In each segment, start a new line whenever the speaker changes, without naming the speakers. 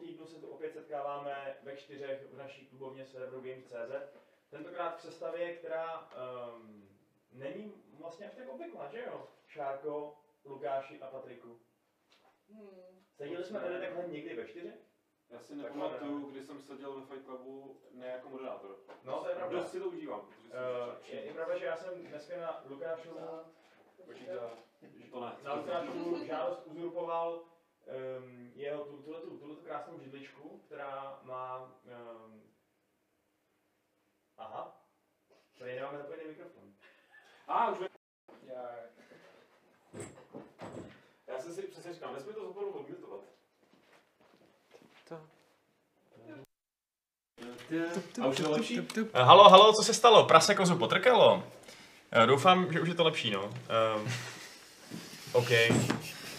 týdnu se tu opět setkáváme ve čtyřech v naší klubovně serveru Games.cz. Tentokrát v sestavě, která um, není vlastně až tak obvyklá, že jo? Šárko, Lukáši a Patriku. Seděli jsme tady takhle někdy ve čtyřech?
Já si nepamatuju, kdy jsem seděl ve Fight Clubu ne jako moderátor.
No, to je pravda.
Dost si to užívám, protože
Uh, je, je pravda, že já jsem dneska na Lukášovu,
počítal, že to ne.
na Lukášovu žádost uzurpoval um, jeho tu, tuhle, tu, tuhle krásnou židličku, která má... Um, aha, tady nemáme zapojený mikrofon.
A, už Já... Já jsem si přesně říkal, nesmí to zapomenout odmutovat. A už je to lepší?
Halo, halo, co se stalo? Prase kozu potrkalo? Uh, doufám, že už je to lepší, no. Uh, OK.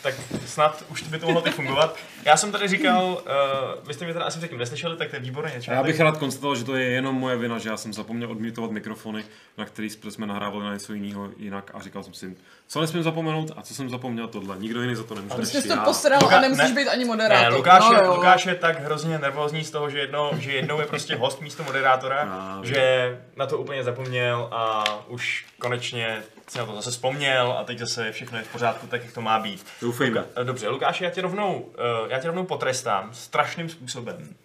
Tak snad už by to mohlo teď fungovat. Já jsem tady říkal, uh, vy jste mě teda asi předtím neslyšeli, tak to je výborně.
A já bych rád konstatoval, že to je jenom moje vina, že já jsem zapomněl odmutovat mikrofony, na který jsme nahrávali na něco jiného jinak a říkal jsem si, co nesmím zapomenout a co jsem zapomněl tohle. Nikdo jiný za to nemůže.
Prostě jsi to posral
Luka-
a nemusíš
ne.
být ani
Ne,
moderátor.
Lukáš,
no,
je,
jo.
Lukáš je tak hrozně nervózní z toho, že, jedno, že jednou je prostě host místo moderátora,
Právě.
že na to úplně zapomněl a už konečně si na to zase vzpomněl a teď zase všechno je v pořádku tak, jak to má být.
Doufejme.
Eh, Dobře, Lukáši, já tě rovnou, eh, já tě rovnou potrestám strašným způsobem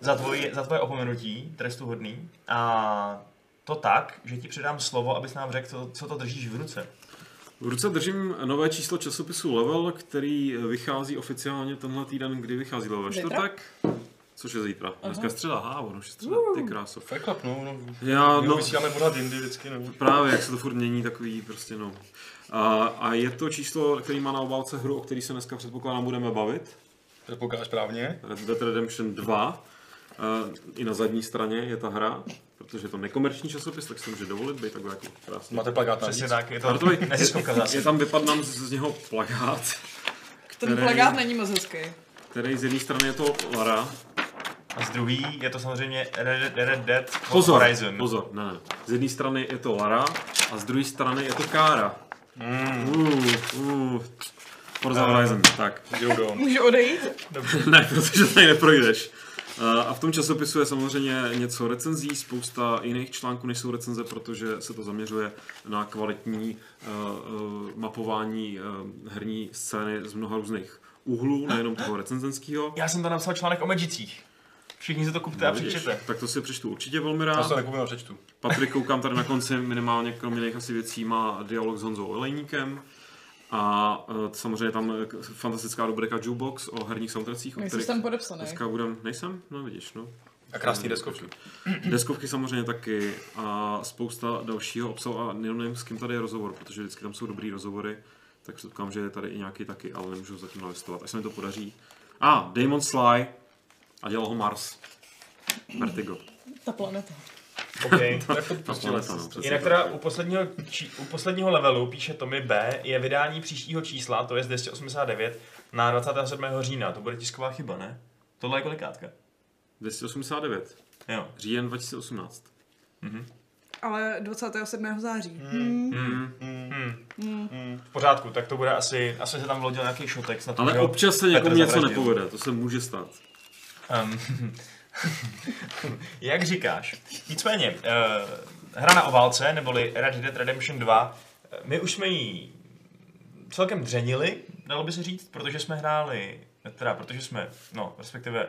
za tvoje, za tvoje opomenutí, trestu hodný. A to tak, že ti předám slovo, abys nám řekl, co, co to držíš v ruce.
V ruce držím nové číslo časopisu Level, který vychází oficiálně tenhle týden, kdy vychází Level čtvrtek. Což je zítra? Dneska je středa, aha, ono už je středa, ty kráso.
Club, no, no.
Já, no,
vysíláme pořád jindy vždycky, no.
právě, jak se to furt mění, takový prostě no. A, a je to číslo, který má na obálce hru, o který se dneska předpokládám budeme bavit.
Předpokládáš správně?
Red Dead Redemption 2. Uh, I na zadní straně je ta hra, protože je to nekomerční časopis, tak si to může dovolit být takhle jako krásně.
Máte plakát na
Přesně tak, je to
Artovi,
neziskovka zase.
je tam vypadám z, z něho plagát,
Ten
který-
plagát není moc hezký.
který z jedné strany je to Lara.
A z druhý je to samozřejmě Red, Red Dead
Pozor,
Horizon.
pozor, ne, ne. Z jedné strany je to Lara a z druhé strany je to Kára. Mm. Uh, uh. Forza Horizon, tak.
Můžu odejít?
ne, protože tady neprojdeš. Uh, A v tom časopisu je samozřejmě něco recenzí, spousta jiných článků, než jsou recenze, protože se to zaměřuje na kvalitní uh, uh, mapování uh, herní scény z mnoha různých úhlů, nejenom toho recenzenského.
Já jsem tam napsal článek o Magicích. Všichni si to kupte a
No, vidíš,
přečtěte.
Tak to si přečtu určitě velmi
Já
rád.
to nekupím a přečtu.
Patrik, koukám tady na konci minimálně kromě jiných asi věcí, má dialog s Honzou Olejníkem. A uh, samozřejmě tam k- fantastická rubrika Jukebox o herních soundtrackích,
Nejsi
kterých
tam podepsaný.
dneska budem... Nejsem? No vidíš, no.
A krásný deskovky.
Deskovky samozřejmě taky a spousta dalšího obsahu a nevím, s kým tady je rozhovor, protože vždycky tam jsou dobrý rozhovory, tak předpokládám, že je tady i nějaký taky, ale nemůžu zatím nalistovat, až se mi to podaří. A, ah, Damon Sly a dělal ho Mars. Vertigo.
Ta planeta.
Okay.
To je furt
Ta
prostě
planeta, no,
Jinak teda u posledního, či, u posledního levelu, píše Tommy B, je vydání příštího čísla, to je z 289, na 27. října. To bude tisková chyba, ne? Tohle je kolikátka?
289.
Jo.
Říjen 2018.
Ale 27. září.
Hmm.
Hmm.
V pořádku, tak to bude asi, asi se tam vlodil nějaký šotek. Snad
Ale občas se někomu něco nepovede, to se může stát.
Um, jak říkáš. Nicméně, uh, hra na obálce, neboli Red Dead Redemption 2, eh, my už jsme ji celkem dřenili, dalo by se říct, protože jsme hráli, teda protože jsme, no, respektive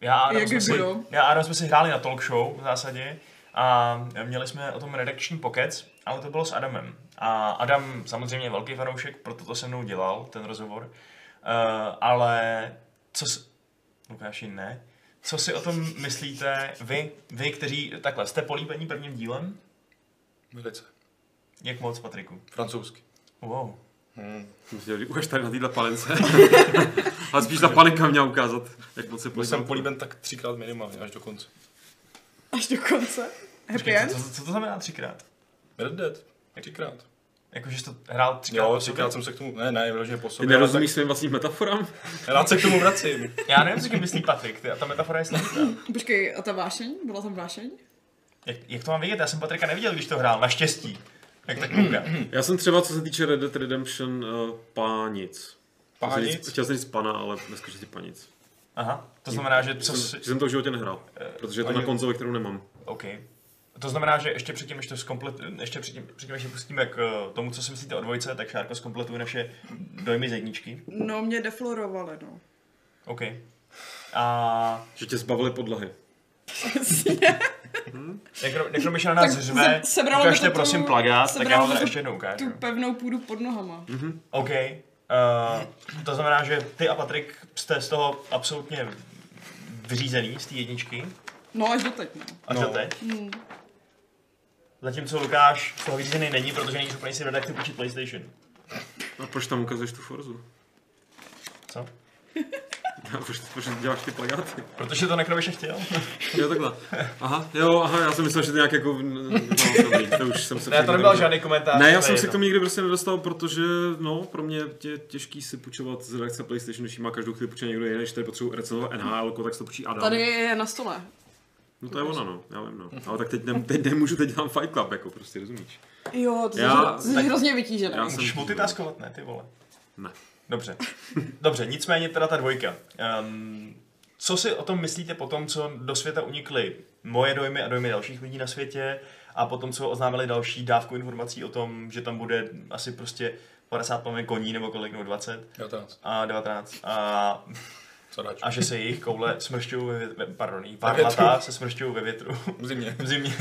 já a Adam, jsme si, já a Adam jsme si hráli na talk show v zásadě a měli jsme o tom redakční pokec, ale to bylo s Adamem. A Adam samozřejmě je velký fanoušek, proto to se mnou dělal, ten rozhovor. Uh, ale co. Lukáši, ne. Co si o tom myslíte vy, vy, kteří takhle jste políbení prvním dílem?
Velice.
Jak moc, Patriku?
Francouzsky.
Wow.
Myslím, že už tady na této palence. Ale spíš ta panika měla ukázat, jak moc se
jsem políben tak třikrát minimálně, až do konce.
Až do konce. Happy
Počkej,
end?
co, co, co to znamená třikrát?
Red Dead. Třikrát.
Jakože jsi to hrál třikrát
Jo, třikrát jsem se k tomu, ne, ne, vyloženě po
Ty
sobě. ale
nerozumíš svým vlastním metaforám?
tak- Rád se k tomu vracím.
Já nevím, co tím myslí Patrik, ty, a ta metafora je složitá.
Počkej, a ta vášeň? Byla tam vášeň?
Jak, jak to mám vidět? Já jsem Patrika neviděl, když to hrál, naštěstí. Jak tak.
Já jsem třeba, co se týče Red Dead Redemption, uh, pánic. Chtěl jsem
Pánic?
Chtěl jsem říct pana, ale dneska říct panic.
Aha, to znamená, že co
Jsem,
si...
že jsem to v životě nehrál, protože je to na konzoli, kterou nemám.
OK. To znamená, že ještě předtím, než to zkomplet... ještě předtím, předtím, než se pustíme k eh, tomu, co si myslíte o dvojce, tak Šárko zkompletuje naše dojmy z jedničky.
No, mě deflorovali, no.
OK. A
Že tě zbavili podlahy.
nekro, nekromiša na nás
Tak
řve,
se- tu-
prosím plagát, tak já teda
to
ještě jednou ukážu.
Tu pevnou půdu pod nohama.
OK. Uh, to znamená, že ty a Patrik jste z toho absolutně vyřízený z té jedničky
No, až doteď, no.
až
No.
do teď. Zatímco Lukáš z toho vyřízený není, protože není schopný si jak ty počít PlayStation.
A proč tam ukazuješ tu Forzu?
Co?
A proč, proč děláš ty plagáty?
Protože to nekromiše chtěl.
Jo, takhle. Aha, jo, aha, já jsem myslel, že to nějak jako... No, dobrý, to už jsem se...
Ne, to nebyl žádný komentář.
Ne, já jsem se k tomu nikdy prostě nedostal, protože no, pro mě je těžký si půjčovat z redakce PlayStation, když má každou chvíli půjčený někdo jiný, když tady potřebuji recenzovat NHL, tak se to půjčí Adam.
Tady je na stole.
No to je ona, no, já vím, no. Ale tak teď, ne, teď nemůžu, teď dělám Fight Club, jako prostě, rozumíš?
Jo, to
Já-
jsi
tak-
hrozně vytížený.
já jsem-
multitaskovat, ne, ty vole.
Ne.
Dobře. Dobře, nicméně teda ta dvojka. Um, co si o tom myslíte po tom, co do světa unikly moje dojmy a dojmy dalších lidí na světě a potom, co oznámili další dávku informací o tom, že tam bude asi prostě 50 plameny koní nebo kolik, nebo 20
19.
a 19 a,
Dáč?
a že se jejich koule smršťují ve, ve pardon,
větru.
varlata se smršťují ve větru.
V zimě.
v zimě.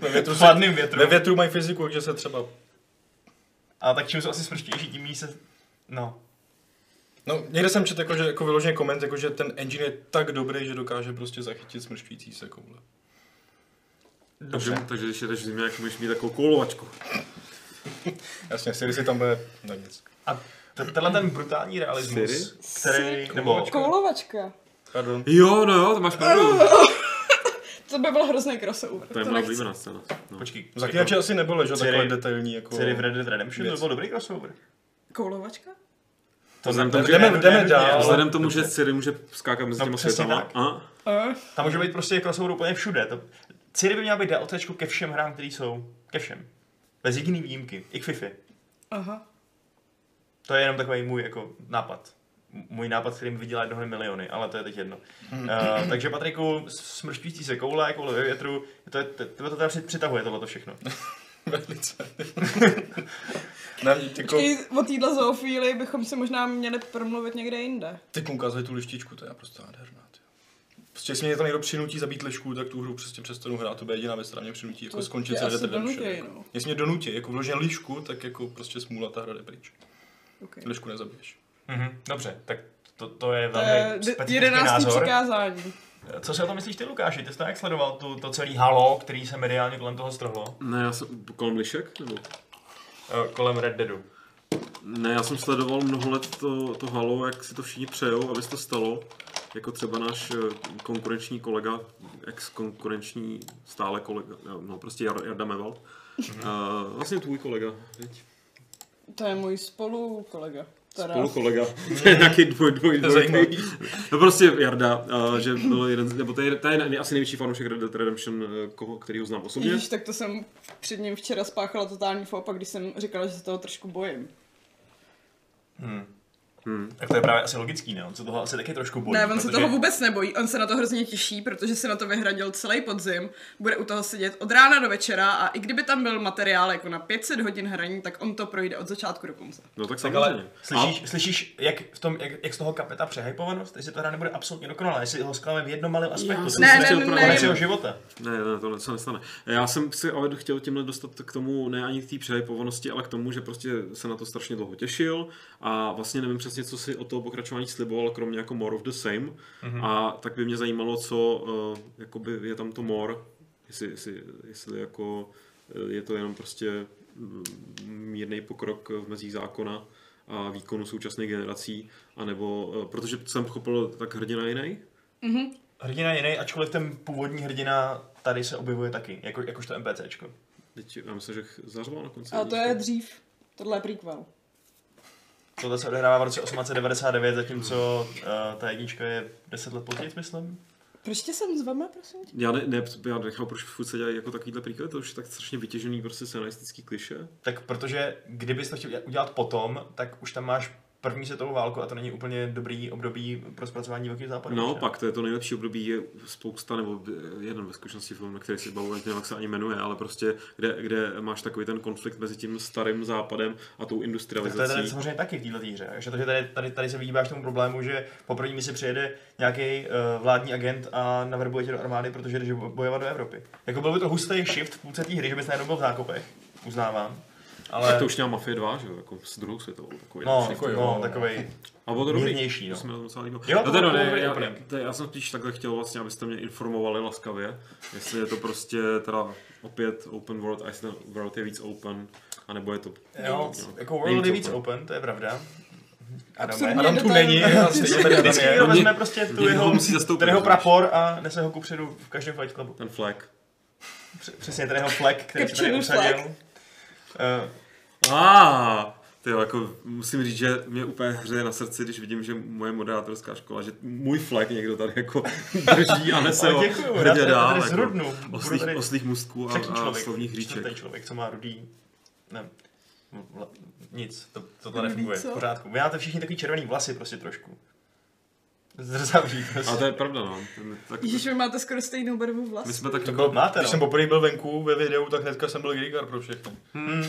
Ve větru,
v
se,
větru.
ve větru mají fyziku, takže se třeba...
A tak čím jsou asi smrštější, tím jí se... No.
No, někde jsem četl jako, že, jako vyloženě koment, jako, že ten engine je tak dobrý, že dokáže prostě zachytit smršťující se koule.
Takže,
Dobře.
takže když jedeš v zimě, jak můžeš mít takovou koulovačku.
Jasně, Siri si tam bude... No nic.
A tenhle ten brutální realismus,
Siri?
který, nebo
Koulovačka.
Pardon.
Jo, no jo, to máš pravdu.
To by byl hrozný crossover.
To je
nechci.
oblíbená scéna. No.
počkej,
Zaklínače asi nebylo, že? Takhle detailní jako...
Siri v Red Dead Redemption, to byl dobrý crossover.
Koulovačka?
To
Vzhledem
to-
tomu,
to
že-
jdeme- jdeme dál.
Vzhledem k tomu, že Siri může skákat mezi
No,
těma světama.
tak.
A?
Uh,
Tam může být prostě crossover úplně všude. To, Ciri by měla být DLCčko ke všem hrám, které jsou. Ke všem. Bez jediný výjimky. I k Fifi.
aha.
To je jenom takový můj jako nápad. Můj nápad, který mi vydělá jednoho miliony, ale to je teď jedno. Uh, takže Patriku, smršťující se koule, koule ve větru, to, je, to, to, teda při- přitahuje tohle všechno.
Velice. ne, jako,
Počkej, o téhle zoofílii bychom si možná měli promluvit někde jinde.
ty ukázali tu lištičku, to je prostě nádherná. Prostě jestli mě tam někdo přinutí zabít lišku, tak tu hru prostě přestanu hrát, to bude jediná věc, která mě přinutí jako
To
skončit se Red Dead Redemption.
donutěj,
Jako.
no.
Jestli mě donutí, jako vložen lišku, tak jako prostě smůla ta hra jde pryč.
Okay.
Lišku nezabiješ.
Mhm, dobře, tak to, to je
To
velmi
d-
specifický
jedenáctý
názor.
přikázání.
Co si o tom myslíš ty, Lukáši? Ty jsi to jak sledoval, tu, to celý halo, který se mediálně kolem toho strhlo?
Ne, já jsem kolem lišek? Nebo?
Eh, Kolem Red Deadu.
Ne, já jsem sledoval mnoho let to, to halo, jak si to všichni přejou, aby se to stalo. Jako třeba náš eh, konkurenční kolega, ex-konkurenční stále kolega, no prostě Jar- Jarda Mevald. Uh, vlastně tvůj kolega, viď?
To je můj spolu kolega. Teda.
Spolu kolega. To je nějaký dvoj, dvoj, dvoj,
zajímavý.
No prostě Jarda, uh, že byl jeden, z- nebo to je, to je asi největší fanoušek Red Dead Redemption, eh, koho, který ho znám osobně.
Ježíš, tak to jsem před ním včera spáchala totální fop, když jsem říkala, že se toho trošku bojím.
Hmm.
Hmm.
Tak to je právě asi logický, ne? On se toho asi taky trošku bojí.
ne, on se
protože-
toho vůbec nebojí, on se na to hrozně těší, protože se na to vyhradil celý podzim, bude u toho sedět od rána do večera a i kdyby tam byl materiál jako na 500 hodin hraní, tak on to projde od začátku do konce.
No tak
Tak ale
samozřejmě.
slyšíš, slyšíš jak, v tom, jak, jak z toho kapeta přehypovanost, jestli ta hra nebude absolutně dokonalá, jestli ho zklameme v jednom malém aspektu.
Já
to
Ne, ne, ne, ne.
jeho života.
Ne, ne, to se nestane. Já jsem si ale chtěl tímhle dostat k tomu, ne ani k té přehypovanosti, ale k tomu, že prostě se na to strašně dlouho těšil a vlastně nevím přesně, co si od toho pokračování sliboval, kromě jako more of the same. Mm-hmm. A tak by mě zajímalo, co uh, jakoby je tam to more, jestli, jestli, jestli jako eh, je to jenom prostě mm, mírný pokrok v mezích zákona a výkonu současných generací, anebo, uh, protože jsem pochopil, tak hrdina jiný,
Hrdina jiný, ačkoliv ten původní hrdina tady se objevuje taky, jako, jakožto NPCčko.
Teď já myslím, že zařval na konci.
Ale to je dřív, tohle je prequel.
Tohle se odehrává v roce 1899, zatímco uh, ta jednička je 10 let později, myslím.
Proč tě sem zveme, prosím tě?
Já, ne, ne, já nechal, proč furt se dělají jako takovýhle prequely, to už je tak strašně vytěžený prostě scenaristický kliše.
Tak protože kdybys to chtěl udělat potom, tak už tam máš první světovou válku a to není úplně dobrý období pro zpracování velkých západů.
No,
že?
pak to je to nejlepší období, je spousta, nebo jeden ve skutečnosti film, na který si bavu, nevím, jak se ani jmenuje, ale prostě, kde, kde máš takový ten konflikt mezi tím starým západem a tou
Tak to je tady
industrializací.
samozřejmě taky v této hře. Takže to, že tady, tady, tady se vyhýbáš tomu problému, že poprvé mi si přijede nějaký uh, vládní agent a naverbuje tě do armády, protože jdeš bo- bojovat do Evropy. Jako byl by to hustý shift v půlce té hry, že bys najednou byl v zákopech, uznávám. Ale
Ale... to už měla Mafie 2, že jo, jako s druhou světovou. Takový
no,
jo,
no,
no.
takový.
A bylo to dobrý.
mírnější, no.
To se mi docela líbilo.
Jo,
no
to
to
bylo
ne,
dobrý
já, to, já jsem spíš takhle chtěl vlastně, abyste mě informovali laskavě, jestli je to prostě teda opět open world a jestli ten world je víc open, anebo je to...
Jo, jako World je víc open, to je pravda.
Absurdně
Adam tu není, a stejně Adam
vezme prostě tu jeho,
ho musí zastoupit,
ten jeho prapor a nese ho kupředu v každém Fight Clubu.
Ten flag.
Př- Přesně ten jeho flag, který se tady usadil.
A ty jako musím říct, že mě úplně hřeje na srdci, když vidím, že moje moderátorská škola, že můj flag někdo tady jako drží a nese ho hrdě dál. Jako
zhrudnu.
Oslých,
tady
oslých mustků a, a slovních hříček.
člověk, co má rudý, ne, vla- nic, to, to, nefunguje, v pořádku. Vy máte všichni takový červený vlasy prostě trošku. Zrzavý prostě.
A to je pravda, no. Tak,
Ježíš, vy máte skoro stejnou barvu vlasů.
my jsme tak
To
jako,
byl,
Máte,
když
no.
jsem poprvé byl venku ve videu, tak hnedka jsem byl Grigar pro všechny.
Hmm.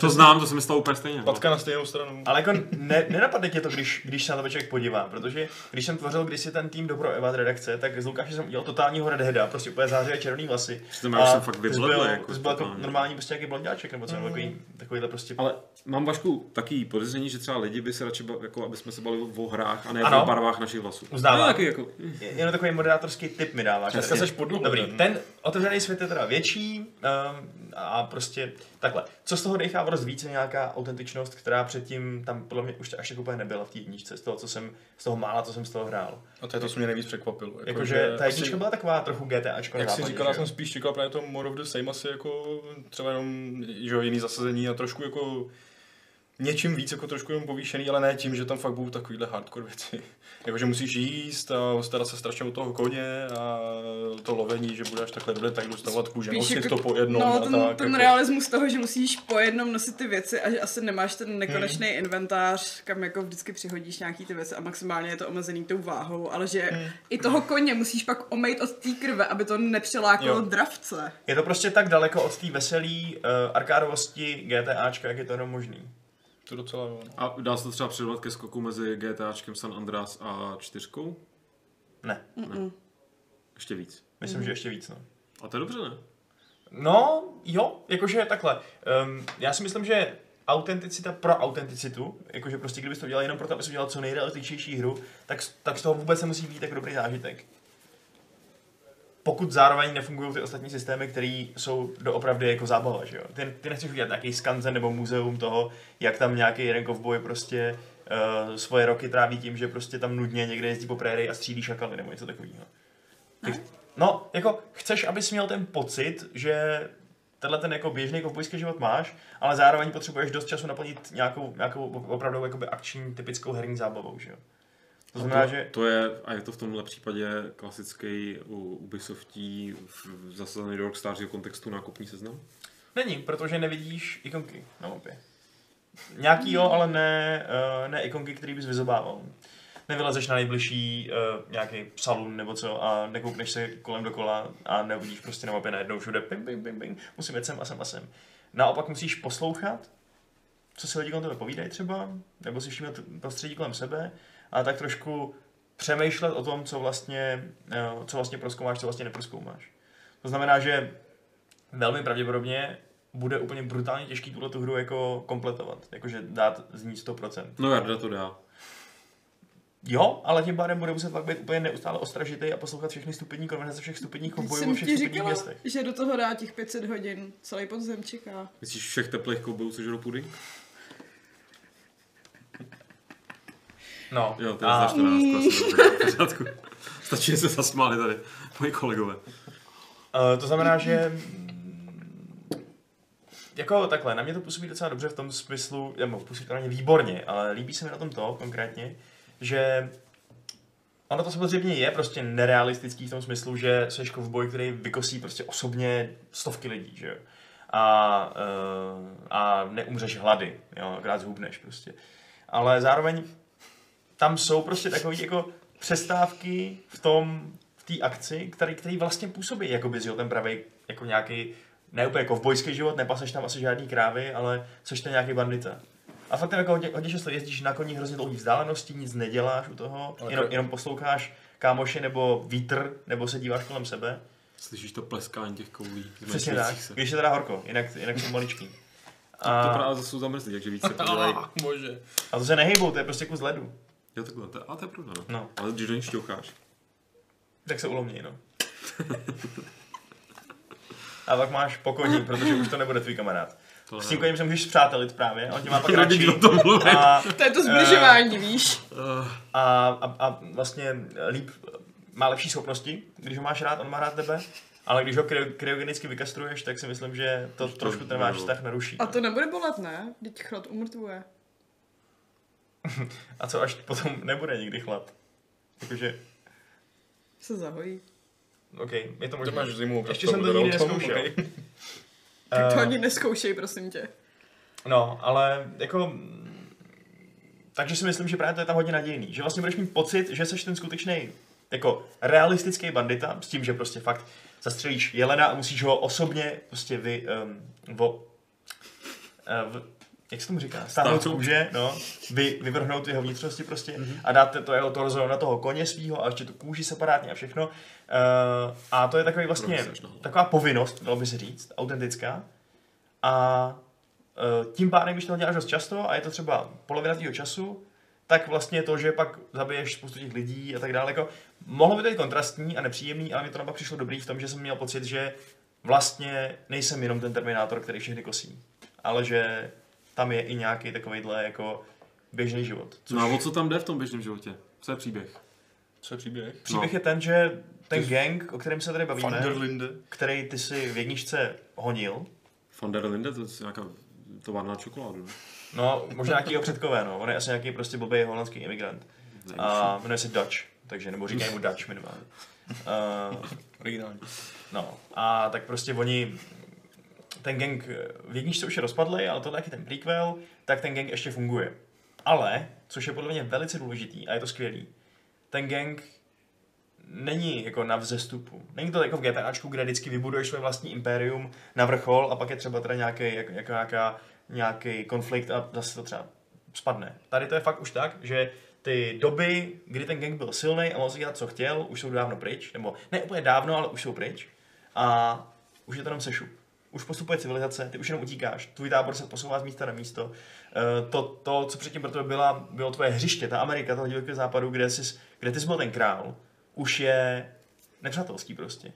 To znám, to se mi stalo úplně stejně. no.
Patka na stejnou stranu.
Ale jako ne, nenapadne tě to, když, když se na to člověk podívá, protože když jsem tvořil kdysi ten tým Dobro Evad redakce, tak z Lukáše jsem udělal totálního redheada, prostě úplně zářivé červený vlasy.
Přitom já už jsem fakt
byl,
jako
byl jako
totálně.
normální prostě nějaký blondáček, nebo co, nebo takový, takovýhle prostě.
Ale mám Vašku taký podezření, že třeba lidi by se radši, ba- jako, aby jsme se bavili o hrách a ne
Ano.
o barvách našich vlasů.
Uznávám.
No, taky jako,
Je- Jenom takový moderátorský tip mi dáváš.
Dneska seš podluhu,
Dobrý,
ten.
ten otevřený svět je teda větší um, a prostě takhle. Co z toho dechá vrst víc je nějaká autentičnost, která předtím tam podle mě už až tak úplně nebyla v té jedničce, z toho, co jsem, z toho mála, co jsem z toho hrál.
A to je to, co mě nejvíc překvapilo. Jako,
Jakože ta
asi-
jednička byla taková trochu GTAčko
Jak
západě,
říkal,
že
já jsem spíš čekal právě to More of the Same asi jako třeba jenom že jo, jiný zasazení a trošku jako něčím víc jako trošku jenom povýšený, ale ne tím, že tam fakt budou takovýhle hardcore věci. Jakože musíš jíst a starat se strašně o toho koně a to lovení, že budeš takhle do detailu stavovat kůže, nosit
jako-
to po jednom
no,
a
ten,
tak.
ten
jako.
realismus toho, že musíš po jednom nosit ty věci a že asi nemáš ten nekonečný inventář, kam jako vždycky přihodíš nějaký ty věci a maximálně je to omezený tou váhou, ale že i toho koně musíš pak omejt od té krve, aby to nepřilákalo
Jo.
dravce.
Je to prostě tak daleko od té veselý uh, arkádovosti GTAčka, jak je to jenom možný.
To docela jo. no.
a dá se to třeba přirovnat ke skoku mezi GTAčkem San Andreas a čtyřkou?
Ne,
Ještě víc.
myslím, že ještě víc, no.
A to je dobře, ne?
No, jo, jakože takhle. Um, já si myslím, že autenticita pro autenticitu, jakože prostě kdybys to udělal jenom proto, abys udělal co nejrealističnější hru, tak, tak z toho vůbec nemusí být tak dobrý zážitek. Pokud zároveň nefungují ty ostatní systémy, které jsou doopravdy jako zábava, že jo. Ty, ty nechceš udělat nějaký skanzen nebo muzeum toho, jak tam nějaký jeden kovboj prostě uh, svoje roky tráví tím, že prostě tam nudně někde jezdí po prérii a střílí šakaly nebo něco takového. Ty, no, jako chceš, abys měl ten pocit, že tenhle ten jako běžný kovbojský život máš, ale zároveň potřebuješ dost času naplnit nějakou, nějakou opravdu jakoby akční, typickou herní zábavou, že jo. To znamená,
to,
že
to je, a je to v tomhle případě klasický u Ubisoftí v- zasazený do Rockstarského kontextu nákupní seznam?
není, protože nevidíš ikonky na mapě. Nějaký jo, ale ne, uh, ne ikonky, který bys vyzobával. Nevylezeš na nejbližší uh, nějaký salon nebo co a nekoukneš se kolem dokola a neuvidíš prostě na mapě najednou všude ping, ping, ping, ping, musím jet sem a sem a sem. Naopak musíš poslouchat, co si lidi kolem tebe povídají třeba, nebo si všímat prostředí kolem sebe a tak trošku přemýšlet o tom, co vlastně, eh, co vlastně proskoumáš, co vlastně neproskoumáš. To znamená, že velmi pravděpodobně bude úplně brutálně těžký tuhle tu hru jako kompletovat, jakože dát z ní 100%.
No Jarda to dá.
Jo, ale tím pádem bude muset fakt být úplně neustále ostražitý a poslouchat všechny stupidní konverzace všech stupidních kovbojů všech stupidních
říkala,
městech.
že do toho dá těch 500 hodin, celý podzem čeká.
Myslíš všech teplých koubojů, co žerou puding?
No,
Jo, to je
a,
v pořádku. Stačí, že se zasmáli tady, moji kolegové.
Uh, to znamená, že mm, jako takhle, na mě to působí docela dobře v tom smyslu, nebo působí to na mě výborně, ale líbí se mi na tom to konkrétně, že ono to samozřejmě je prostě nerealistický v tom smyslu, že jsi kovboj, který vykosí prostě osobně stovky lidí, že jo. A, uh, a neumřeš hlady, jo, akorát zhubneš prostě. ale zároveň tam jsou prostě takové jako přestávky v tom, v té akci, který, který vlastně působí, jako bys žil ten pravý, jako nějaký, ne úplně jako v bojský život, nepaseš tam asi žádný krávy, ale což to nějaký bandita. A fakt tam jako hodně, hodně často jezdíš na koni hrozně dlouhý vzdálenosti, nic neděláš u toho,
Ale
jenom,
to-
jenom posloucháš kámoše nebo vítr, nebo se díváš kolem sebe.
Slyšíš to pleskání těch koulí.
Přesně tak,
se.
když je teda horko, jinak, jinak jsou maličký.
A... To právě zase jsou zamrzlí, takže víc se podělají.
Bože.
a to se nehejbou, to je prostě kus ledu.
Jo, takhle, to, a to je pravda, no.
No,
Ale když do něj šťoucháš.
tak se ulomní, no. A pak máš pokojní, protože už to nebude tvůj kamarád.
To
S tím koním se můžeš zpřátelit právě, on tě má pak radši.
nevím, o tom mluvit.
A,
To je to zbližování, víš?
Uh,
a, a, a, vlastně líp, má lepší schopnosti, když ho máš rád, on má rád tebe. Ale když ho kryo- kryogenicky vykastruješ, tak si myslím, že to
to
trošku ten váš vztah naruší.
A to nebude bolet, ne? Teď chlad umrtvuje.
A co až potom nebude nikdy chlad? Jakože,
Se zahojí.
OK, je to
Ty
možné.
máš zimu.
Ještě jsem to nikdy neskoušel.
ok.
Tak to
Eh,
ani neskoušej, prosím tě.
No, ale jako... Takže si myslím, že právě to je tam hodně nadějný. Že vlastně budeš mít pocit, že jsi ten skutečný jako realistický bandita, s tím, že prostě fakt zastřelíš jelena a musíš ho osobně prostě vy... Um, vo, uh, v, jak se tomu říká? Stáhnout z kůže, no, vy, vyvrhnout jeho vnitřnosti prostě mm-hmm. a dát to jeho torzo na toho koně svýho a ještě tu kůži separátně a všechno. Uh, a to je takový vlastně, taková povinnost, dalo by se říct, autentická. A Eh, tím pádem, když to děláš dost často a je to třeba polovina tvého času, tak vlastně to, že pak zabiješ spoustu těch lidí a tak dále, jako mohlo by to být kontrastní a nepříjemný, ale mi to naopak přišlo dobrý v tom, že jsem měl pocit, že vlastně nejsem jenom ten Terminátor, který všechny kosí, ale že tam je i nějaký takovýhle jako běžný život.
no a o co tam jde v tom běžném životě? Co je příběh?
Co je příběh?
Příběh
No.
je ten, že ten gang, o kterém se tady bavíme,
Vanderlinde.
který ty si v jedničce honil,
Van der Linde, to je nějaká továrna na čokoládu, ne?
no možná nějakýho předkové, no, on je asi nějaký prostě blbý holandský imigrant. A jmenuje se Dutch, takže, nebo říkají mu Dutch minimálně. Uh,
Originální.
no, a tak prostě oni, ten gang v jedničce už je rozpadlý, ale tohle je ten prequel, tak ten gang ještě funguje. Ale, což je podle mě velice důležitý a je to skvělý, ten gang není jako na vzestupu. Není to jako v GTAčku, kde vždycky vybuduješ své vlastní impérium na vrchol a pak je třeba teda nějaký, jako, jako nějaká, nějaký konflikt a zase to třeba spadne. Tady to je fakt už tak, že ty doby, kdy ten gang byl silný a mohl si dělat, co chtěl, už jsou dávno pryč, nebo ne úplně dávno, ale už jsou pryč. A už je to jenom sešup. Už postupuje civilizace, ty už jenom utíkáš, tvůj tábor se posouvá z místa na místo. Eh, To, to co předtím pro tebe byla, bylo tvoje hřiště, ta Amerika toho divokého západu, kde jsi, kde ty jsi byl ten král, už je nepřátelský prostě.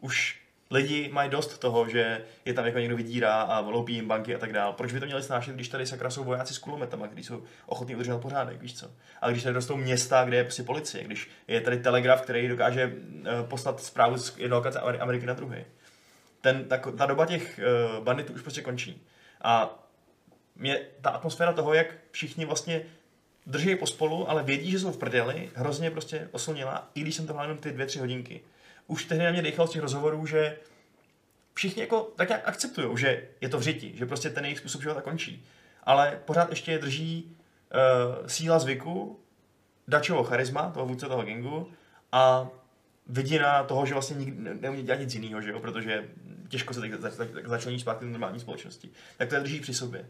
Už lidi mají dost toho, že je tam jako někdo vydírá a loupí jim banky a tak dále. Proč by to měli snášet, když tady sakra jsou vojáci s kulometama, kteří jsou ochotní udržet pořádek, víš co? Ale když tady rostou města, kde je prostě policie, když je tady telegraf, který dokáže eh, poslat zprávu z jedné lokace Ameri- Ameriky na druhý. Ten, ta, ta doba těch uh, banditů už prostě končí. A mě ta atmosféra toho, jak všichni vlastně drží pospolu, ale vědí, že jsou v prdeli, hrozně prostě oslnila, i když jsem to jenom ty dvě, tři hodinky. Už tehdy na mě dechal z těch rozhovorů, že všichni jako tak nějak akceptují, že je to v řiti, že prostě ten jejich způsob života končí. Ale pořád ještě je drží uh, síla zvyku, Dačovo charisma, toho vůdce toho gangu, a vidina toho, že vlastně nikdy ne- neumí dělat nic jiného, že jo? protože těžko se tak, tak, tak začlení zpátky do normální společnosti. Tak to je drží při sobě.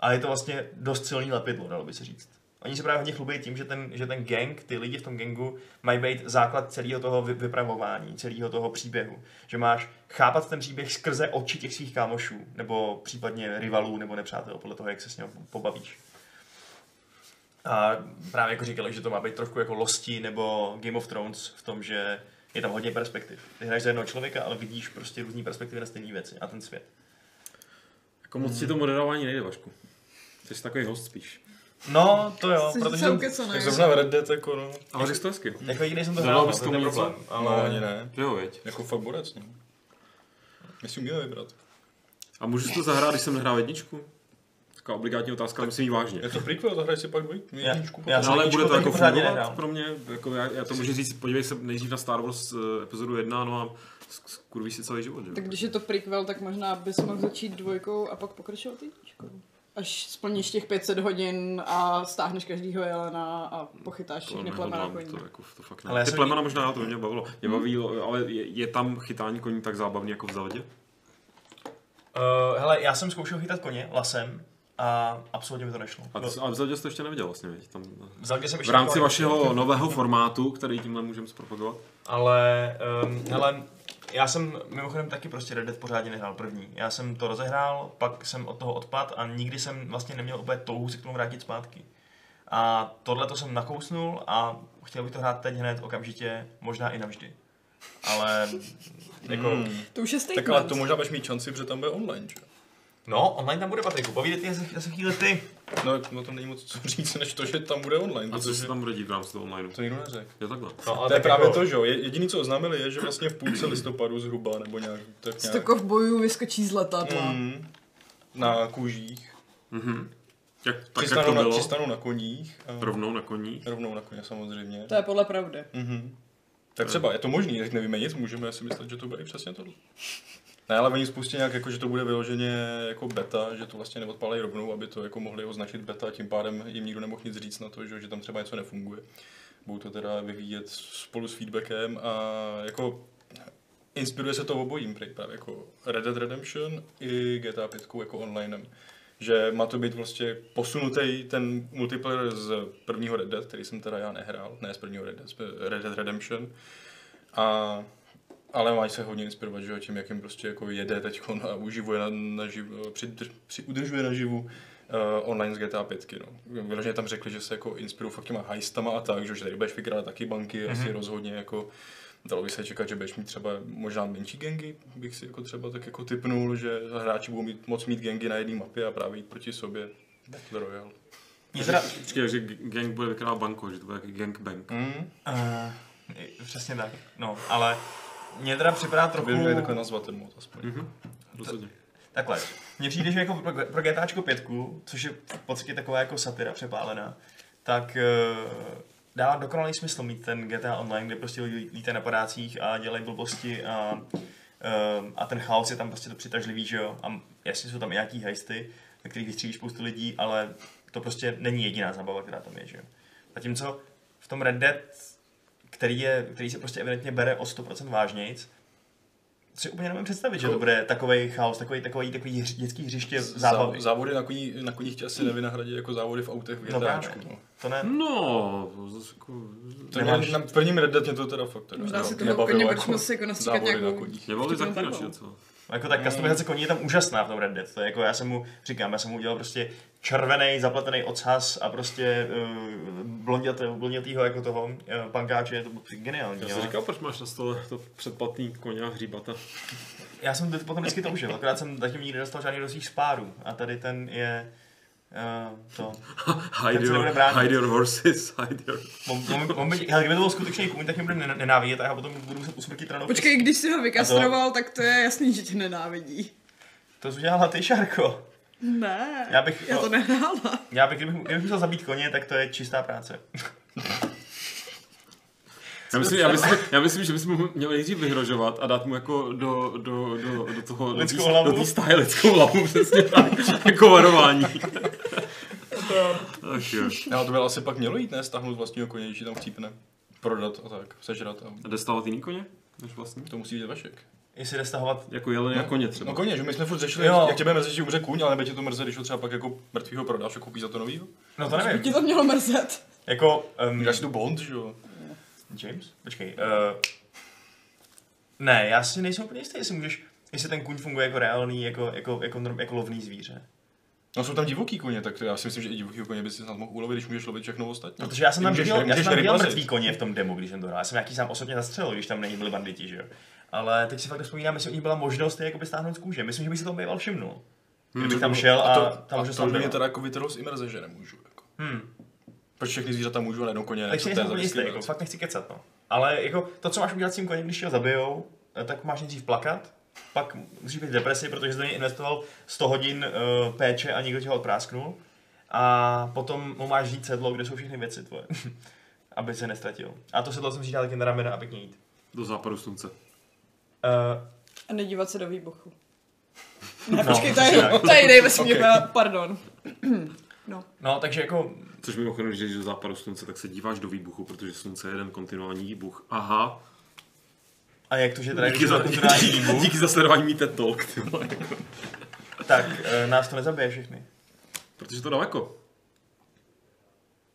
A je to vlastně dost silný lepidlo, dalo by se říct. Oni se právě hodně chlubí tím, že ten, že ten gang, ty lidi v tom gangu, mají být základ celého toho vy- vypravování, celého toho příběhu. Že máš chápat ten příběh skrze oči těch svých kámošů, nebo případně rivalů, nebo nepřátel, podle toho, jak se s ním pobavíš. A právě jako říkali, že to má být trošku jako Losti nebo Game of Thrones v tom, že je tam hodně perspektiv. Ty hraješ za jednoho člověka, ale vidíš prostě různé perspektivy na stejné věci a ten svět.
Jako moc ti to moderování nejde, Vašku. Ty jsi takový host spíš.
No, to jo,
Jsi
protože jsem.
Tak zrovna v Red Dead, jako no.
Ale řekl jsi to hezky.
jako jediný jsem to hrál,
bys
no, to problém. Ale...
No, ani ne.
Jo, veď.
Jako fakt borec, no. My si uměli vybrat.
A můžu si to zahrát, když jsem nehrál jedničku? Taková obligátní otázka, myslím ji vážně.
Je to prequel, zahraj si pak dvojku.
Já- já jsem-
ale bude to jako fungovat pro mě, jako já, já to můžu říct, podívej se nejdřív na Star Wars eh, epizodu 1, no a sk- skurvíš si celý život, že?
Tak když je to prequel, tak možná bys mohl začít dvojkou a pak pokračovat jedničkou. až splníš těch 500 hodin a stáhneš každýho jelena a pochytáš
To
všechny plemena
nehodlám,
koní.
to, jako, to fakt ne.
Ale já
Ty plemena možná, to mě bavilo. Mě baví, ale je, je tam chytání koní tak zábavný jako v zavedě?
Uh, hele, já jsem zkoušel chytat koně lasem a absolutně mi to nešlo.
A, ty, a v zavedě jsi to ještě neviděl vlastně, viď? Tam,
V Zaldě jsem
v rámci vašeho nového formátu, který tímhle můžeme zpropagovat.
Ale, um, hele, já jsem mimochodem taky prostě Red Dead pořádně nehrál první. Já jsem to rozehrál, pak jsem od toho odpad a nikdy jsem vlastně neměl úplně touhu se k tomu vrátit zpátky. A tohle to jsem nakousnul a chtěl bych to hrát teď hned okamžitě, možná i navždy. Ale jako,
Hmm.
To už je
Tak
statement.
ale to možná budeš mít šanci, protože tam bude online, že?
No, online tam bude Patriku, povídej ty za za chvíli ty.
No, no tam není moc co říct, než to, že tam bude online.
A co se tam bude dít v rámci toho online?
To nikdo neřekl.
Je takhle.
No, ale
To je právě
jako,
to, že jo. Je- Jediný, co oznámili, je, že vlastně v půlce listopadu zhruba, nebo nějak, tak
Sto
nějak
kovbojů vyskočí z letadla.
mm, na kůžích.
Mhm. Jak, tak jak
Přistanou
to
na,
bylo?
přistanou na koních. A
Rovnou na koní.
rovnou na koně samozřejmě.
To je podle pravdy.
Mhm. Tak třeba je to možný, tak nevíme nic, můžeme si myslet, že to bude i přesně tohle. Ne, ale oni spustí nějak, jako, že to bude vyloženě jako beta, že to vlastně neodpálí rovnou, aby to jako mohli označit beta, tím pádem jim nikdo nemohl nic říct na to, že, že tam třeba něco nefunguje. Budou to teda vyvíjet spolu s feedbackem a jako inspiruje se to obojím, právě jako Red Dead Redemption i GTA 5 jako onlinem. Že má to být vlastně posunutý ten multiplayer z prvního Red Dead, který jsem teda já nehrál, ne z prvního Red Dead, Red Dead Redemption. A, ale mají se hodně inspirovat, že jo, tím, jak jim prostě jako jede teď a uživuje na, na živ, při, při, udržuje naživu uh, online z GTA 5. No. Vyloženě tam řekli, že se jako inspirují fakt těma heistama a tak, že že tady budeš vykrádat taky banky, mm-hmm. asi rozhodně jako Dalo by se čekat, že budeš mít třeba možná menší gengy, bych si jako třeba tak jako typnul, že hráči budou mít, moc mít gengy na jedné mapě a právě jít proti sobě. Battle Royale.
mě teda,
Počkej, že gang bude vykrádat banko, že to bude jaký gangbang.
Mm.
uh, přesně tak, no, ale mně teda připadá
To
trochu...
by měli takhle nazvat ten mod aspoň.
Mhm. Rozhodně.
Takhle, mně přijde, že jako pro, pro GTAčko 5, což je v podstatě taková jako satyra přepálená, tak uh, dává dokonalý smysl mít ten GTA Online, kde prostě lidi lítají na padácích a dělají blbosti a, uh, a ten chaos je tam prostě to přitažlivý, že jo? A jasně jsou tam i nějaký hejsty, na kterých vystřílíš spoustu lidí, ale to prostě není jediná zábava, která tam je, že jo? Zatímco v tom Red Dead, který, je, který se prostě evidentně bere o 100% vážnějc, si úplně nemůžu představit, že to bude takový chaos, takový, takový, takový dětský hřiště zábavy.
Zá, závody na, koní, na koních tě asi nevynahradí jako závody v autech v
No
GTAčku. No.
To ne,
No, to zase jako...
To mě, na prvním Red Dead mě to teda fakt teda
Možná si toho
bavilo
koně moci jako nastříkat
závody na koních.
Zaklínači
takhle.
docela.
Jako ta customizace koní je tam úžasná v tom Red Dead. To je jako, já jsem mu, říkám, já jsem mu udělal prostě červený zapletený ocas a prostě uh, blondětého, blondětýho jako toho uh, pankáče, to bylo geniální.
Já jsem říkal, proč máš na stole to předplatný koně a hříbata.
Já jsem to potom vždycky toužil, akorát jsem zatím nikdy nedostal žádný do svých spárů. A tady ten je uh, to.
Hide your, hide your horses, hide your...
On, on, on, by- hele, kdyby to byl skutečný kůň, tak mě bude nen- nenávidět a já potom budu muset usmrtit ranou.
Počkej, když si ho vykastroval, tak to je jasný, že tě nenávidí.
To jsi udělala ty, Šarko.
Ne,
Já bych-
já to nehrála.
Já bych, kdybych, kdybych musel zabít koně, tak to je čistá práce.
Já myslím, já, myslím, já myslím, že bychom mu měli nejdřív vyhrožovat a dát mu jako do, do, do, do toho, do
Lidskou
tý-
hlavu.
do stáje lidskou hlavu, přesně tak, jako varování. Ach jo.
Já to by asi pak mělo jít, ne? Stáhnout vlastního koně, když tam chcípne. Prodat a tak, sežrat a
A jde stávat jiný koně? Než vlastní?
to musí vidět Vašek.
Jestli jde stahovat
Jako jeleny a koně třeba.
No koně, že my jsme furt řešili,
Jo.
jak tě bude mrzet, že umře kůň, ale nebude tě to mrzet, když ho třeba pak jako mrtvýho prodáš a koupíš za to novýho.
No to
By
nevím.
ti to mělo mrzet.
Jako, um,
Dáš si to Bond, že jo?
James? Počkej. Uh, ne, já si nejsem úplně jistý, jestli můžeš, jestli ten kůň funguje jako reálný, jako, jako, jako, norm- jako lovný zvíře.
No jsou tam divoký koně, tak to já si myslím, že i divoký koně by si snad mohl ulovit, když můžeš lovit všechno ostatní.
Protože já jsem tam viděl, já jsem tam viděl mrtvý koně v tom demo, když jsem to hrál. Já jsem nějaký sám osobně zastřelil, když tam není byli banditi, že jo. Ale teď si fakt vzpomínám, jestli u nich byla možnost je jakoby stáhnout z kůže. Myslím, že bych si to býval všimnul. Kdybych tam šel a,
a to,
ta
a
možnost
to
tam
by mě teda jako vytrhlo z imerze, že nemůžu. Jako.
Hmm.
Proč všechny zvířata můžu, ale jednou koně ne?
Tak
Co
si
to je
jistý, jako, fakt nechci kecat, no. Ale jako to, co máš udělat s tím koněm, když ho zabijou, eh, tak máš nejdřív plakat, pak musíš být v depresi, protože jsi do něj investoval 100 hodin uh, péče a někdo tě ho odprásknul. A potom mu máš říct sedlo, kde jsou všechny věci tvoje, aby se nestratil. A to sedlo jsem si dal taky na ramena a pěkně jít.
Do západu slunce.
Uh,
A nedívat se do výbuchu. Ne,
No,
počkej, to je, to je jiný vesmír, pardon. No.
No, takže jako
Což mimochodem, když jdeš do západu slunce, tak se díváš do výbuchu, protože slunce je jeden kontinuální výbuch. Aha.
A jak to, že teda
Díky za,
to kulturální výbuch,
díky za sledování TED Talk, ty vole.
tak e, nás to nezabije všechny.
Protože to daleko.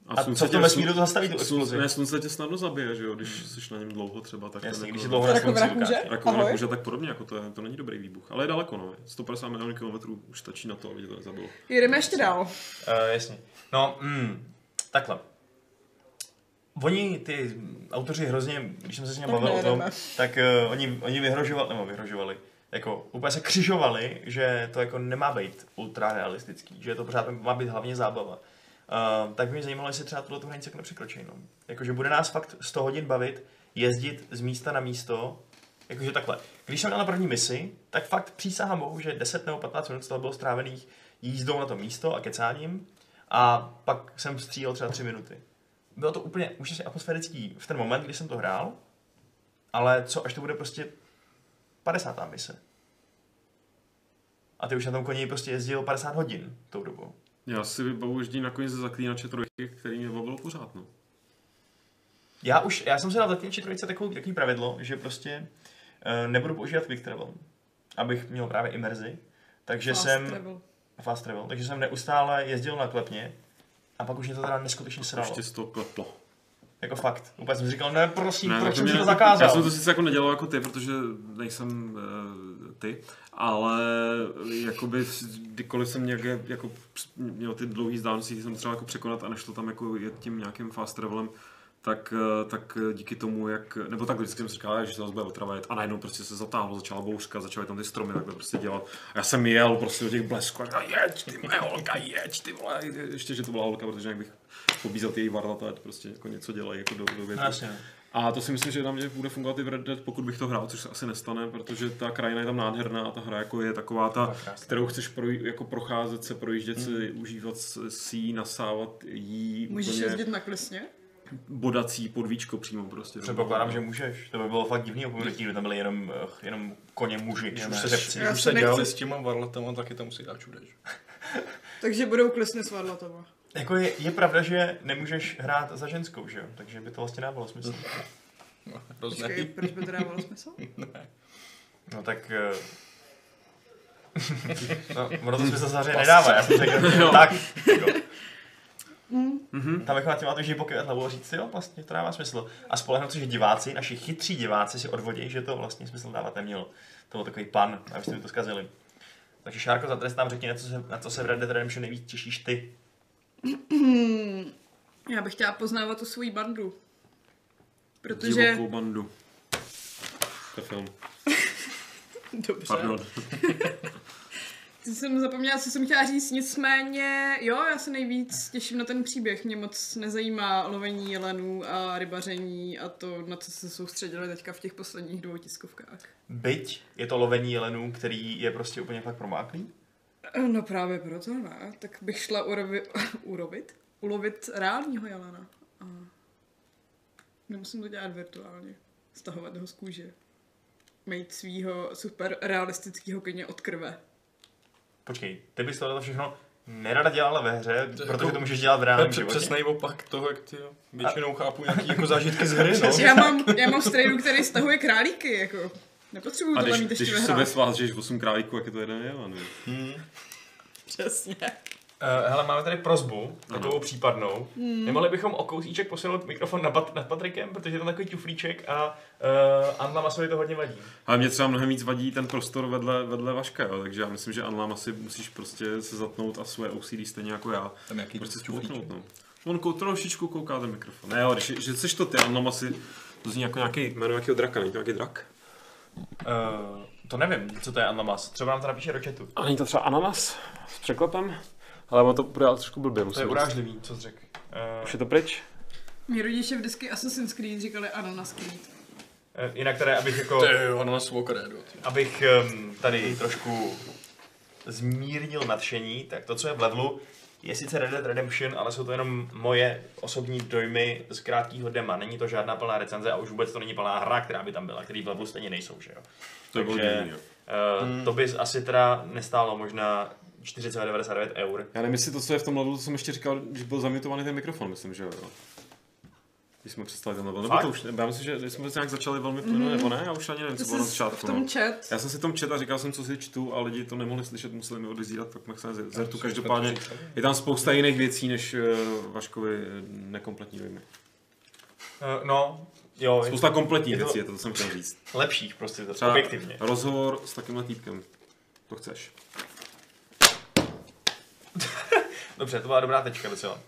A
slunce
co v tom
tě-
vesmíru to zastaví tu explozi?
Ne, slunce tě snadno zabije, že jo, když jsi na něm dlouho třeba, tak
Jasně,
to
když
jako-
si dlouho na
Rakovina
slunci
kůže?
ukáže.
Kůže tak podobně, jako to, je, to není dobrý výbuch, ale je daleko, no. 150 milionů kilometrů už stačí na to, aby to nezabilo.
Jedeme ještě dál.
Uh, jasně. No, mm, takhle. Oni, ty autoři hrozně, když jsem se s nimi bavil o tom, tak uh, oni, oni vyhrožovali, nebo vyhrožovali, jako úplně se křižovali, že to jako nemá být ultra realistický, že to pořád má být hlavně zábava. Uh, tak mě zajímalo, jestli třeba tuhle tu hranici jako nepřekročí. No. Jakože bude nás fakt 100 hodin bavit jezdit z místa na místo, jakože takhle. Když jsem měl na první misi, tak fakt přísahám bohu, že 10 nebo 15 minut toho bylo strávených jízdou na to místo a kecáním a pak jsem střílel třeba 3 minuty. Bylo to úplně úžasně atmosférický v ten moment, kdy jsem to hrál, ale co až to bude prostě 50. mise. A ty už na tom koni prostě jezdil 50 hodin tou dobou.
Já si vybavuji ježdí nakonec ze zaklínače trojky, který mě bavilo pořád, no.
Já už, já jsem si dal taky trojice takový, takový pravidlo, že prostě uh, nebudu používat quick travel, abych měl právě imerzi. Takže
Fast
jsem
travel.
fast travel, takže jsem neustále jezdil na klepně a pak už mě to teda neskutečně sralo.
Ještě z toho kleplo.
Jako fakt. Úplně jsem říkal, ne, prosím,
Ne,
proč jsem si to zakázal?
Já jsem to sice jako nedělal jako ty, protože nejsem uh, ty, ale jakoby kdykoliv jsem nějaké, jako měl ty dlouhé vzdálenosti, jsem třeba jako překonat a nešlo tam jako jet tím nějakým fast travelem, tak, eh, tak díky tomu, jak, nebo tak vždycky jsem si říkal, že se zase bude otrava jet a najednou prostě se zatáhlo, začala bouřka, začaly tam ty stromy takhle prostě dělat. A já jsem jel prostě do těch blesků a říkal, jeď, ty moje holka, jeď, ty vole, ještě, že to byla holka, protože jak bych pobízel ty její varlata, ať prostě jako něco dělají jako do, do větru.
No.
A to si myslím, že na mě bude fungovat i v Red Dead, pokud bych to hrál, což se asi nestane, protože ta krajina je tam nádherná a ta hra jako je taková ta, kterou chceš proj, jako procházet se, projíždět si, užívat si ji, nasávat jí,
Můžeš
úplně
jezdit na klisně?
bodací podvíčko přímo prostě.
Předpokládám, že můžeš. To by bylo fakt divný opomenutí, kdyby tam byli jenom, eh, jenom koně muži,
Když už se,
řepci.
Já
už se dělali s těma varletama, taky tam musí dát čude, že?
Takže budou klisny s varlatama.
Jako je, je, pravda, že nemůžeš hrát za ženskou, že jo? Takže by to vlastně dávalo smysl.
No,
Počkej, proč by to dávalo smysl?
No tak... eh, no, ono to smysl samozřejmě nedává, já jsem řekl, tak, jako. Tam jako na tím máte, že pokyvat hlavou a říct, jo, vlastně to dává smysl. A spolehnout se, že diváci, naši chytří diváci si odvodí, že to vlastně smysl dávat nemělo. To byl takový pan, abyste mi to zkazili. Takže Šárko, za trest nám řekni, na co se, na co se v Red Dead Redemption nejvíc těšíš ty.
Já bych chtěla poznávat tu svoji bandu. Protože...
Divokou bandu. To je film.
Dobře.
Pardon.
Ty jsem zapomněla, co jsem chtěla říct, nicméně, jo, já se nejvíc těším na ten příběh. Mě moc nezajímá lovení jelenů a rybaření a to, na co se soustředili teďka v těch posledních dvou tiskovkách.
Byť je to lovení jelenů, který je prostě úplně fakt promáklý.
No právě proto ne, tak bych šla urovi, urovit, ulovit reálního jelena. A nemusím to dělat virtuálně, stahovat ho z kůže. Mít svýho super realistického koně od krve.
Počkej, ty bys tohle všechno nerada dělala ve hře,
To
protože
jako-
to můžeš dělat v
To
reálném
přes-
životě.
přesnej opak toho, jak ty většinou chápu nějaký jako zážitky z hry, no.
Já mám, já mám strejdu, který stahuje králíky, jako. Nepotřebuju
A
tohle
když,
mít ještě
když
ve
v sobě
hrách.
svážeš 8 králíků, jak je to jeden jelen. viď?
Přesně.
Uh, hele, máme tady prozbu, takovou
Ano.
případnou.
Hmm.
Nemohli bychom o kousíček posunout mikrofon nad, Pat- nad Patrikem, protože je tam takový tuflíček a uh, Anna Masovi to hodně vadí.
Ale mě třeba mnohem víc vadí ten prostor vedle, vedle Vaška, jo. takže já myslím, že Anlam asi musíš prostě se zatnout a svoje OCD stejně jako já.
Tam nějaký
Prostě spolknout, no. On kou, trošičku kouká ten mikrofon. Ne, jo, když, že jsi to ty, Anlam asi, to zní jako nějaký jméno nějakého draka, není to nějaký drak?
Uh, to nevím, co to je Anna Mas. Třeba nám to napíše do chatu.
A není to třeba ananas s překlepem? Ale ono to bude ale trošku blbě,
To je urážlivý, co jsi řekl. Uh,
Už je to pryč?
Mí rodiče vždycky Assassin's Creed říkali Ananas Creed.
uh, jinak tady, abych jako...
To je kredu. ty.
abych um, tady trošku zmírnil nadšení, tak to, co je v levelu, je sice Red Dead Redemption, ale jsou to jenom moje osobní dojmy z krátkého dema. Není to žádná plná recenze a už vůbec to není plná hra, která by tam byla, který v levelu stejně nejsou, že jo.
To je
Takže-
divný, jo.
Uh, To by asi teda nestálo možná 4,99 eur.
Já nevím, jestli to, co je v tom levelu, to jsem ještě říkal, že byl zamutovaný ten mikrofon, myslím, že jo. Když jsme přestali ten level, nebo to už, já myslím, že když jsme to nějak začali velmi plynule, nebo ne, já už ani nevím, co bylo na začátku.
v tom
No.
chat.
Já jsem si tom čet a říkal jsem, co si čtu a lidi to nemohli slyšet, museli mi odezírat, tak ze- zertu. Každopádně je tam spousta jiných věcí, než uh, Vaškovi eh, nekompletní dojmy.
Uh, no, jo, je
Spousta kompletních
je to-
věcí, je to, co jsem chtěl říct.
lepších prostě, to
Třeba
objektivně.
rozhovor s takýmhle týpkem. To chceš.
Dobře, to byla dobrá tečka docela.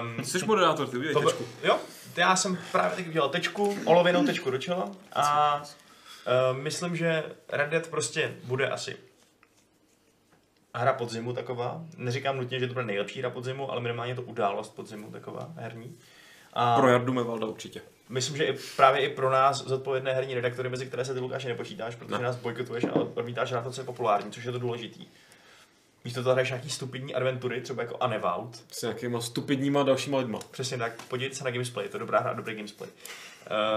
Um,
Jsi moderátor, ty udělej
to,
tečku.
jo, já jsem právě teď udělal tečku, olověnou tečku do čela a uh, myslím, že Red Dead prostě bude asi hra podzimu taková. Neříkám nutně, že to bude nejlepší hra podzimu, ale minimálně to událost podzimu taková herní. A
Pro Jardu Mevalda určitě.
myslím, že i, právě i pro nás zodpovědné herní redaktory, mezi které se ty Lukáši nepočítáš, protože
Ne.
nás bojkotuješ a odmítáš na to, co je populární, což je to důležitý. Místo toho hraješ nějaký stupidní adventury, třeba jako Unavowed,
S nějakýma stupidníma dalšíma lidma.
Přesně tak, podívejte se na Gamesplay, to je dobrá hra a dobrý Gamesplay.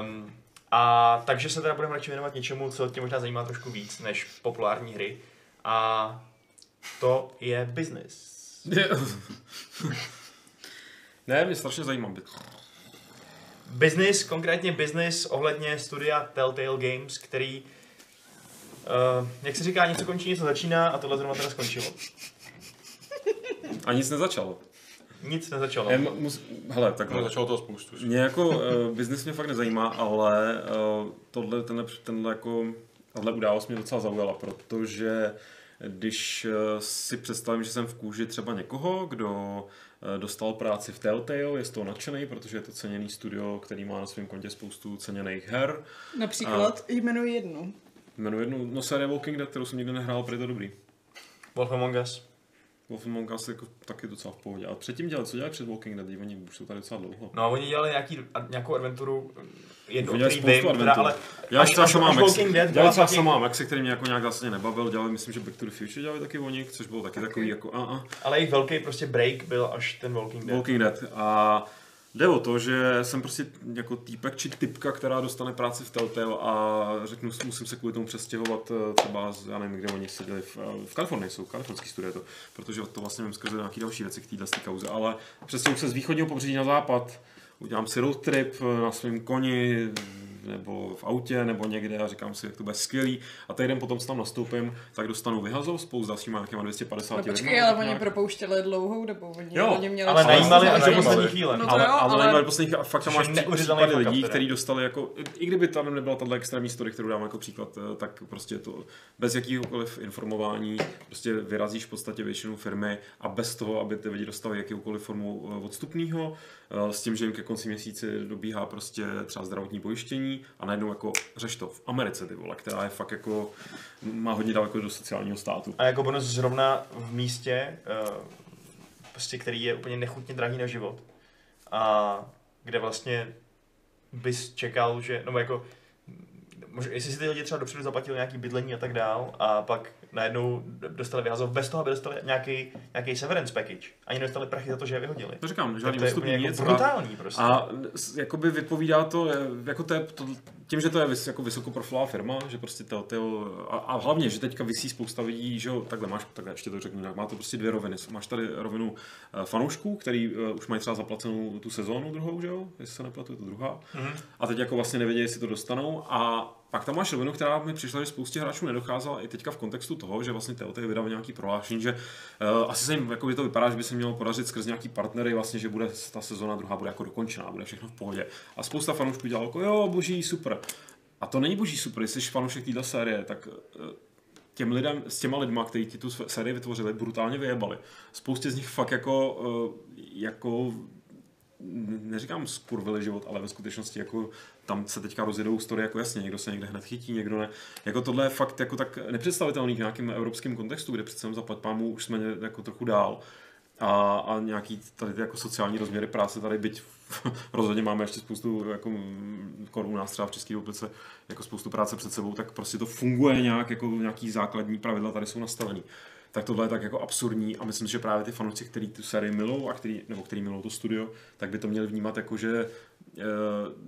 Um, a takže se teda budeme radši věnovat něčemu, co tě možná zajímá trošku víc než populární hry. A to je business.
ne, mě strašně zajímá.
Business, konkrétně business ohledně studia Telltale Games, který, uh, jak se říká, něco končí, něco začíná a tohle zrovna teda skončilo.
A nic nezačalo.
Nic nezačalo.
Em, mus, hele,
No,
takhle.
začalo toho spoustu.
Mě jako uh, biznis mě fakt nezajímá, ale uh, tohle, tenhle, tenhle jako, tahle událost mě docela zaujala, protože když uh, si představím, že jsem v kůži třeba někoho, kdo uh, dostal práci v Telltale, je z toho nadšený, protože je to ceněný studio, který má na svém kontě spoustu ceněných her.
Například jmenuji jednu.
Jmenuji jednu, no série Walking Dead, kterou jsem nikdy nehrál, protože je to dobrý.
Wolf Among Us.
Wolf Among Us jako taky docela v pohodě. A předtím dělali, co dělali před Walking Dead, oni už jsou tady docela dlouho.
No a oni dělali nějaký, nějakou adventuru, jednu, který
spoustu
vím, teda, ale
Dělali
až-
třeba Šamámek,
Walking Dead
dělali třeba
taky-
Šamámek, se který mě jako nějak zásadně nebavil, dělali myslím, že Back to the Future dělali taky oni, což bylo taky takový jako a, a.
Ale jejich velký prostě break byl až ten Walking Dead.
Walking Dead. A jde o to, že jsem prostě jako týpek či typka, která dostane práci v Telltale a řeknu, musím se kvůli tomu přestěhovat eh, třeba, z, já nevím, kde oni seděli, v, eh, v Kalifornii jsou, kalifornský studie to, protože to vlastně vím skrze nějaké další věci k téhle kauze, ale přestěhuji se z východního pobřeží na západ, udělám si road trip eh, na svém koni, nebo v autě, nebo někde a říkám si, jak to bude skvělý. A týden potom, co tam nastoupím, tak dostanu vyhazov spolu s dalšíma nějakýma 250
No
lidma,
počkej, ale oni
nějak.
propouštěli dlouhou dobu. Oni,
Jo,
oni měli
Ale najímali až do poslední chvíle.
No to
ale,
jo,
ale,
ale-
ale posledních, fakt tam máš případy lidí, kteří dostali jako, i kdyby tam nebyla tahle extrémní story, kterou dám jako příklad, eh, tak prostě to bez jakýhokoliv informování, prostě vyrazíš v podstatě většinu firmy a bez toho, aby ty lidi dostali jakoukoliv formu eh, odstupného, eh, s tím, že jim ke konci měsíce dobíhá prostě třeba zdravotní pojištění a najednou jako řeš to v Americe, ty vole, která je fakt jako, má hodně daleko do sociálního státu.
A jako bonus zrovna v místě, eh, prostě, který je úplně nechutně drahý na život. A kde vlastně bys čekal, že, no jako, možná, jestli si ty lidi třeba dopředu zaplatili nějaký bydlení a tak dál, a pak najednou dostali vyhazov bez toho, aby dostali nějaký, nějaký severance package. Ani nedostali prachy za to, že je vyhodili.
To říkám,
Tak
žádný
to je úplně
nic.
jako
a-
brutální prostě.
A jakoby vypovídá to, eh, jako to, je, to tím, že to je vys, jako vysokoprofilová firma, že prostě Telltale, a, a hlavně, že teďka vysí spousta lidí, že jo, takhle máš, takhle ještě to řeknu, jinak, má to prostě dvě roviny. Máš tady rovinu eh, fanoušků, který uh, už mají třeba zaplacenou tu sezónu druhou, že jo, jestli se nepletu, je to druhá.
Mhm.
A teď jako vlastně nevědí, jestli to dostanou. A pak tam máš rovinu, která mi přišla, že spoustě hráčů nedocházela i teďka v kontextu toho, že vlastně Telltale vydal nějaký prohlášení, že uh, asi se jim jako by to vypadá, že by se mělo podařit skrz nějaký partnery, vlastně, že bude ta sezóna druhá bude jako dokončená, bude všechno v pohodě. A spousta fanoušků dělalo jako jo, boží, super. A to není boží super, jestli jsi fanoušek téhle série, tak eh, těm lidem, s těma lidma, kteří ti tu sérii vytvořili, brutálně vyjebali. Spoustě z nich fakt jako, eh, jako neříkám skurvili život, ale ve skutečnosti jako tam se teďka rozjedou story jako jasně, někdo se někde hned chytí, někdo ne. Jako tohle je fakt jako tak nepředstavitelný v nějakém evropském kontextu, kde přece za pámu už jsme jako trochu dál. A, a nějaký tady ty jako sociální rozměry práce tady byť rozhodně máme ještě spoustu jako u nás třeba v České republice jako spoustu práce před sebou, tak prostě to funguje nějak jako nějaký základní pravidla tady jsou nastavený. Tak tohle je tak jako absurdní a myslím, že právě ty fanoušci, kteří tu sérii milou a který, nebo který milou to studio, tak by to měli vnímat jako, že eh,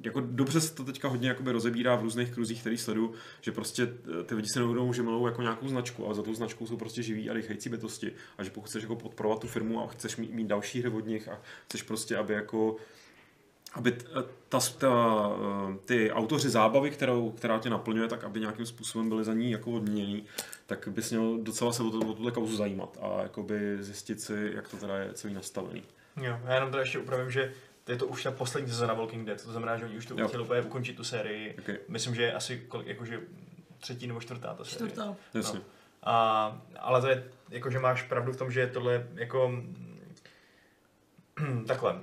jako dobře se to teďka hodně jakoby rozebírá v různých kruzích, který sleduju, že prostě eh, ty lidi se neuvědomují, že milou jako nějakou značku, ale za tou značkou jsou prostě živí a dýchající bytosti. A že pokud chceš jako podporovat tu firmu a chceš mít, mít další hry od nich a chceš prostě, aby jako aby t- ta, ta, eh, ty autoři zábavy, kterou, která tě naplňuje, tak aby nějakým způsobem byli za ní jako odměnění, tak bys měl docela se o, to, o tuhle kauzu zajímat a jakoby zjistit si, jak to teda je celý nastavený.
Jo, já jenom teda ještě upravím, že je to už ta poslední sezóna Walking Dead, to znamená, že oni už to chtěli úplně ukončit tu sérii.
Okay.
Myslím, že je asi kolik, jakože třetí nebo čtvrtá ta série.
Čtvrtá.
Jasně.
A, ale to je, jako, že máš pravdu v tom, že tohle je jako takhle.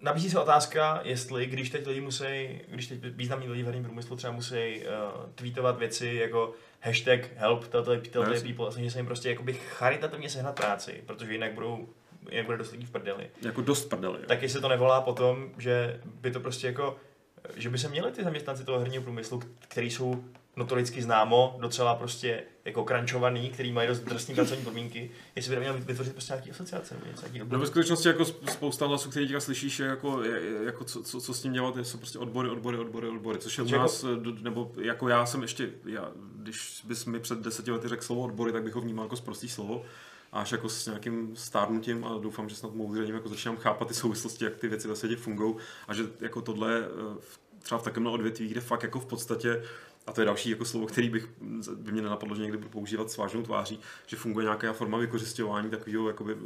Nabízí se otázka, jestli když teď lidi musí, když teď významní lidi v herním průmyslu třeba musí uh, tweetovat věci jako hashtag help Telltale Telltale
Jasně.
people, a snaží se jim prostě jakoby charitativně sehnat práci, protože jinak budou jinak bude dost lidí v prdeli.
Jako dost prdeli. jo.
Tak jestli to nevolá potom, že by to prostě jako, že by se měli ty zaměstnanci toho herního průmyslu, který jsou notoricky známo, docela prostě jako krančovaný, který mají dost drsný pracovní podmínky, jestli by neměl vytvořit prostě nějaký asociace nebo něco, nějaký
No ve skutečnosti jako sp- spousta hlasů, který teďka slyšíš, je jako, je, jako co, co, co, s tím dělat, jsou prostě odbory, odbory, odbory, odbory, což je u
jako-
nás, eh, nebo jako já jsem ještě, já, když bys mi před deseti lety řekl slovo odbory, tak bych ho vnímal jako prostý slovo. Až jako s nějakým stárnutím a doufám, že snad moudřením jako začínám chápat ty souvislosti, jak ty věci ve světě fungují a že jako tohle eh, v- třeba v takovémhle odvětví, kde fakt jako v podstatě a to je další jako slovo, který bych, by mě nenapadlo, že někdy budu používat s vážnou tváří, že funguje nějaká forma vykořišťování takového jakoby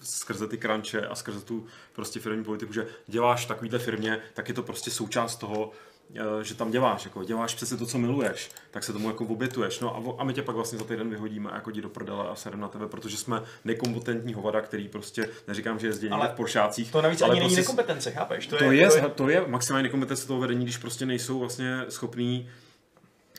skrze ty kranče a skrze tu prostě firmní politiku, že děláš takovýhle firmě, tak je to prostě součást toho, eh, že tam děláš, jako děláš přesně to, co miluješ, tak se tomu jako obětuješ. No a, a my tě pak vlastně za týden vyhodíme a jako jdi do prdele a serem na tebe, protože jsme nekompetentní hovada, který prostě, neříkám, že jezdí
Ale
v Poršácích.
To navíc
ale
ani není
prostě
nekompetence, chápeš?
to, je, to, je, to je maximální nekompetence toho vedení, když prostě nejsou vlastně schopní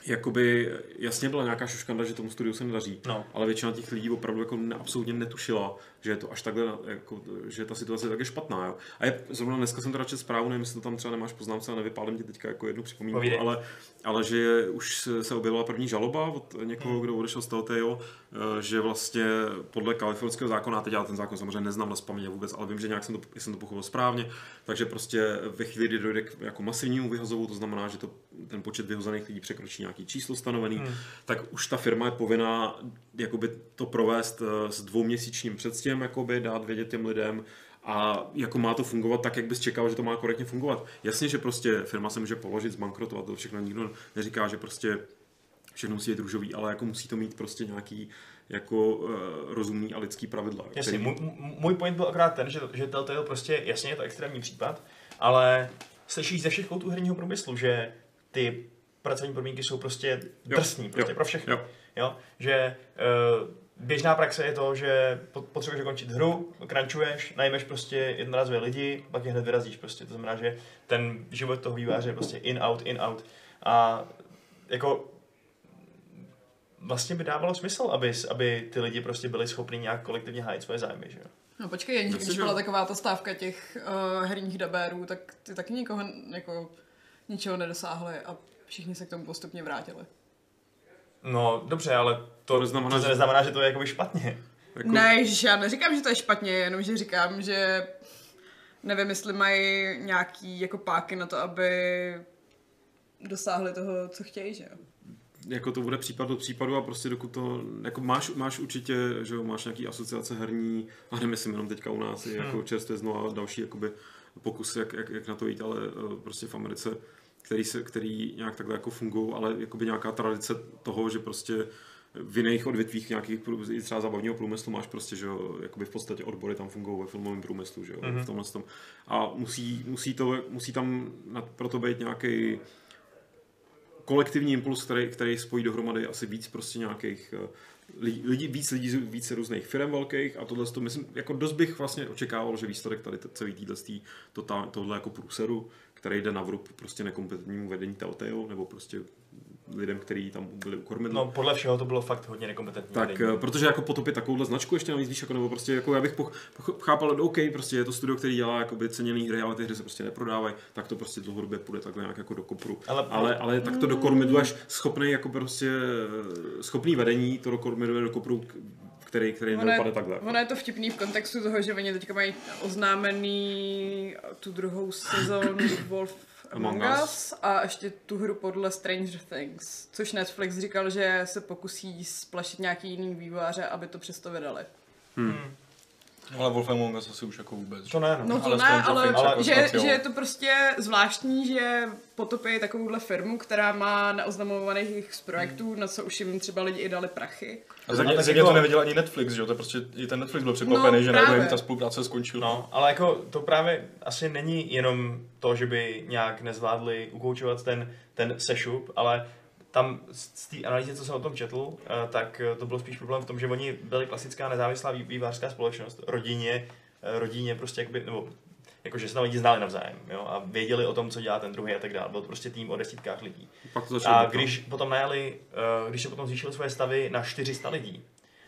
jakoby, jasně byla nějaká šuškanda, že tomu studiu se nedaří,
No.
ale většina těch lidí opravdu jako ne, absolutně netušila, že je to až takhle, jako, že ta situace je tak špatná. Jo. A je, zrovna dneska jsem teda četl zprávu, nevím, jestli to tam třeba nemáš poznámce a nevypálím ti teďka jako jednu připomínku,
Povídej.
ale, ale že je, už se- objevila první žaloba od někoho, kdo odešel z Telltale, eh, že vlastně podle kalifornského zákona, a teď já ten zákon samozřejmě neznám na spamě vůbec, ale vím, že nějak jsem to, jsem to pochopil správně, takže prostě ve chvíli, kdy dojde k jako masivnímu vyhozovu, to znamená, že to, ten počet vyhozených lidí překročí nějaký číslo stanovený, hmm. tak už ta firma je povinná jakoby to provést eh, s dvouměsíčním předstihem, jakoby dát vědět těm lidem, a jako má to fungovat tak, jak bys čekal, že to má korektně fungovat. Jasně, že prostě firma se může položit, zbankrotovat, to všechno nikdo neříká, že prostě všechno musí být růžový, ale jako musí to mít prostě nějaký jako uh, rozumný a lidský pravidla.
Jasně, můj, můj- můj point byl akorát ten, že, že Telltale prostě, jasně je to extrémní případ, ale slyšíš ze všech koutů herního průmyslu, že ty pracovní podmínky jsou prostě drsný, prostě
jo,
pro všechny.
jo.
Jo? Že uh, běžná praxe je to, že po- potřebuješ dokončit hru, crunchuješ, najmeš prostě jednorázové lidi, pak je hned vyrazíš prostě. To znamená, že ten život toho výváře je prostě in, out, in, out. A jako vlastně by dávalo smysl, aby, aby ty lidi prostě byli schopni nějak kolektivně hájit svoje zájmy, že jo?
No počkej, jen, když byla taková ta stávka těch uh, herních dabérů, tak ty taky nikoho jako ničeho nedosáhli a všichni se k tomu postupně vrátili.
No, dobře, ale to,
To neznamená,
to
že-
neznamená, že to je jakoby špatně.
Jako,
Ne, ježiš, já neříkám, že to je špatně, jenom že říkám, že nevím, jestli mají nějaký jako páky na to, aby dosáhli toho, co chtějí, že jo.
jako to bude případ od případu a prostě dokud to, jako máš, máš určitě, že jo, máš nějaký asociace herní, a nemyslím jenom teďka u nás, i jako čerstvě znovu další jakoby pokusy, jak, jak, jak, na to jít, ale eh, prostě v Americe, který, se, který nějak takhle jako fungují, ale jakoby nějaká tradice toho, že prostě v jiných odvětvích nějakých třeba zábavního průmyslu máš prostě, že jo, jakoby v podstatě odbory tam fungují ve filmovém průmyslu, že jo, mm-hmm. v tomhle tom. A musí, musí, to, musí tam na, proto být nějaký kolektivní impuls, který, který spojí dohromady asi víc prostě nějakých eh, lidí, víc lidí, z více různých firm velkých a tohle to myslím, jako dost bych vlastně očekával, že výsledek tady celý týhle totál, tohle jako průseru, který jde na vrub prostě nekompetentnímu vedení Telltale, nebo prostě lidem, kteří tam byli u kormidla.
No, podle všeho to bylo fakt hodně nekompetentní.
Tak,
vedení.
eh, protože jako potopit takovouhle značku ještě navíc, víš, jako, nebo prostě, jako já bych poch, poch, chápal, OK, prostě je to studio, který dělá jakoby ceněný hry, ale ty hry se prostě neprodávají, tak to prostě dlouhodobě půjde takhle nějak jako do kopru.
Ale-
ale, ale tak to do kormidlu až schopný, jako prostě, eh, schopný vedení, to do kormidlu do kopru, který, který
Ono
nedopadne
je,
takhle.
ono je to vtipný v kontextu toho, že oni teďka mají oznámený tu druhou sezónu Wolf Among Us a ještě tu hru podle Stranger Things, což Netflix říkal, že se pokusí splašit nějaký jiný vývojáře, aby to přesto vydali.
Ale Wolfenstein Among Us asi už jako vůbec.
To ne, no.
No to
Ale
ne, ale,
Things jako
že, že je to prostě zvláštní, že potopí takovouhle firmu, která má neoznamovaných x projektů, na co už jim třeba lidi i dali prachy.
A země,
tak
země
jako-
to neviděl ani Netflix, že jo? To je prostě, i ten Netflix byl překvapený,
No,
že najednou
právě.
jim ta spolupráce skončila.
No, ale jako to právě asi není jenom to, že by nějak nezvládli ukoučovat ten, ten sešup, ale tam z té analýzy, co jsem o tom četl, eh, tak eh, to bylo spíš problém v tom, že oni byli klasická nezávislá vý- vývářská společnost, rodině, eh, rodině prostě jakoby, nebo jakože se tam lidi znali navzájem, jo, a věděli o tom, co dělá ten druhý a tak dále. Byl to prostě tým o desítkách lidí.
Pak to
A
bouchat.
když potom najali, když se potom zvýšili svoje stavy na 400 lidí,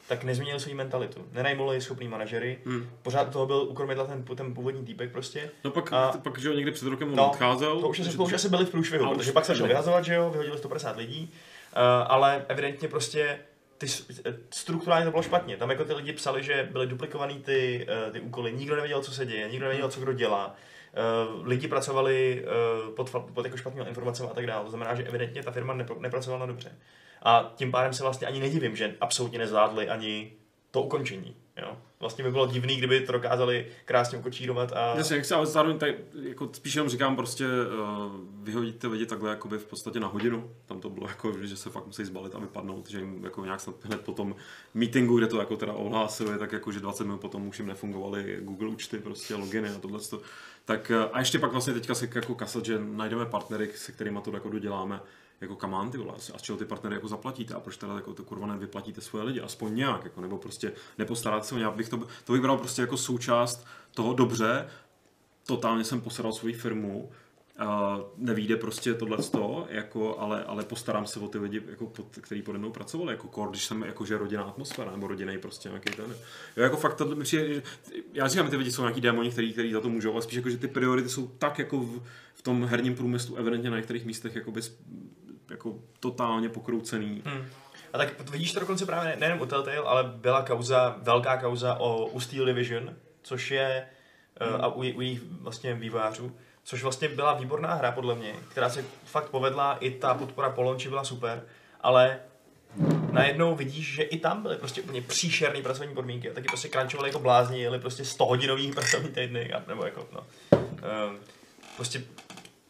tak nezměnili svou mentalitu. Nenajmuli schopný manažery,
Hmm.
pořád toho byl u kormidla ten, ten původní týpek prostě.
No pak,
A-
pak že jo, někdy před rokem on
No,
odcházel.
To už, asi,
takže
to už asi byli v průšvihu, protože pak se začal
ne.
vyhazovat, že jo, vyhodili 150 lidí, uh, ale evidentně prostě ty eh, strukturálně to bylo špatně. Tam jako ty lidi psali, že byly duplikovaný ty, eh, ty úkoly, nikdo nevěděl, co se děje, nikdo nevěděl, co kdo dělá. Uh, lidi pracovali uh, pod, pod jako špatnými informacemi a tak dále. To znamená, že evidentně ta firma nepro, nepracovala dobře. A tím pádem se vlastně ani nedivím, že absolutně nezvládli ani to ukončení. Jo? Vlastně by bylo divný, kdyby to dokázali krásně ukočírovat a...
Jasně, jak se, ale zároveň tady, jako spíš jenom říkám prostě uh, vyhodit ty lidi takhle jakoby v podstatě na hodinu. Tam to bylo jako, že se fakt musí zbalit a vypadnout, že jim jako nějak snad hned po tom meetingu, kde to jako teda ohlásili, tak jako, že 20 minut potom už jim nefungovaly Google účty, prostě loginy a tohle. Tak eh, a ještě pak vlastně teďka se jako kasat, že najdeme partnery, se kterými to jako doděláme jako kamán ty vole, a z čeho ty partnery jako zaplatíte a proč teda jako to kurva nevyplatíte svoje lidi, aspoň nějak, jako, nebo prostě nepostarat se o nějak, bych to, to bych bral prostě jako součást toho dobře, totálně jsem posadal svoji firmu, Uh, nevíde prostě tohle jako, ale, ale postarám se o ty lidi, jako, pod, který pode mnou pracovali, jako kor, když jsem jakože rodinná atmosféra, nebo rodinný prostě nějaký ten. Jo, jako fakt, tohle přijde, že- já říkám, ty lidi jsou nějaký démoni, který, který za to můžou, ale spíš jako, že ty priority jsou tak jako v, v tom herním průmyslu evidentně na některých místech jakoby, jako totálně pokroucený.
Hmm. A tak vidíš to dokonce právě ne- nejen u Telltale, ale byla kauza, velká kauza o u Steel Division, což je hmm. a u, u jejich vlastně vývojářů, což vlastně byla výborná hra podle mě, která se fakt povedla, i ta podpora Polonči byla super, ale najednou vidíš, že i tam byly prostě úplně příšerné pracovní podmínky a taky prostě crunchovali jako blázni, jeli prostě 100 hodinový pracovní týdny, nebo jako no. Ehm, prostě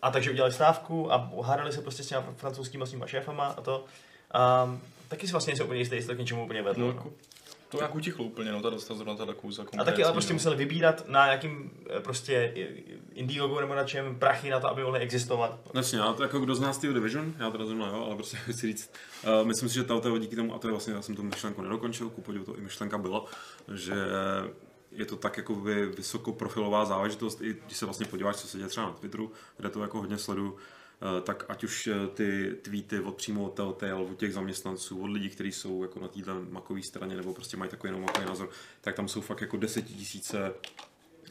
a takže udělali stávku a hádali se prostě s těma francouzskýma svýma šéfama a to. A taky si vlastně nejsem úplně jistý, jestli to k něčemu úplně vedlo.
No,
No,
jako, to nějak utichlo úplně, no, ta dostala zrovna ta kouza
A taky ale prostě
no.
museli vybírat na nějakým eh, prostě Indiegogu nebo na čem prachy na to, aby mohli existovat.
Jasně, já to jako kdo zná Steel Division, já teda zrovna jo, ale prostě chci říct, uh, myslím si, že Telltale díky tomu, a to je vlastně, já jsem tu myšlenku nedokončil, ku podivu to i myšlenka byla, že je to tak jako vysokoprofilová záležitost, i když se vlastně podíváš, co se děje třeba na Twitteru, kde to jako hodně sleduju, eh, tak ať už eh, ty tweety od přímo od Telltale, od těch zaměstnanců, od lidí, kteří jsou jako na této makové straně, nebo prostě mají takový jenom makový názor, tak tam jsou fakt jako desetitisíce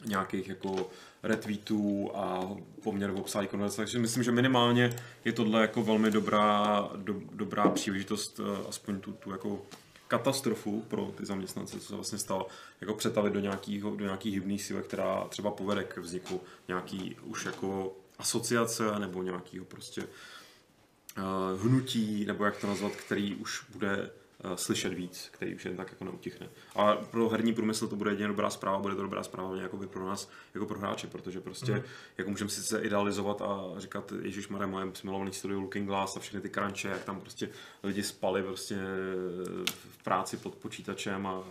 nějakých jako retweetů a poměr obsáhlý konverzace. Takže myslím, že minimálně je tohle jako velmi dobrá, do, dobrá příležitost, eh, aspoň tu, tu jako katastrofu pro ty zaměstnance, co se vlastně stalo, jako přetavit do, nějakýho, do nějaký hybný síly, která třeba povede k vzniku nějaký už jako asociace nebo nějakého prostě uh, hnutí, nebo jak to nazvat, který už bude slyšet víc, který už jen tak jako neutichne. A pro herní průmysl to bude jedině dobrá zpráva, bude to dobrá zpráva jako by pro nás, jako pro hráče, protože prostě mm. jako můžeme si se idealizovat a říkat, Ježíš Mare, moje milovaný studio Looking Glass a všechny ty crunche, jak tam prostě lidi spali prostě v práci pod počítačem a,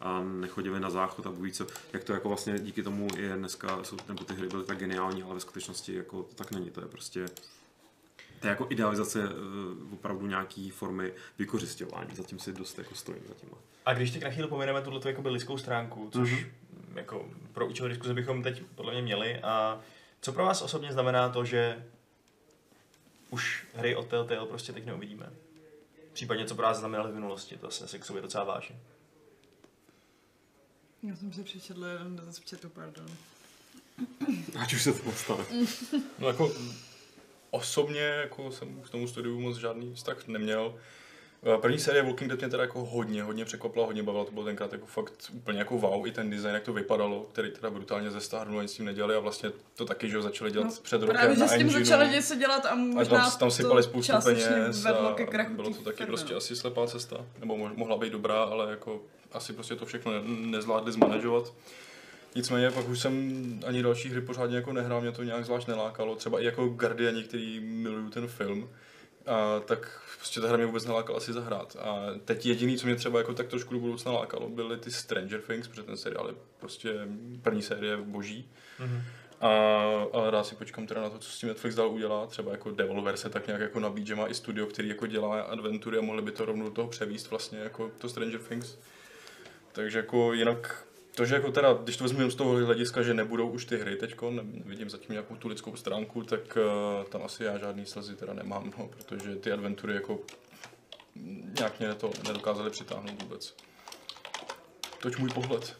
a nechodili na záchod a bůh ví co, jak to jako vlastně díky tomu je dneska, jsou, nebo ty hry byly tak geniální, ale ve skutečnosti jako to tak není, to je prostě to je jako idealizace uh, opravdu nějaký formy vykořišťování. Zatím si dost jako stojím za tímhle.
A když teď na chvíli pomineme tuhle jako lidskou stránku, což mm-hmm. jako pro účel diskuze bychom teď podle mě měli, a co pro vás osobně znamená to, že už hry od Telltale prostě teď neuvidíme. Případně co pro nás znamenaly v minulosti, to se, se k sobě docela váží.
Já jsem si přečetla jeden dotaz v chatu, pardon.
Ať už se to nestane.
No jako osobně jako jsem k tomu studiu moc žádný vztah neměl. Eh, První série Walking Dead mě teda jako hodně, hodně překvapila, hodně bavila, to bylo tenkrát jako fakt úplně jako wow, i ten design, jak to vypadalo, který teda brutálně zestárnul a nic s tím nedělali a vlastně to taky, že ho začali dělat
No,
před rokem
Právě, že s tím začala něco dělat a
A
možná
tam, tam
to
sypali spoustu peněz a bylo to taky
firmy,
prostě
no.
asi slepá cesta, nebo mo- mohla být dobrá, ale jako asi prostě to všechno ne- nezvládli zmanežovat. Nicméně pak už jsem ani další hry pořádně jako nehrál, mě to nějak zvlášť nelákalo, třeba i jako Guardiani, který miluju ten film, a tak prostě ta hra mě vůbec nelákala si zahrát. A teď jediný, co mě třeba jako tak trošku do budoucna lákalo, byly ty Stranger Things, protože ten seriál je prostě první série boží.
Mhm.
A, ale rád si počkám teda na to, co s tím Netflix dál udělá. Třeba jako Devolver se tak nějak jako nabídí, že má i studio, který jako dělá adventury a mohli by to rovnou do toho převíst vlastně jako to Stranger Things. Takže jako jinak to, že jako teda, když to vezmu jenom z toho hlediska, že nebudou už ty hry teďko, ne- nevidím zatím nějakou tu lidskou stránku, tak uh, tam asi já žádný slzy teda nemám, no, protože ty adventury jako nějak mě to nedokázali přitáhnout vůbec. Toť můj pohled.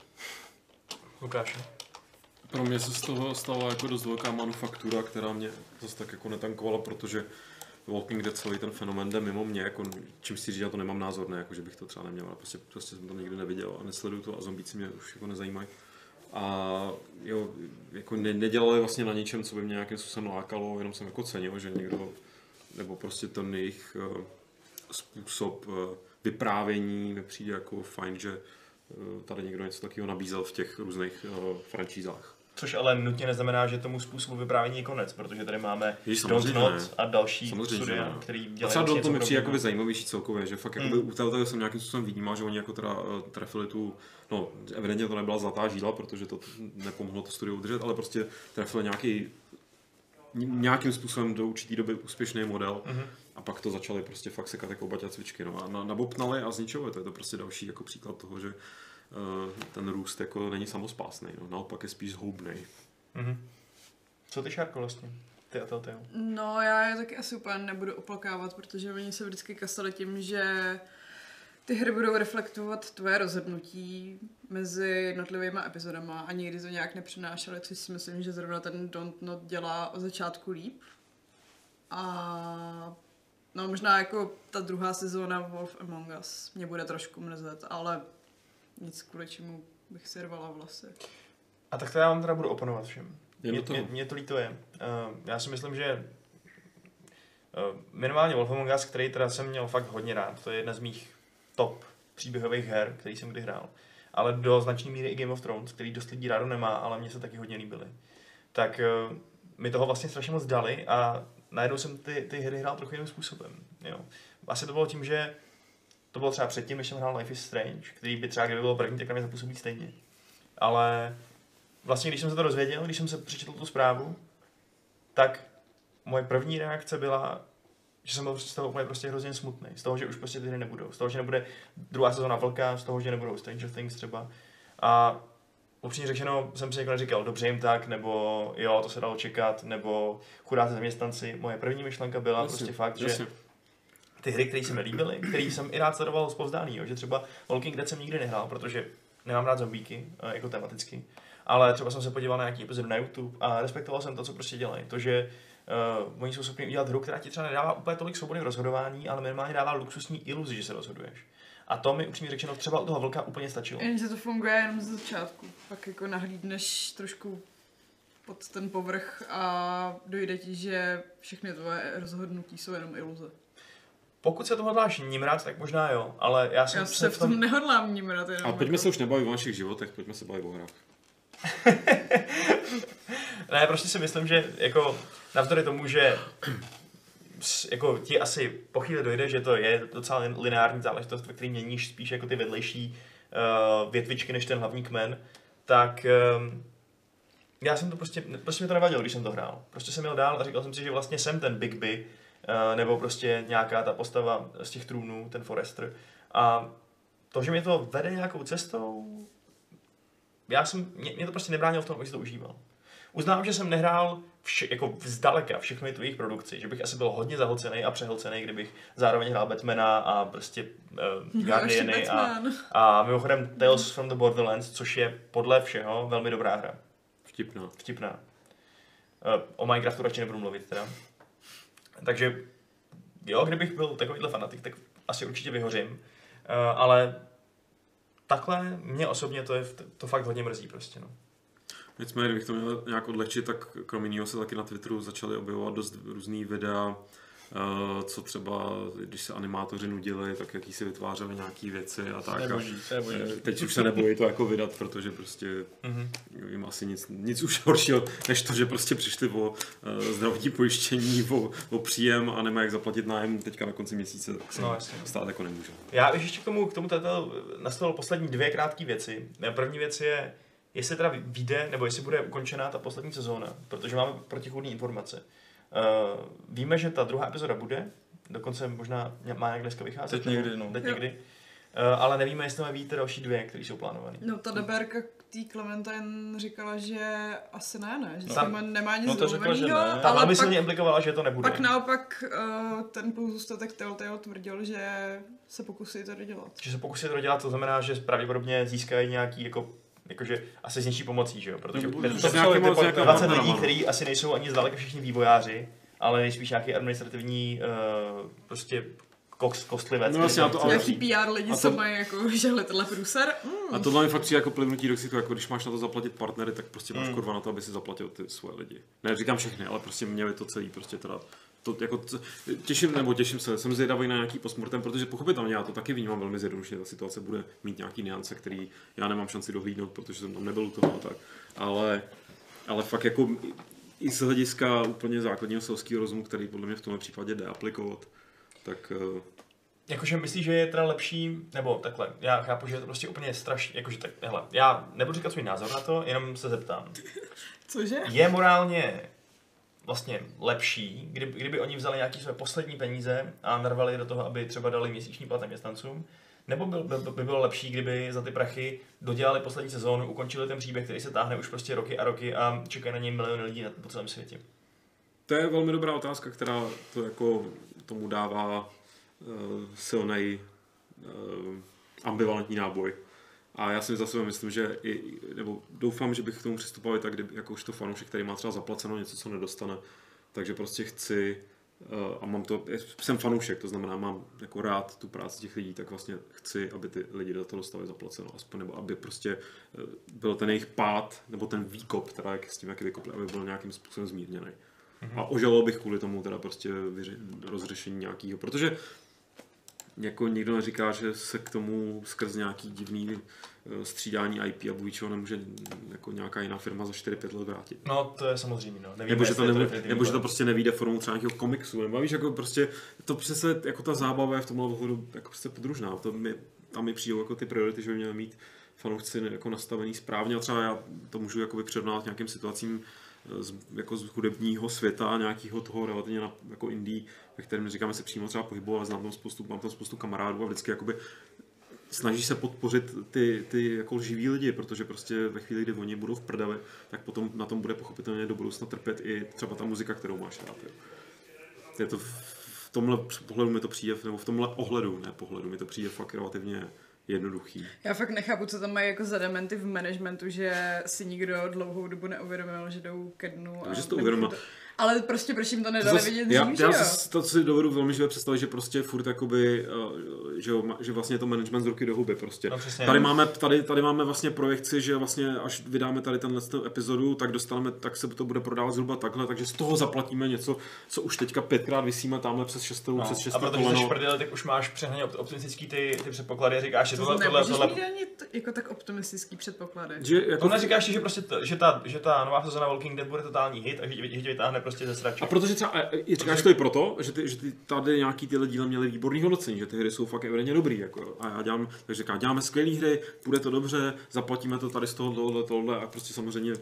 Lukáš.
Pro mě se z toho stala jako dost velká manufaktura, která mě zase tak jako netankovala, protože Walking Dead celý ten fenomén jde mimo mě, jako čím si říct, já to nemám názor, ne, jako že bych to třeba neměl, ale prostě, prostě jsem to nikdy neviděl a nesleduju to a zombíci mě už jako nezajímají. A jo, jako ne, nedělali vlastně na ničem, co by mě nějakým způsobem lákalo, jenom jsem jako cenil, že někdo, nebo prostě ten jejich uh, způsob uh, vyprávění mi přijde jako fajn, že uh, tady někdo něco takového nabízel v těch různých uh, franšízách.
Což ale nutně neznamená, že tomu způsobu vyprávění je konec, protože tady máme Don't Not
ne.
a další
Samozřejmě,
studia,
ne.
který
A
dělají
třeba do to mi přijde jakoby zajímavější celkově, že fakt jakoby
Mm.
u Telltale jsem nějakým způsobem vnímal, že oni jako teda uh, trefili tu, no evidentně to nebyla zlatá žíla, protože to nepomohlo to studio udržet, ale prostě trefili nějaký nějakým způsobem do určitý doby úspěšný model
Mhm.
a pak to začali prostě fakt sekat jako baťa cvičky. No a na, nabopnali a zničili. To je to prostě další jako příklad toho, že uh, ten růst jako není samospásný, no. naopak je spíš zhoubný.
Mhm. Co ty, Šárko, vlastně? Ty a Telltale.
No, já je taky asi úplně nebudu oplakávat, protože oni se vždycky kastali tím, že ty hry budou reflektovat tvoje rozhodnutí mezi jednotlivými epizodama a nikdy to nějak nepřinášeli, což si myslím, že zrovna ten Don't Not dělá od začátku líp. A no možná jako ta druhá sezóna Wolf Among Us mě bude trošku mrzet, ale nic kvůli čemu bych si rvala vlasy.
A tak to já vám teda budu oponovat všem.
Je
Mě, mě, mě to líto je. Uh, já si myslím, že uh, minimálně Wolf Among Us, který teda jsem měl fakt hodně rád, to je jedna z mých top příběhových her, který jsem kdy hrál. Ale do značné míry i Game of Thrones, který dost lidí rádo nemá, ale mně se taky hodně líbily. Tak uh, mi toho vlastně strašně moc dali a najednou jsem ty, ty hry hrál trochu jiným způsobem. Jo. Asi to bylo tím, že to bylo třeba předtím, než jsem hrál Life is Strange, který by třeba kdyby bylo první, tak na mě zapůsobí stejně. Ale vlastně, když jsem se to dozvěděl, když jsem se přečetl tu zprávu, tak moje první reakce byla, že jsem byl z toho úplně prostě hrozně smutný. Z toho, že už prostě ty hry nebudou. Z toho, že nebude druhá sezóna Vlka, z toho, že nebudou Stranger Things třeba. A upřímně řečeno jsem si jako neříkal, dobře jim tak, nebo jo, to se dalo čekat, nebo chudáci zaměstnanci. Moje první myšlenka byla
Jasně,
prostě fakt, že. Ty hry, které se mi líbily, které jsem i rád sledoval zpovzdálí, že třeba Walking Dead jsem nikdy nehrál, protože nemám rád zombíky, eh, jako tematicky, ale třeba jsem se podíval na nějaký epizody na YouTube a respektoval jsem to, co prostě dělají. To, že uh, oni jsou schopni udělat hru, která ti třeba nedává úplně tolik svobody v rozhodování, ale minimálně dává luxusní iluzi, že se rozhoduješ. A to mi upřímně řečeno třeba u toho vlka úplně stačilo.
Jenže to funguje jenom ze začátku. Pak jako nahlídneš trošku pod ten povrch a dojde ti, že všechny tvoje rozhodnutí jsou jenom iluze.
Pokud se to hodláš nímrat, tak možná jo, ale já jsem
Já se v tom nehodlám nímrat jenom.
Ale pojďme
jako...
se už nebavit o našich životech, pojďme se bavit o hrách.
Ne, prostě si myslím, že jako navzdory tomu, že jako ti asi po chvíli dojde, že to je docela lin- lineární záležitost, ve který měníš spíš jako ty vedlejší uh, větvičky než ten hlavní kmen, tak um, já jsem to prostě, prostě mi to nevadilo, když jsem to hrál. Prostě jsem jel dál a říkal jsem si, že vlastně jsem ten Big B, nebo prostě nějaká ta postava z těch trůnů, ten Forester. A to, že mě to vede nějakou cestou, já jsem, mě, mě to prostě nebránilo v tom, abych si to užíval. Uznám, že jsem nehrál vše, jako zdaleka všechny tvých produkci, že bych asi byl hodně zahlcený a přehlcený, kdybych zároveň hrál Batmana a prostě uh, Guardiany a, a mimochodem Tales from the Borderlands, což je podle všeho velmi dobrá hra.
Vtipná.
Vtipná. Uh, o Minecraftu radši nebudu mluvit teda. Takže jo, kdybych byl takovýhle fanatik, tak asi určitě vyhořím. Uh, ale takhle mě osobně to, je, to fakt hodně mrzí prostě. No.
Nicméně, kdybych to měl nějak odlehčit, tak kromě se taky na Twitteru začaly objevovat dost různý videa, eh, co třeba, když se animátoři nudili, tak jaký si vytvářeli nějaký věci a tak. A,
Neboží, to je boží.
eh, teď už se nebojí to jako vydat, protože prostě
Mhm.
jim asi nic, nic už horšího, než to, že prostě přišli o eh, zdravotní pojištění, o, o příjem a nemají jak zaplatit nájem teďka na konci měsíce, tak se
No, jasně.
stát jako nemůže.
Já bych ještě k tomu, k tomu tato nastavil poslední dvě krátké věci. První věc je, jestli teda vyjde, nebo jestli bude ukončená ta poslední sezóna, protože máme protichůdné informace. Uh, víme, že ta druhá epizoda bude, dokonce možná má jak dneska vycházet.
Teď někdy, no.
Teď
Jo.
někdy. Uh, ale nevíme, jestli tam víte další dvě, které jsou plánované.
No ta deberka té Clementine říkala, že asi ne, ne, že
No.
s tím nemá nic
No to řekla, že ne.
Ta
ale
velmi
pak,
silně implikovala, že to nebude.
pak naopak uh, ten pozůstatek Telltale tvrdil, že se pokusí to dodělat.
Že se pokusí to dělat, to znamená, že pravděpodobně získají nějaký jako jakože asi s něčí pomocí, že jo? Protože
No,
je
to
to
ty
s nějakýma
20
partnerama,
lidí, kteří asi nejsou ani zdaleka všichni vývojáři, ale nejspíš nějaký administrativní uh, prostě kost, kostlivec.
No jasně,
to
ale-.
PR lidi, co
to-
mají jako žehli tenhle průser. Mm.
A tohle mi fakt přijde jako plivnutí do jako když máš na to zaplatit partnery, tak prostě máš
Mm.
kurva na to, aby si zaplatil ty svoje lidi. Ne, říkám všechny, ale prostě měli to celý, prostě teda to jako, těším, nebo těším se, jsem zvědavý na nějaký postmortem, protože pochopitelně já to taky vnímám velmi zjednodušeně, ta situace bude mít nějaký niance, který já nemám šanci dohlídnout, protože jsem tam nebyl u toho tak, ale, ale fakt jako i z hlediska úplně základního selského rozumu, který podle mě v tomhle případě jde aplikovat, tak eh,
Jakože myslíš, že je teda lepší, nebo takhle, já chápu, že je to prostě úplně strašně, jakože tak, hele, já nebudu říkat svůj názor na to, jenom se zeptám.
Cože?
Je morálně vlastně lepší, kdyby, kdyby oni vzali nějaké své poslední peníze a narvali je do toho, aby třeba dali měsíční plat zaměstnancům, nebo by, by, by bylo lepší, kdyby za ty prachy dodělali poslední sezónu, ukončili ten příběh, který se táhne už prostě roky a roky a čekají na něj miliony lidí na, po celém světě.
To je velmi dobrá otázka, která to jako tomu dává silný uh, ambivalentní náboj. A já si za sebe myslím, že i, nebo doufám, že bych k tomu přistupoval i tak, kdyby, jako už to fanoušek, který má třeba zaplaceno něco, co nedostane. Takže prostě chci, uh, a mám to, jsem fanoušek, to znamená, mám jako rád tu práci těch lidí, tak vlastně chci, aby ty lidi do toho dostali zaplaceno, aspoň, nebo aby prostě uh, byl ten jejich pád, nebo ten výkop, teda jak s tím, jak vykopli, aby byl nějakým způsobem zmírněný. A ožaloval bych kvůli tomu teda prostě vyře- rozřešení nějakého, protože jako nikdo neříká, že se k tomu skrz nějaký divný eh, střídání IP a bůj čeho nemůže jako nějaká jiná firma za 4-5 let vrátit.
No, to je samozřejmě, no. Nevíme,
Nebo že, to
je
nebo, že to prostě nevíde formou třeba nějakého komiksu, nebo víš, jako prostě, to přesně, jako ta zábava je v tomhle ohledu jako prostě podružná, to mi, tam mi přijdou jako ty priority, že by měly mít fanoušci jako nastavený správně a třeba já to můžu jako přirovnat nějakým situacím z, jako z hudebního světa, nějakého toho relativně na, jako indie, ve kterém říkáme se přímo třeba pohybu, ale znám tam spoustu, mám tam spoustu kamarádů a vždycky jakoby snaží se podpořit ty, ty jako živý lidi, protože prostě ve chvíli, kdy oni budou v prdeli, tak potom na tom bude pochopitelně do budoucna trpět i třeba ta muzika, kterou máš rád. Jo. Je to v v tomhle pohledu mi to přijde, nebo v tomhle ohledu, ne pohledu, mi to přijde fakt relativně jednoduchý.
Já fakt nechápu, co tam mají jako za dementy v managementu, že si nikdo dlouhou dobu neuvědomil, že jdou ke dnu.
Takže to uvědomil.
Ale prostě proč jim to
To
nedali
zas-
vidět
já,
dřív,
já
že jo?
si to si dovedu velmi živě představit, že prostě furt jakoby, eh, že, jo, že vlastně to management z ruky do huby prostě.
No, přesně.
Tady máme, tady, tady máme vlastně projekci, že vlastně až vydáme tady tenhle ten epizodu, tak dostaneme, tak se to bude prodávat zhruba takhle, takže z toho zaplatíme něco, co už teďka pětkrát vysíme tamhle přes šestou,
No,
přes
a
šestou
protože jsi prdel, tak už máš přehnaně op- optimistický ty, ty předpoklady a říkáš, že
To
tohle, tohle, tohle,
mít ani t- jako tak optimistický předpoklady.
Že
To
jako,
neříkáš, že prostě to, že, ta, že ta nová sezóna Walking Dead bude totální hit a že, že tě vytáhne prostě ze srače.
a protože třeba, e, e, říkáš to i proto, že, ty, že ty, tady nějaký ty díly měly výborný hodnocení, že ty hry jsou fakt evidentně dobrý. Jako, a já dělám, takže říkám, děláme skvělé hry, bude to dobře, zaplatíme to tady z toho, tohle, tohle a prostě samozřejmě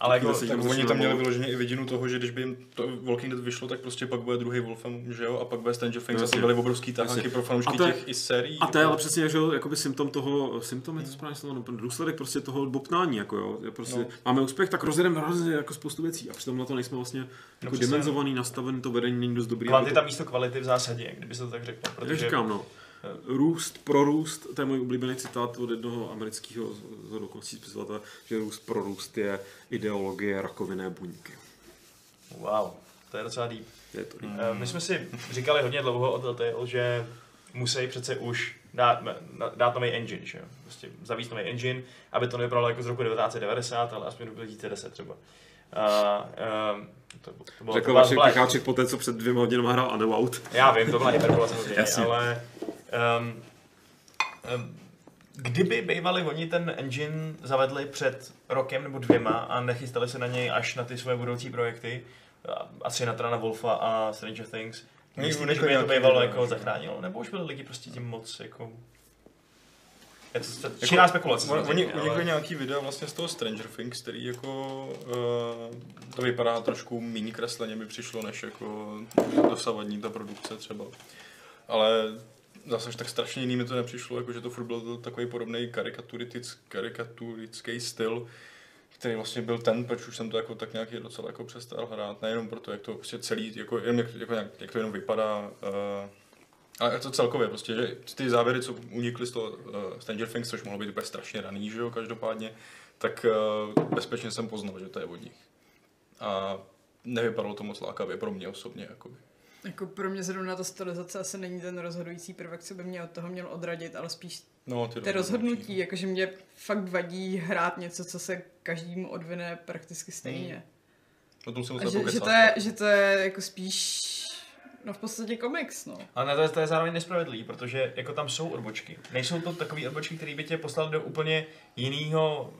Ale jako,
Tak oni tam měli vyloženě i vidinu toho, že když by jim to Walking Dead vyšlo, tak prostě pak bude druhý Wolfem, že jo, a pak bude Stranger Things, a to byly obrovský
Jasně.
pro
A
fanoušky těch i sérií.
A to je ale
jako-
přesně, že jo, jakoby symptom toho, symptom je to správně slovo, no, důsledek prostě toho bobtnání, jako jo, prostě,
No.
máme úspěch, tak rozjedeme hrozně jako spoustu věcí a přitom na to nejsme vlastně jako
přesně.
dimenzovaný, nastavený, to vedení není dost dobrý.
kvantita
aby
místo kvality v zásadě, kdyby se to tak řeklo.
jak
Protože
říkám, no, růst pro růst, to je můj oblíbený citát od jednoho amerického z okolností spisovatele, že růst pro růst je ideologie rakovinné buňky.
Wow, to je docela deep.
Je to deep.
Eh, My jsme si říkali hodně dlouho o Telltale, že musí přece už dát, dát nový engine, že jo? Prostě zavíst nový engine, aby to nevypadalo jako z roku 1990, ale aspoň roku 2010 třeba. A, um, to, to bylo,
Řekl
to
Vašek Picháček po té, co před dvěma hodinami hrál Underworld.
Já vím, to byla hyperbola samozřejmě,
Jasně.
ale um, um, kdyby bývali oni ten engine zavedli před rokem nebo dvěma a nechystali se na něj až na ty svoje budoucí projekty, asi na Trana Wolfa a Stranger Things,
Oni
myslíte, že by je to bývalo
video,
jako
že?
zachránilo? Nebo už byli lidi prostě tím moc jako... Je to st-
Jako,
čirá spekulace.
Oni,
samozřejmě,
unikly
ale-
nějaký videa vlastně z toho Stranger Things, který jako uh, to vypadá trošku méně kresleně mi přišlo, než jako dosavadní ta produkce třeba. Ale zase tak strašně jiný mi to nepřišlo, jako že to furt byl takový podobný karikaturický styl, který vlastně byl ten, proč už jsem to jako tak nějak docela jako přestal hrát, nejenom proto, jak to prostě celý, jako, jenom jak, jako nějak, jak to jenom vypadá, uh, ale to celkově, prostě, že ty závěry, co unikly z toho uh, Stranger Things, což mohlo být úplně strašně raný, že jo, každopádně, tak uh, bezpečně jsem poznal, že to je od nich. A nevypadalo to moc lákavě pro mě osobně, jakoby.
Jako pro mě zrovna ta stylizace asi není ten rozhodující prvek, co by mě od toho měl odradit, ale spíš
No, ty
ty rozhodnutí, jakože mě fakt vadí hrát něco, co se každému odvine prakticky stejně.
O tom jsem
A
musel
že, že, to je, že to je jako spíš, no v podstatě komiks, no.
Ale to je, to je zároveň nespravedlivý, protože jako tam jsou odbočky. Nejsou to takové odbočky, které by tě poslali do úplně jiného,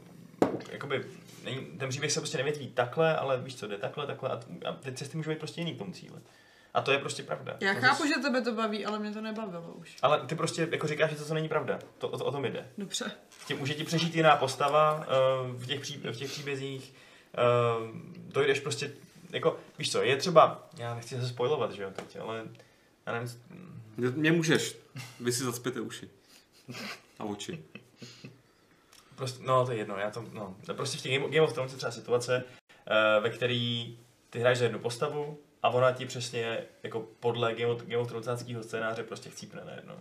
jakoby, ten příběh se prostě nevětví takhle, ale víš co, jde takhle, takhle a, a ty cesty můžou být prostě jiný k tomu cíli. A to je prostě pravda.
Já
To
chápu,
zas-
že tebe to baví, ale mě to nebavilo už.
Ale ty prostě jako říkáš, že to, to není pravda. To, o, to, o tom jde.
Dobře.
Tě, může ti přežít jiná postava uh, v, těch pří, v těch příbězích. Uh, dojdeš prostě, jako, víš co, je třeba, já nechci se spojovat, že jo, teď, ale já nevím,
Mě, mě můžeš, vy si zacpěte uši. A oči.
Prostě, no to je jedno, já to, no. Prostě v těch Game, Game of Thrones je třeba situace, uh, ve který ty hraješ za jednu postavu a ona ti přesně jako podle Game scénáře prostě chcípne najednou,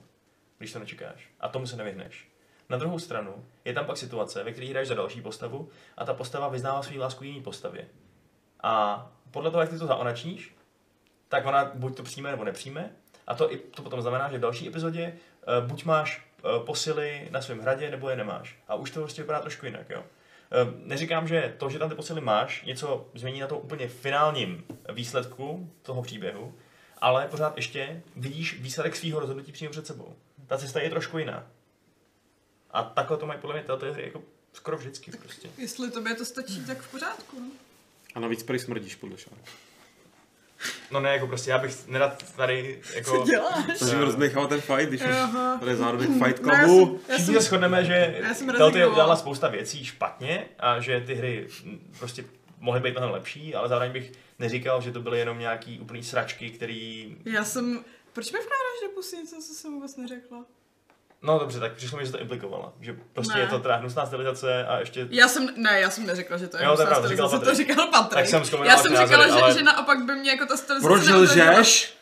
když to nečekáš. A tomu se nevyhneš. Na druhou stranu je tam pak situace, ve které hraješ za další postavu a ta postava vyznává svou lásku jiný postavě. A podle toho, jak ty to zaonačníš, tak ona buď to přijme nebo nepřijme. A to, i, to potom znamená, že v další epizodě uh, buď máš uh, posily na svém hradě, nebo je nemáš. A už to prostě vypadá trošku jinak, jo. Uh, neříkám, že to, že tam ty posily máš, něco změní na tom úplně finálním výsledku toho příběhu, ale pořád ještě vidíš výsledek svého rozhodnutí přímo před sebou. Ta cesta je trošku jiná. A takhle to mají podle mě této hry jako skoro vždycky prostě.
Jestli tobě to stačí, tak v pořádku. No.
A navíc prý smrdíš podle šáru.
No ne, jako prostě já bych nerad tady jako...
Co děláš?
Takže rozdechal ten fight, když už tady je zároveň fight
No, jsem, já
Všichni
jsem,
se shodneme, že Telltale
rezignovala.
udělala spousta věcí špatně a že ty hry prostě mohly být mnohem lepší, ale zároveň bych neříkal, že to byly jenom nějaký úplný sračky, který...
já jsem, proč mi vkládáš do pusy něco, co jsem vůbec neřekla?
No dobře, tak přišlo mi, že to implikovala. Že prostě
Ne.
je to teda hnusná stylizace a ještě...
Já jsem, ne, já jsem neřekla, že to je
Jo, to
hnusná
pravda, říkal
stylizace, to říkal Patrik.
Tak jsem
já jsem říkala,
názory,
že,
ale-
že naopak by mě jako ta stylizace
Proč lžeš?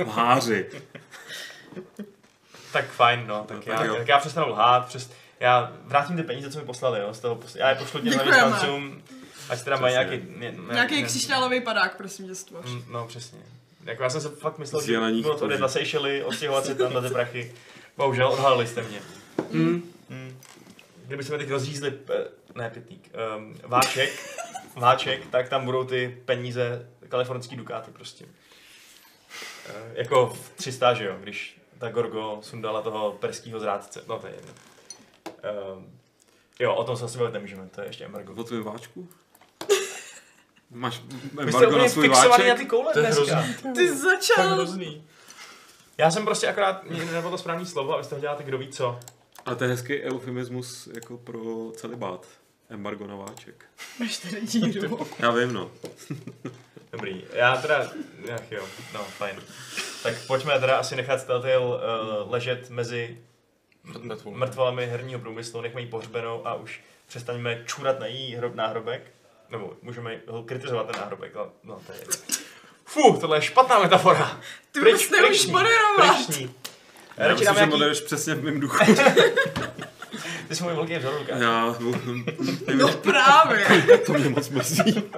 Uh,
Lháři.
tak fajn, no. Tak,
tak
já,
jo.
tak já přestanu lhát, přes, já vrátím ty peníze, co mi poslali, jo, z toho, pos- já je pošlu těm zaměstnancům, ať teda mají nějaký... Ne, ne,
Nějaký křišťálový padák, prosím tě, stvoř.
Mm, No, přesně. Jako já jsem se fakt myslel, že to
koží.
odjet na Seychely, odstěhovat se tam na ty prachy. Bohužel, odhalili jste mě.
Mm.
Mm. Kdyby jsme teď rozřízli, eh, ne pitník, um, váček, váček, tak tam budou ty peníze, kalifornský dukáty prostě. Uh, jako v 300, že jo, když ta Gorgo sundala toho perského zrádce. No to je jedno. Um, jo, o tom se asi bavit nemůžeme, to je ještě embargo.
O tvém váčku? Máš embargo na
úplně
svůj
fixovaný
váček?
na ty koule
To je
dneska.
hrozný.
Ty
To je
začal.
hrozný. Já jsem prostě akorát, mě nebylo to správný slovo, abyste děláte kdo ví co.
A to je hezký eufemismus jako pro celibát. Embargo na váček.
Máš tady díru.
Já vím, no.
Dobrý, já teda, ach jo, no fajn. Tak pojďme teda asi nechat Telltale uh, ležet mezi mrtvolami herního průmyslu, nechme ji pohřbenou a už přestaňme čurat na její hrob, náhrobek. Nebo můžeme ho kritizovat ten náhrobek, ale no to je jedno. Fuh, tohle je špatná metafora.
Ty vůbec neumíš
ní,
moderovat.
pryč ní.
Já
Radši
myslím,
dáme
že
nějaký,
moderuješ přesně v mém duchu.
ty jsi můj velký vzor, Lukáš.
Já,
No právě.
to mě moc mrzí.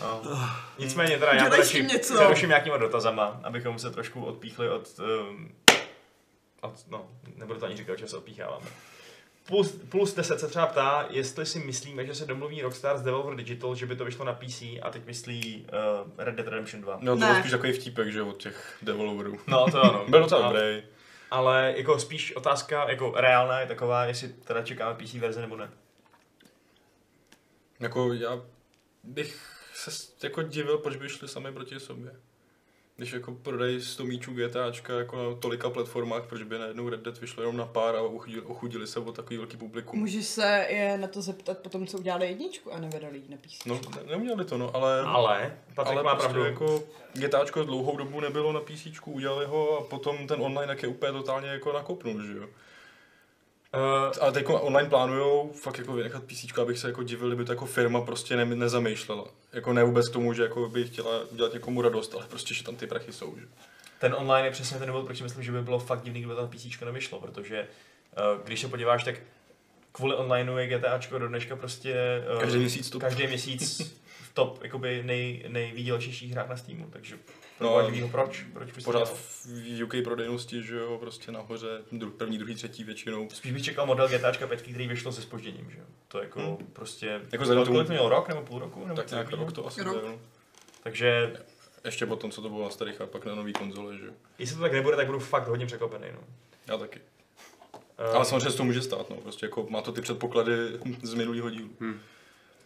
No. Nicméně teda já přeruším nějakýma dotazama, abychom se trošku odpíchli od, um, od no, nebudu to ani říkat, že se odpícháváme. Plus, plus 10 se třeba ptá, jestli si myslíme, že se domluví Rockstar s Devolver Digital, že by to vyšlo na PC a teď myslí uh, Red Dead Redemption 2.
No to
Ne.
byl spíš takový vtípek, že od těch developerů.
No to ano.
Byl docela
Ale-
dobrý.
Ale jako spíš otázka jako reálná je taková, jestli teda čekáme PC verze nebo ne.
Jako já bych se jako divil, proč by šli sami proti sobě. Když jako prodají 100 míčů GTAčka jako na tolika platformách, proč by najednou Red Dead vyšlo jenom na pár a ochudili, ochudili se o takový velký publikum.
Můžeš se je na to zeptat potom, co udělali jedničku a nevydali ji na PC.
No, ne, neuměli to, no, ale...
Ale, Patrik
ale
má
prostě
pravdu.
jako GTAčko dlouhou dobu nebylo na PC, udělali ho a potom ten online jak je úplně totálně jako nakopnul, že jo.
Uh,
A teď online plánujou fakt jako vynechat PC, abych se jako divil, kdyby to jako firma prostě ne, nezamýšlela. Jako ne vůbec k tomu, že jako by chtěla udělat někomu radost, ale prostě, že tam ty prachy jsou. Že?
ten online je přesně ten důvod, proč myslím, že by bylo fakt divný, kdyby ta PC nevyšlo, protože uh, když se podíváš, tak kvůli onlineu je GTAčko do dneška prostě uh,
Každý měsíc to-
každý měsíc v top jakoby nej, nejvýdělečnějších hrách na Steamu, takže
No,
proč, proč bys
Pořád v UK prodejnosti, že jo, prostě nahoře, dru, první, druhý, třetí většinou.
Spíš bych čekal model GTAčka 5, který vyšlo se spožděním, že jo? To jako
Hmm.
prostě,
Jako
kolik
tomu-
to mělo, rok nebo půl roku? Nebo
Tak nějak rok to asi
Rok.
bude, no.
Takže
Ještě potom, co to bylo na starých a pak na nový konzole, že jo.
jestli to tak nebude, tak budu fakt hodně překvapený, no.
Já taky.
Uh,
Ale samozřejmě se to může stát, no. Prostě jako má to ty předpoklady z minulého dílu.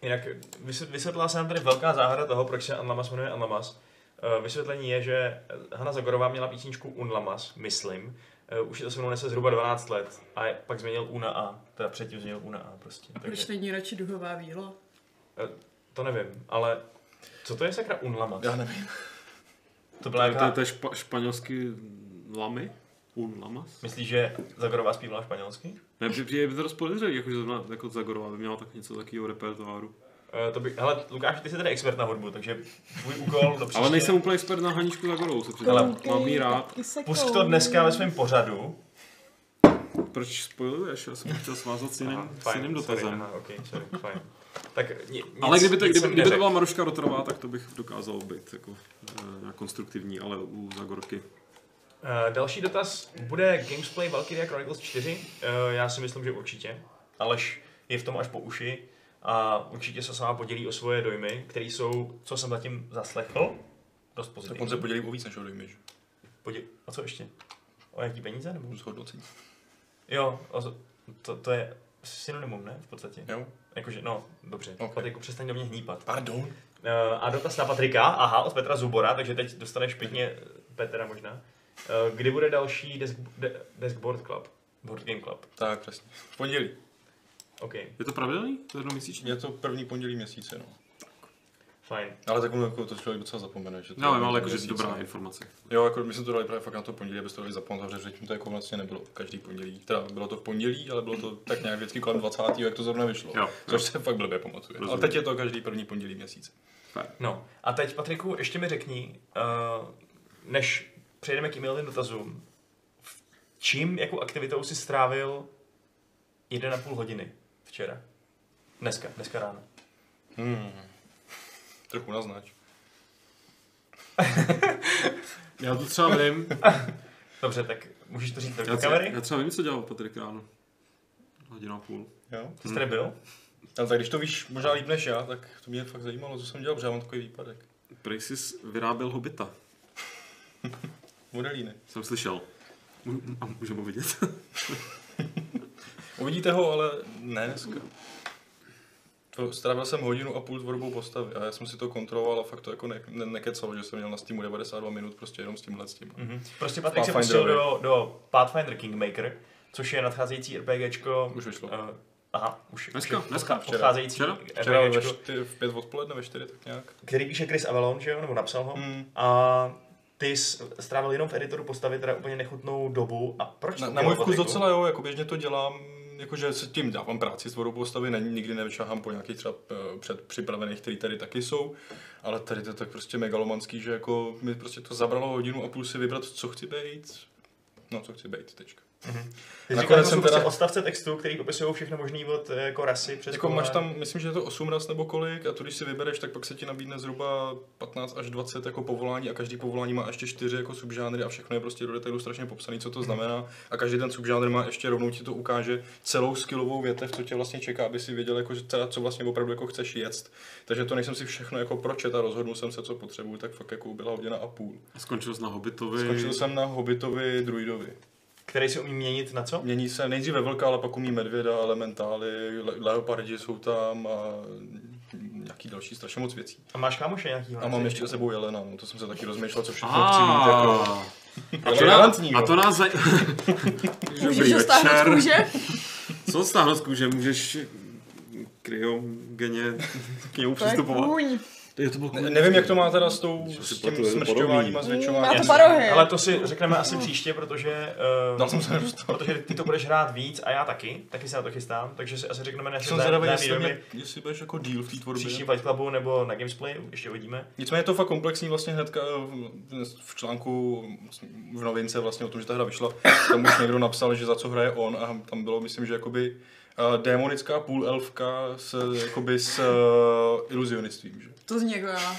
Jinak vysvět- vysvětlila se nám tady velká záhada toho, proč se Anlamas jmenuje Anlamas. Eh, Vysvětlení je, že Hanna Zagorová měla písničku Unlamas, myslím. Eh, Už je to se mnou nese zhruba 12 let a je- pak změnil U na A. Teda předtím změnil U na A prostě.
A proč
Takže,
není radši duhová vílo?
to nevím, ale co to je sakra Unlamas?
Já nevím.
To byla
je, to, je-
jaká...
to je špa, španělsky lamy? Un lamas?
Myslíš, že Zagorová zpívala španělsky?
Ne, mi to dost podezřelý, jako, že zrovna jako Zagorová by měla tak něco takového repertoáru.
Eh, To by, hele, Lukáš, ty jsi tedy expert na hudbu, takže tvůj úkol do příště...
Ale nejsem úplně expert na Haničku Zagorovou, se přiznám. Mám jí rád.
Pust to dneska ve svém pořadu.
Proč spojuješ? Já jsem chtěl svázat s jiným,
Aha,
s jiným
sorry,
dotazem.
aha, okay, sorry, fajn. Tak ni, nic,
Ale kdyby to, kdyby, kdyby to byla Maruška Rotorová, tak to bych dokázal být jako nějak konstruktivní, ale u Zagorky.
Uh, další dotaz. Bude Gamesplay Valkyria Chronicles 4? Uh, já si myslím, že určitě. Aleš je v tom až po uši a určitě se sama podělí o svoje dojmy, které jsou, co jsem zatím zaslechl, dost
Tak on
pozitivní.
se podělí o víc než o dojmy, že?
Podě- o co ještě? O jaký peníze? Nebo?
Zhodnocení.
Jo, o to, to, je synonymum, ne? V podstatě.
Jo?
Jakože, no, dobře.
Ok.
Okay. Patriku, přestaň do mě hnípat.
Pardon.
Uh, a dotaz na Patrika, aha, od Petra Zubora, takže teď dostaneš pěkně Petra možná. Uh, kdy bude další desk, de, Deskboard Club? Board Game Club.
Tak, přesně. V pondělí.
OK,
Je to pravidelný? To je jednoměsíčně?
Je to první pondělí měsíce, no.
fajn.
Ale tak jako to člověk docela zapomene, že to
vím, ale jakože
měsíce.
dobrá informace.
Jo, jako my jsme to dali právě fakt na to pondělí, abyste to dali zapomenout, protože předtím to jako vlastně nebylo každý pondělí. Teda bylo to v pondělí, ale bylo to tak nějak vždycky kolem 20. jak to zrovna vyšlo.
Jo,
což
jo.
se fakt blbě pamatuje.
Rozumím.
Ale teď je to každý první pondělí měsíce.
No, a teď Patriku, ještě mi řekni, uh, než přejdeme k e-mailovým dotazům, čím, jakou aktivitou si strávil 1,5 hodiny včera? Dneska, dneska ráno.
Hmm. Trochu naznač.
Já to třeba vím.
Dobře, tak můžeš to říct do
Já třeba,
kamery?
já třeba vím, co dělal Patrik ráno. Hodina a půl.
Jo?
Ty jsi tady byl?
Ale tak když to víš možná líp než já, tak to mě fakt zajímalo, co jsem dělal, protože já mám takový výpadek.
Prej jsi vyráběl hobita.
Modelíny.
Jsem slyšel. A můžeme ho vidět?
Uvidíte ho, ale ne dneska. To, strávil jsem hodinu a půl tvorbou postavy a já jsem si to kontroloval a fakt to jako ne, ne, nekecalo, že jsem měl na Steamu 92 minut prostě jenom s tímhle s tím.
Mhm. Prostě Patrik se pustil do, do Pathfinder Kingmaker což je nadcházející RPGčko.
Už vyšlo.
Uh, aha, už.
Dneska,
už
dneska,
včera.
Odcházející
Včera?
Včera ve čtyři, v pět odpoledne, ve čtyři, tak nějak.
který píše Chris Avalon, že jo, nebo napsal ho.
Hmm.
A ty jsi strávil jenom v editoru postavy teda úplně nechutnou dobu. A proč
Na, na můj vkus docela jo, jako běžně to dělám, jakože se tím dávám práci s tvorou postavy, ne, nikdy nevyšahám po nějakých třeba eh, předpřipravených, který tady taky jsou, ale tady to je tak prostě megalomanský, že jako mi prostě to zabralo hodinu a půl si vybrat, co chci být, no co chci být, tečka.
Ty
Nakonec jsem
jsou prostě
teda-
odstavce textu, který popisují všechno možný od eh, jako rasy přes
Jako máš tam, myslím, že je to 8 raz nebo kolik, a to když si vybereš, tak pak se ti nabídne zhruba 15 až 20 jako povolání a každý povolání má ještě 4 jako subžánry a všechno je prostě do detailu strašně popsaný, co to znamená. A každý ten subžánr má ještě rovnou ti to ukáže celou skillovou větev, co tě vlastně čeká, aby si věděl, jako, že teda, co vlastně opravdu jako chceš jet. Takže to nejsem si všechno jako pročet a rozhodnul jsem se, co potřebuju, tak fakt jako byla hodina a půl.
A skončil jsi na Hobbitovi.
Skončil jsem na Hobbitovi druidovi.
Který si umí měnit na co?
Mění se nejdříve vlka, ale pak umí medvěda, elementály, le- leopardi jsou tam a nějaký další strašně moc věcí.
A máš kámoše nějaký?
A mám ještě s sebou Jelena, no to jsem se taky rozmýšlel, co všechno chci mít. Jako.
A to,
relevantní,
nás, a to nás zaj...
Můžeš
Dobrý večer.
kůže?
Co stáhnout z kůže? Můžeš kryogeně k němu přistupovat. Jo, to bylo
Ne, nevím, jak to má teda s, tou, s tím smršťováním a zvětšováním.
Má to.
Ale to si řekneme asi příště, protože, uh,
Dal jsem se nedostal.
protože ty to budeš hrát víc a já taky, taky se na to chystám, takže si asi řekneme naše
Jsem zvědavý, jestli, mě, jestli budeš jako díl v té tvorbě.
příští Fight Clubu nebo na Gamesplay, ještě uvidíme.
Nicméně je to fakt komplexní vlastně hnedka v- v článku v novince vlastně o tom, že ta hra vyšla, tam už někdo napsal, že za co hraje on a tam bylo, myslím, že jakoby uh, démonická půlelfka s, jakoby s uh, iluzionistvím, že?
To zní jako já.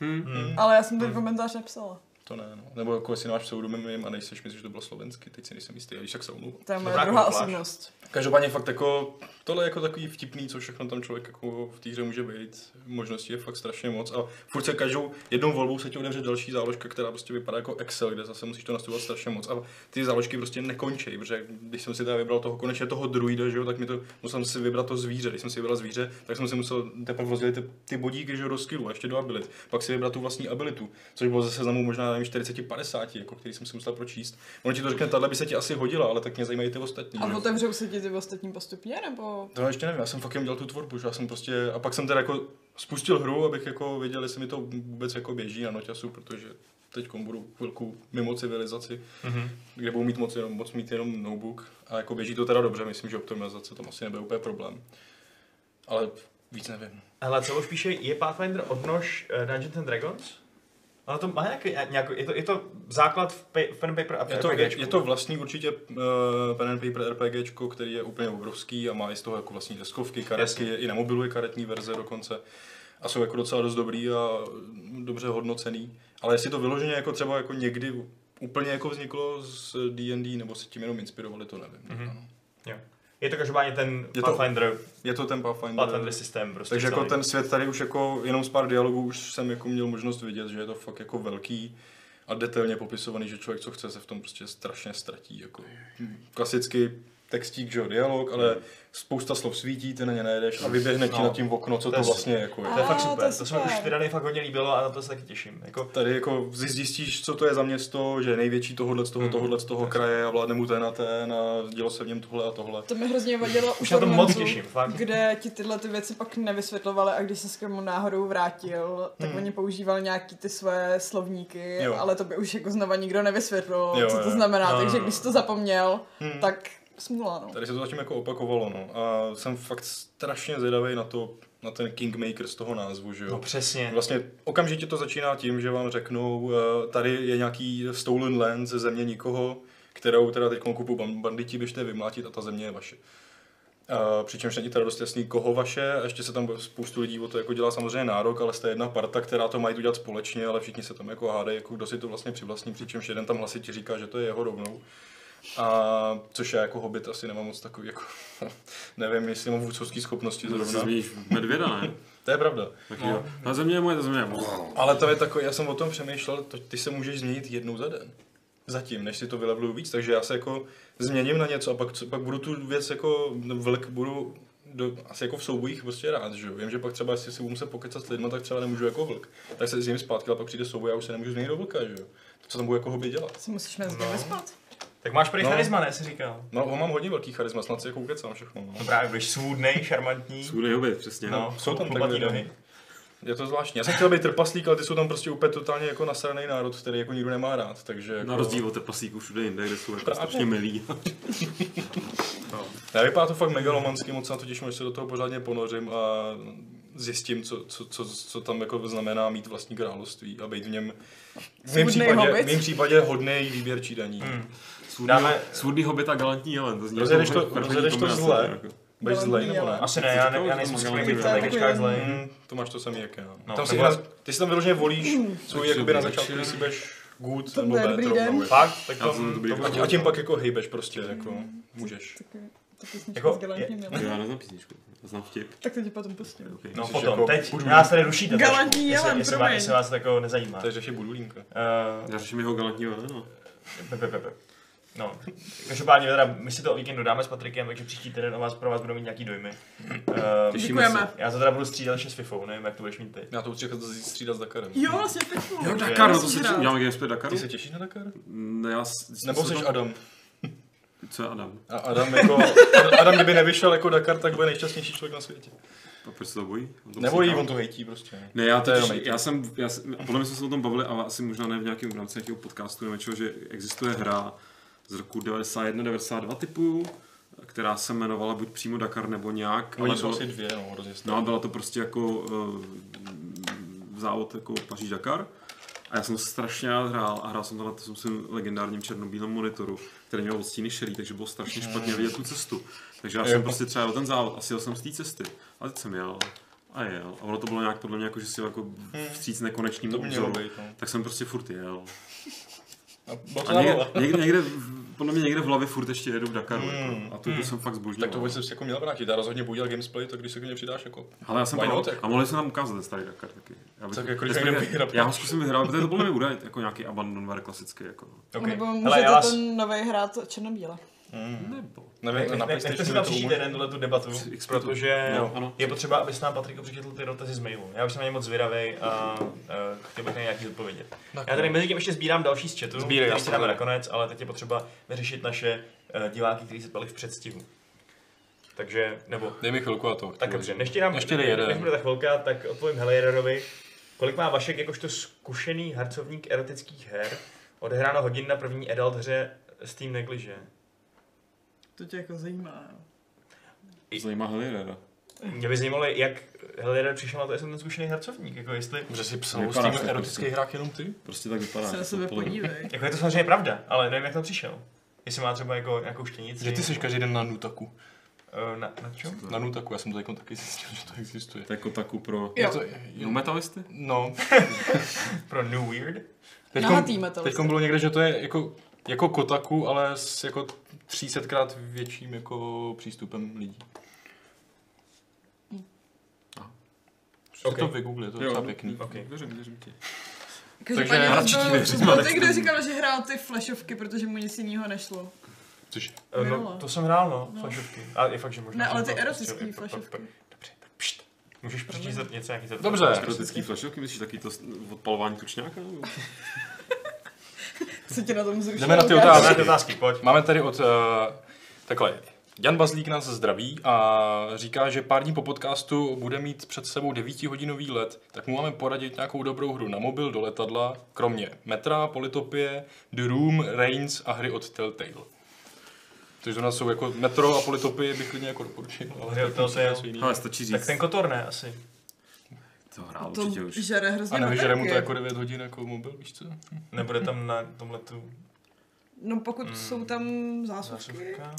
Hmm.
Ale já jsem ten komentář nepsala.
To ne, no. Nebo jako jestli máš pseudonym a nejseš, myslím, že to bylo slovensky, teď si nejsem jistý, a víš, jak se omlouvám.
To je moje
Dobrá
druhá
kamufláž.
osobnost.
Každopádně fakt jako, tohle je jako takový vtipný, co všechno tam člověk jako v té hře může být. Možností je fakt strašně moc a furt se každou jednou volbou se ti otevře další záložka, která prostě vypadá jako Excel, kde zase musíš to nastudovat strašně moc a ty záložky prostě nekončí, protože když jsem si teda vybral toho konečně toho druida, že jo, tak mi to musel si vybrat to zvíře. Když jsem si vybral zvíře, tak jsem si musel teprve rozdělit ty, ty bodíky, že jo, do skillu a ještě do abilit. Pak si vybrat tu vlastní abilitu, což bylo zase seznamu možná nevím, 40-50, jako, který jsem si musel pročíst. Ono ti to řekne, tahle by se ti asi hodila, ale tak mě zajímají ty ostatní.
A otevřou se ti ty ostatní postupně, nebo...
To ještě nevím, já jsem fakt jen dělal tu tvorbu, že já jsem prostě, a pak jsem teda jako spustil hru, abych jako věděl, jestli mi to vůbec jako běží na noťasu, protože teď budu chvilku mimo civilizaci,
Mhm.
kde budu mít moc, jenom, moc mít jenom notebook a jako běží to teda dobře, myslím, že optimalizace tam asi nebude úplně problém. Ale víc nevím.
Ale co už píše, je Pathfinder odnož uh, Dungeons and Dragons? Ale to má nějaký, nějaký je, to, je to základ v, v pen paper a v
Je to, je,
RPGčku?
je to vlastní určitě uh, pen and paper RPGčko, který je úplně obrovský a má i z toho jako vlastní deskovky, karetky,
Jasně.
i na mobilu je karetní verze dokonce. A jsou jako docela dost dobrý a dobře hodnocený. Ale jestli to vyloženě jako třeba jako někdy úplně jako vzniklo z D&D nebo se tím jenom inspirovali, to nevím.
Mhm.
Ano.
Jo. Je to každopádně ten
Je to-
Pathfinder,
Je to ten Pathfinder.
Pathfinder systém prostě
Takže jako ten svět tady už jako jenom z pár dialogů už jsem jako měl možnost vidět, že je to fakt jako velký a detailně popisovaný, že člověk, co chce, se v tom prostě strašně ztratí. Jako klasicky textík, že jo, dialog, ale spousta slov svítí, ty na ně nejedeš a vyběhne ti
No.
nad tím okno, co
To
to
je
vlastně jako je.
To je fakt super,
to je
to, se mi už rady fakt hodně líbilo a na to se taky těším. Jako,
Tady jako zjistíš, co to je za město, že je největší tohohle z toho,
Hmm.
tohohle z toho kraje a vládne mu ten a ten a dělo se v něm tohle a tohle.
To mi hrozně vadilo
už na to moc těším, fakt.
kde ti tyhle ty věci pak nevysvětlovali a když se s k němu náhodou vrátil, tak
Hmm.
oni používali nějaký ty své slovníky,
Jo.
ale to by už jako znova nikdo nevysvětlil,
Jo,
co to
jo.
znamená,
No,
takže
no,
když
no.
jsi to zapomněl,
Hmm.
tak smula, no.
Tady se to zatím jako opakovalo, no. A jsem fakt strašně zvědavý na to, na ten Kingmaker z toho názvu, že jo.
no přesně.
Vlastně okamžitě to začíná tím, že vám řeknou, eh, tady je nějaký stolen land ze země nikoho, kterou teda teď ban- banditi, běžte vymlátit a ta země je vaše. Uh, přičemž není teda dost jasný, koho vaše, a ještě se tam spoustu lidí o to jako dělá samozřejmě nárok, ale jste jedna parta, která to mají udělat společně, ale všichni se tam jako hádají, jako kdo si to vlastně přivlastní, přičemž jeden tam hlasitě říká, že to je jeho rovnou. A což já jako hobit asi nemám moc takový, jako, nevím, jestli mám vůdcovské schopnosti
To
zrovna.
zmíníš medvěda, ne?
To je pravda.
Tak jo. Ta země je moje, ta země je moje.
Ale to je takový, já jsem o tom přemýšlel, to, ty se můžeš změnit jednou za den. Zatím, než si to vylevluju víc, takže já se jako změním na něco a pak, co- pak budu tu věc jako vlk budu do, asi jako v soubojích prostě rád, že jo. Vím, že pak třeba, jestli si budu muset pokecat s lidmi, tak třeba nemůžu jako vlk. Tak se zjím zpátky, ale pak přijde souboj a už se nemůžu změnit do vlka, že jo. To, co tam budu jako hobby dělat.
Si musíš mezi
No.
no.
Tak máš prý
No.
charisma, ne, jsi říkal.
No, ho mám hodně velký charisma, snad si jako ukecám všechno. No.
No právě, budeš svůdnej, šarmantní.
Svůdnej hobit, přesně.
No,
jsou tam takhle,
nohy.
Je to zvláštní. Já jsem chtěl být trpaslík, ale ty jsou tam prostě úplně totálně jako nasraný národ, který jako nikdo nemá rád, takže jako...
Na rozdíl od trpaslíků všude jinde, kde jsou jako
Právě.
strašně milí.
Ne, vypadá to fakt megalomansky, moc se na to těším, až se do toho pořádně ponořím a zjistím, co, co, co, co tam jako znamená mít vlastní království a být v něm v mém případě,
hobit.
v mém případě hodný výběrčí daní.
Hmm.
Svůdný,
Dáme-
svůdný hobit a galantní jelen. To zní
Rozjedeš
jako
to-
perfektní
rozjedeš to zle.
jako.
Budeš zlej nebo ne?
Asi ne, já, ne, já nejsem být v
To je
legečkách zlej.
Hmm, to máš to samý jak já.
No,
tam si
nebo-
hra, ty si tam vyloženě volíš svůj
Takže
jakoby na začátku, jestli budeš good
To
nebo bad
dobrý
rovnou,
den.
jako.
Fakt? Tak to, to,
A,
to,
tím pak jako hejbeš prostě, jako můžeš.
Taky, taky
Jako,
jako,
je-
měla.
Jo, Já neznám písničku, znám vtip.
Tak to ti potom pustím.
Okay.
No
Jsi
potom,
jako
teď,
budu-
nás tady rušíte
Galantní jelen,
jestli,
promiň.
jestli vás to jako nezajímá.
To je řeši budulínka.
Uh,
Já řeším jeho galantního jelena.
No, každopádně teda, my si to o víkendu dáme s Patrikem, takže příští týden o vás, pro vás budou mít nějaký dojmy. Uh,
Děkujeme.
já to teda budu střídat ještě s FIFou, nevím, jak to budeš mít ty.
Já to určitě chci střídat s Dakarem.
Jo, vlastně pěknou.
Jo, Dakar, no to se
hrát.
uděláme gamesplay Dakaru?
Ty se těšíš na Dakar?
Ne, já...
Nebo jsi Adam?
Co je Adam?
A Adam jako, Adam kdyby nevyšel jako Dakar, tak bude nejšťastnější člověk na světě.
A proč se to bojí? On to
Nebojí, on to hejtí prostě.
Ne, já,
To je
totiž,
jenom
já jsem, já, jsem- podle mě jsme se o tom bavili, ale asi možná ne v nějakém v rámci nějakého podcastu nebo něčeho, že existuje hra z roku 91-92 typu, která se jmenovala buď přímo Dakar nebo nějak,
Oni
ale
jsou
bylo,
asi dvě, no,
no a byla to prostě jako uh, závod jako Paříž Dakar. A já jsem strašně rád hrál a hrál jsem to na tom svým legendárním černobílém monitoru, který měl odstíny šerý, takže bylo strašně špatně vidět tu cestu. Takže já jsem prostě třeba jel ten závod a sjel jsem z té cesty. A teď jsem jel a jel. A ono to bylo nějak podle mě jako, že si jako vstříc nekonečným
To
obzoru.
být, no.
Tak jsem prostě furt jel.
A bylo to
někde, někde, někde, v- podle mě někde v hlavě furt ještě jedu v Dakaru.
Hmm.
Jako. A to, to jsem fakt zbožňoval.
Tak to by se jako měl vrátit. Já rozhodně budu dělat gamesplay, tak když se k mě přidáš jako.
Ale já jsem pro,
not, jako?
a mohli jsme tam ukázat ten starý Dakar taky. Já bych,
Tak jako, když vyhrál.
já ho zkusím vyhrát, protože to podle mě bude jako nějaký abandonware klasický. Jako.
Okay.
Nebo
Hele,
můžete
já vás,
ten nový hrát černobíle.
Nebo.
Nevím,
ne,
na
ne, nechte si
to
příští týden tuhle tu debatu, protože
No, ano.
je potřeba, abys nám Patriku přečetl ty dotazy z mailu. Já už jsem na ně moc zvědavý a a chtěl bych na nějaký odpovědět. Já tady mezi tím ještě sbírám další z chatu,
Sbírej,
který si dáme
tady.
nakonec, ale teď je potřeba vyřešit naše eh, diváky, kteří se ptali v předstihu. Takže, nebo
Dej mi chvilku a to.
Tak dobře, než ti dám,
Ještě
než bude ta chvilka, tak odpovím Helejerovi. Kolik má Vašek jakožto zkušený harcovník erotických her? Odehráno hodin na první adult hře Steam Neglige.
To tě jako zajímá. jo.
Zajímá Helirera.
Mě by zajímalo, jak Helijer přišel na to, že jsem ten zkušený harcovník. Jako jestli,
Že si psal s tím
tak
erotických
prostě.
hrách jenom ty?
Prostě tak vypadá.
Se na sebe podívej.
jako je to samozřejmě pravda, ale nevím, jak to přišel. Jestli má třeba jako nějakou štěnici.
Že ty jsi každý den na Nutaku.
Eh, Na, na čem?
Na Nutaku, já jsem to jako taky zjistil, že to existuje.
To je kotaku pro...
Je
Jo.
to,
No metalisty?
no,
Pro New Weird?
Nahatý metalisty.
Teď bylo někde, že to je jako, jako Kotaku, ale s jako 300krát větším jako přístupem lidí. Okay.
Ok.
to vygoogle, to je docela pěkný.
Ok.
Věřím, věřím ti.
Každopádně
Takže-
to
Radši ti věřím, nechci
kdo říkal, že hrál ty flashovky, protože mu nic jiného nešlo.
Což,
Eh, No, to jsem hrál, no,
No.
flashovky. A je fakt, že možná...
Ne, ale ty
to
erotický
prostě-
flashovky.
Dobře, tak pšt. Můžeš přečíst něco nějaký zeptat?
Dobře.
Erotický flashovky, myslíš taky to odpalování tučňáka?
Co tě na tom zrušilo?
Jdeme na ty otázky.
Dáme ty otázky, pojď.
Máme tady od uh, takhle. Jan Bazlík nás zdraví a říká, že pár dní po podcastu bude mít před sebou 9-hodinový let, tak mu máme poradit nějakou dobrou hru na mobil, do letadla, kromě Metra, Politopie, The Room, Reigns a hry od Telltale. Takže u nás jsou jako Metro a Politopie bych klidně jako doporučil, ale
Hry od Telltale.
Ale stačí říct.
Tak ten kotor ne, asi.
To hrál
To
určitě už.
žere hrozně
A nevyžere mu to jako 9 hodin jako mobil, víš co?
Nebude tam na tom letu
No pokud
Mm.
jsou tam zásuvky.
zásuvka?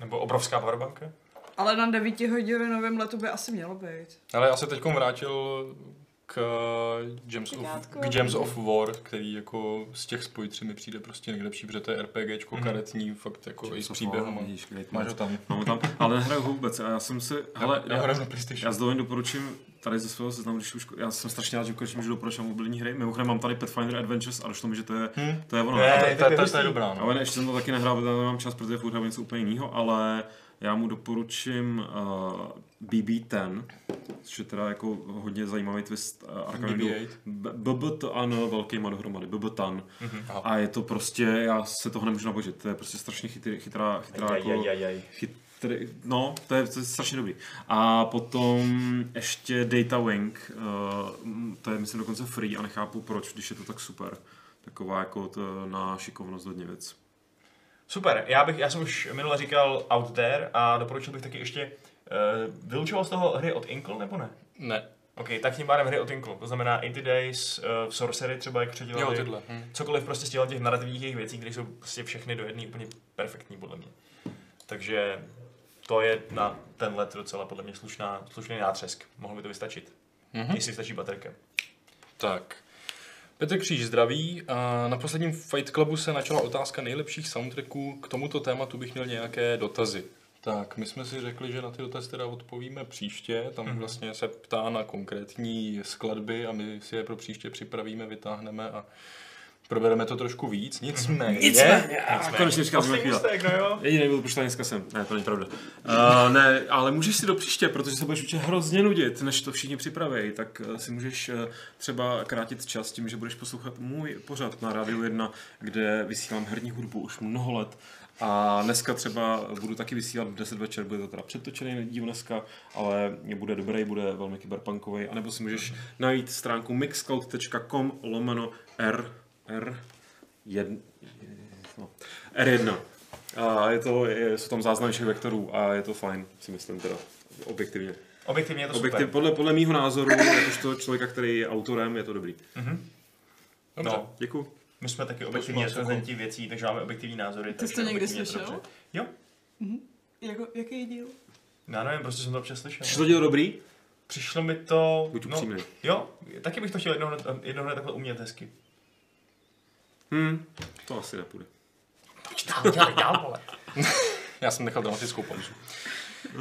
Nebo obrovská powerbanka?
Ale na 9 hodinovém letu by asi mělo být.
Ale já se teď vrátil k Gems, of, k Gems of War, který jako z těch spojitří mi přijde prostě nejlepší, protože to je RPGčko
Mhm.
karetní, fakt jako i s příběhem.
great
Máš ho tam.
Mám ho tam, ale nehraju ho vůbec. A já jsem si, hele,
já
já,
na PlayStation.
já s dovolením doporučím tady ze svého seznamu, když už, já jsem strašně rád, že konečně můžu doporučit mobilní hry. Mimochodem mám tady Pathfinder Adventures a došlo mi, že to je,
Hm?
to je ono.
Ne,
to,
to je
to, je dobrá, no.
Ale ještě jsem to taky nehrál, protože nemám čas, protože furt něco úplně jiného, ale Já mu doporučím uh, BB10, což je teda jako hodně zajímavý twist uh, Arkanoidu.
BB-8.
B- BBT, ano, velkýma dohromady, BBTan.
Aha.
A je to prostě, já se toho nemůžu nabožit, to je prostě strašně chytrý, chytrá, chytrá
Aj,
jako...
aj, aj, aj.
Chytrý, no, to je, to je strašně dobrý. A potom ještě Data Wing, uh, to je myslím dokonce free a nechápu proč, když je to tak super. Taková jako to na šikovnost hodně věc.
Super, já, bych, já jsem už minule říkal Out There a doporučil bych taky ještě, uh, vylučoval z toho hry od Inkle nebo ne?
Ne.
OK, tak tím pádem hry od Inkle, to znamená Inty Days, uh, Sorcery třeba, jak předělali.
Jo, tyhle. Hm.
Cokoliv prostě z těch narrativních věcí, které jsou prostě všechny do jedné úplně perfektní podle mě. Takže to je na ten let docela podle mě slušná, slušný nátřesk. Mohl by to vystačit.
Mhm.
Jestli stačí baterka.
Tak. Petr Kříž zdraví. Na posledním Fight Clubu se načala otázka nejlepších soundtracků. K tomuto tématu bych měl nějaké dotazy. Tak, my jsme si řekli, že na ty dotazy teda odpovíme příště. Tam vlastně se ptá na konkrétní skladby a my si je pro příště připravíme, vytáhneme a probereme to trošku víc. Nicméně,
Nicméně,
konečně říkám, že chvíle.
no jo.
Jediný byl počítání dneska jsem. Ne, to není pravda. Uh, ne, ale můžeš si do příště, protože se budeš určitě hrozně nudit, než to všichni připraví, tak uh, si můžeš uh, třeba krátit čas tím, že budeš poslouchat můj pořad na Rádiu 1, kde vysílám herní hudbu už mnoho let. A dneska třeba budu taky vysílat v 10 večer, bude to teda předtočený díl dneska, ale bude dobrý, bude velmi kyberpunkový. A nebo si můžeš najít stránku mixcloud.com lomeno r, r, jed, no, R1. A je to, je, jsou tam záznamy všech vektorů a je to fajn, si myslím teda, objektivně.
Objektivně je to
Objektiv,
super.
podle, podle mýho názoru, jakožto člověka, který je autorem, je to dobrý.
Dobře.
No,
Děkuji.
my jsme taky objektivní
nás jako-
recenzenti věcí, takže máme objektivní názory.
Ty
takže
jsi to někdy
to
slyšel?
dobře. Jo,
Jako, jaký díl?
já nevím, prostě jsem to občas slyšel.
Přišlo to dobrý?
Přišlo mi to...
Buď
no,
upřímný.
jo, taky bych to chtěl jednoho, jednoho hned takhle umět hezky.
Hm, to asi nepůjde.
Dál, dělej dál, vole.
Já jsem nechal dramatickou pauzu.